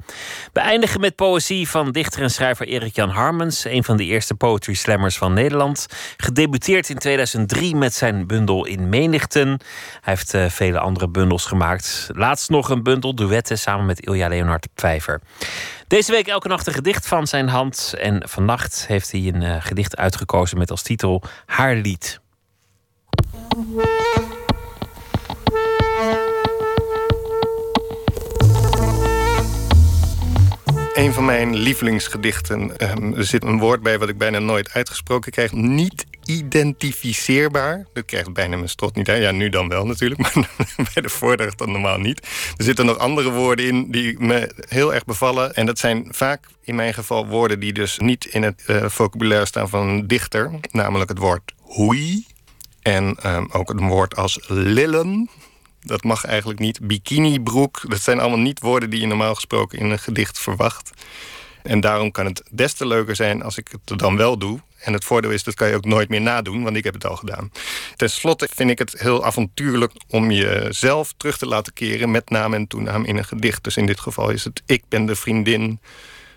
We eindigen met poëzie van dichter en schrijver Erik-Jan Harmens. Een van de eerste poetry slammers van Nederland. Gedebuteerd in 2003 met zijn bundel In Menigten. Hij heeft eh, vele andere bundels gemaakt. Laatst nog een bundel duetten samen met Ilja Leonard Pfeiffer. Deze week elke nacht een gedicht van zijn hand. En vannacht heeft hij een eh, gedicht uitgekozen met als titel Haar lied. Een van mijn lievelingsgedichten. ehm, er zit een woord bij wat ik bijna nooit uitgesproken krijg. Niet identificeerbaar. Dat krijgt bijna mijn strot niet. Ja, nu dan wel natuurlijk, maar bij de voordracht dan normaal niet. Er zitten nog andere woorden in die me heel erg bevallen. En dat zijn vaak in mijn geval woorden die dus niet in het eh, vocabulaire staan van een dichter. Namelijk het woord hoei. En ehm, ook een woord als lillen. Dat mag eigenlijk niet. Bikinibroek. Dat zijn allemaal niet woorden die je normaal gesproken in een gedicht verwacht. En daarom kan het des te leuker zijn als ik het dan wel doe. En het voordeel is, dat kan je ook nooit meer nadoen, want ik heb het al gedaan. Ten slotte vind ik het heel avontuurlijk om jezelf terug te laten keren... met naam en toenaam in een gedicht. Dus in dit geval is het Ik ben de vriendin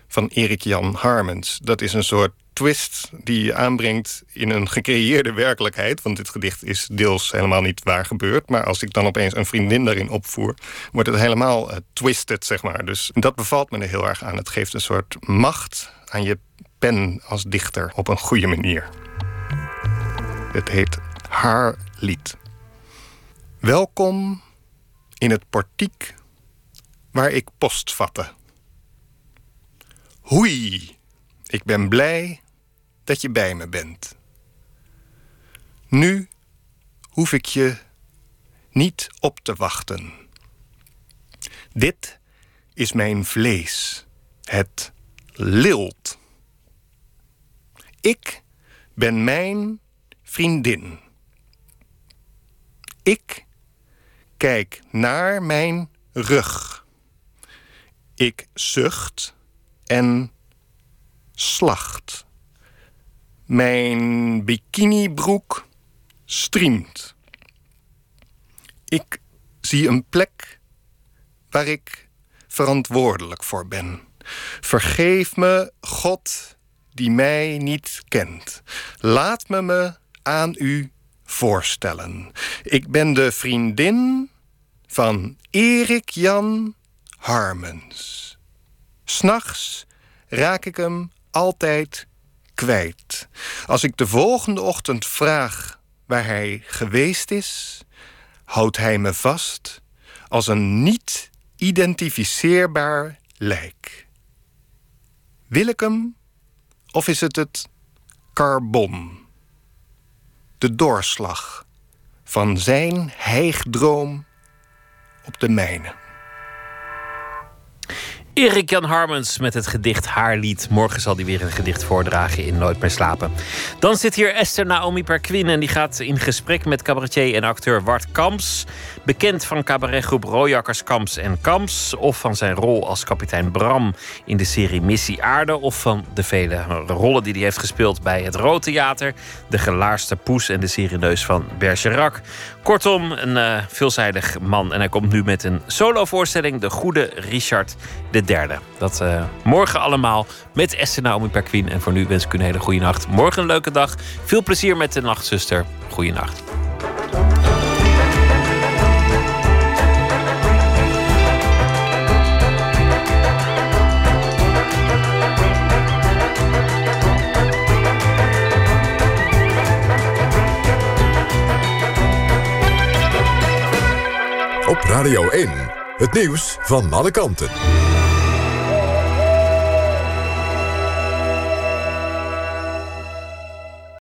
van Erik Jan Harmens. Dat is een soort twist die je aanbrengt in een gecreëerde werkelijkheid. Want dit gedicht is deels helemaal niet waar gebeurd. Maar als ik dan opeens een vriendin daarin opvoer, wordt het helemaal eh, twisted, zeg maar. Dus dat bevalt me er heel erg aan. Het geeft een soort macht aan je pen als dichter op een goede manier. Het heet Haar lied. Welkom in het portiek waar ik post vatte. Hoei, ik ben blij dat je bij me bent. Nu hoef ik je niet op te wachten. Dit is mijn vlees. Het lilt. Ik ben mijn vriendin. Ik kijk naar mijn rug. Ik zucht en slacht. Mijn bikinibroek striemt. Ik zie een plek waar ik verantwoordelijk voor ben. Vergeef me, God, die mij niet kent. Laat me me aan u voorstellen. Ik ben de vriendin van Erik Jan Harmens. S'nachts raak ik hem altijd Als ik de volgende ochtend vraag waar hij geweest is, houdt hij me vast als een niet identificeerbaar lijk. Wil ik hem of is het het carbon? De doorslag van zijn hijgdroom op de mijne. Erik Jan Harmens met het gedicht Haarlied. Morgen zal hij weer een gedicht voordragen in Nooit meer slapen. Dan zit hier Esther Naomi Perquin en die gaat in gesprek met cabaretier en acteur Wart Kamps. Bekend van cabaretgroep Royakkers Kamps en Kamps. Of van zijn rol als kapitein Bram in de serie Missie Aarde. Of van de vele rollen die hij heeft gespeeld bij het Rood Theater. De Gelaarste Poes en de serie Neus van Bergerac. Kortom, een uh, veelzijdig man. En hij komt nu met een solovoorstelling. De Goede Richard de derde. Dat eh, morgen allemaal met Esther Naomi Perquin. En voor nu wens ik u een hele goede nacht. Morgen een leuke dag. Veel plezier met de nachtzuster. Goeienacht. Op Radio 1, het nieuws van alle kanten.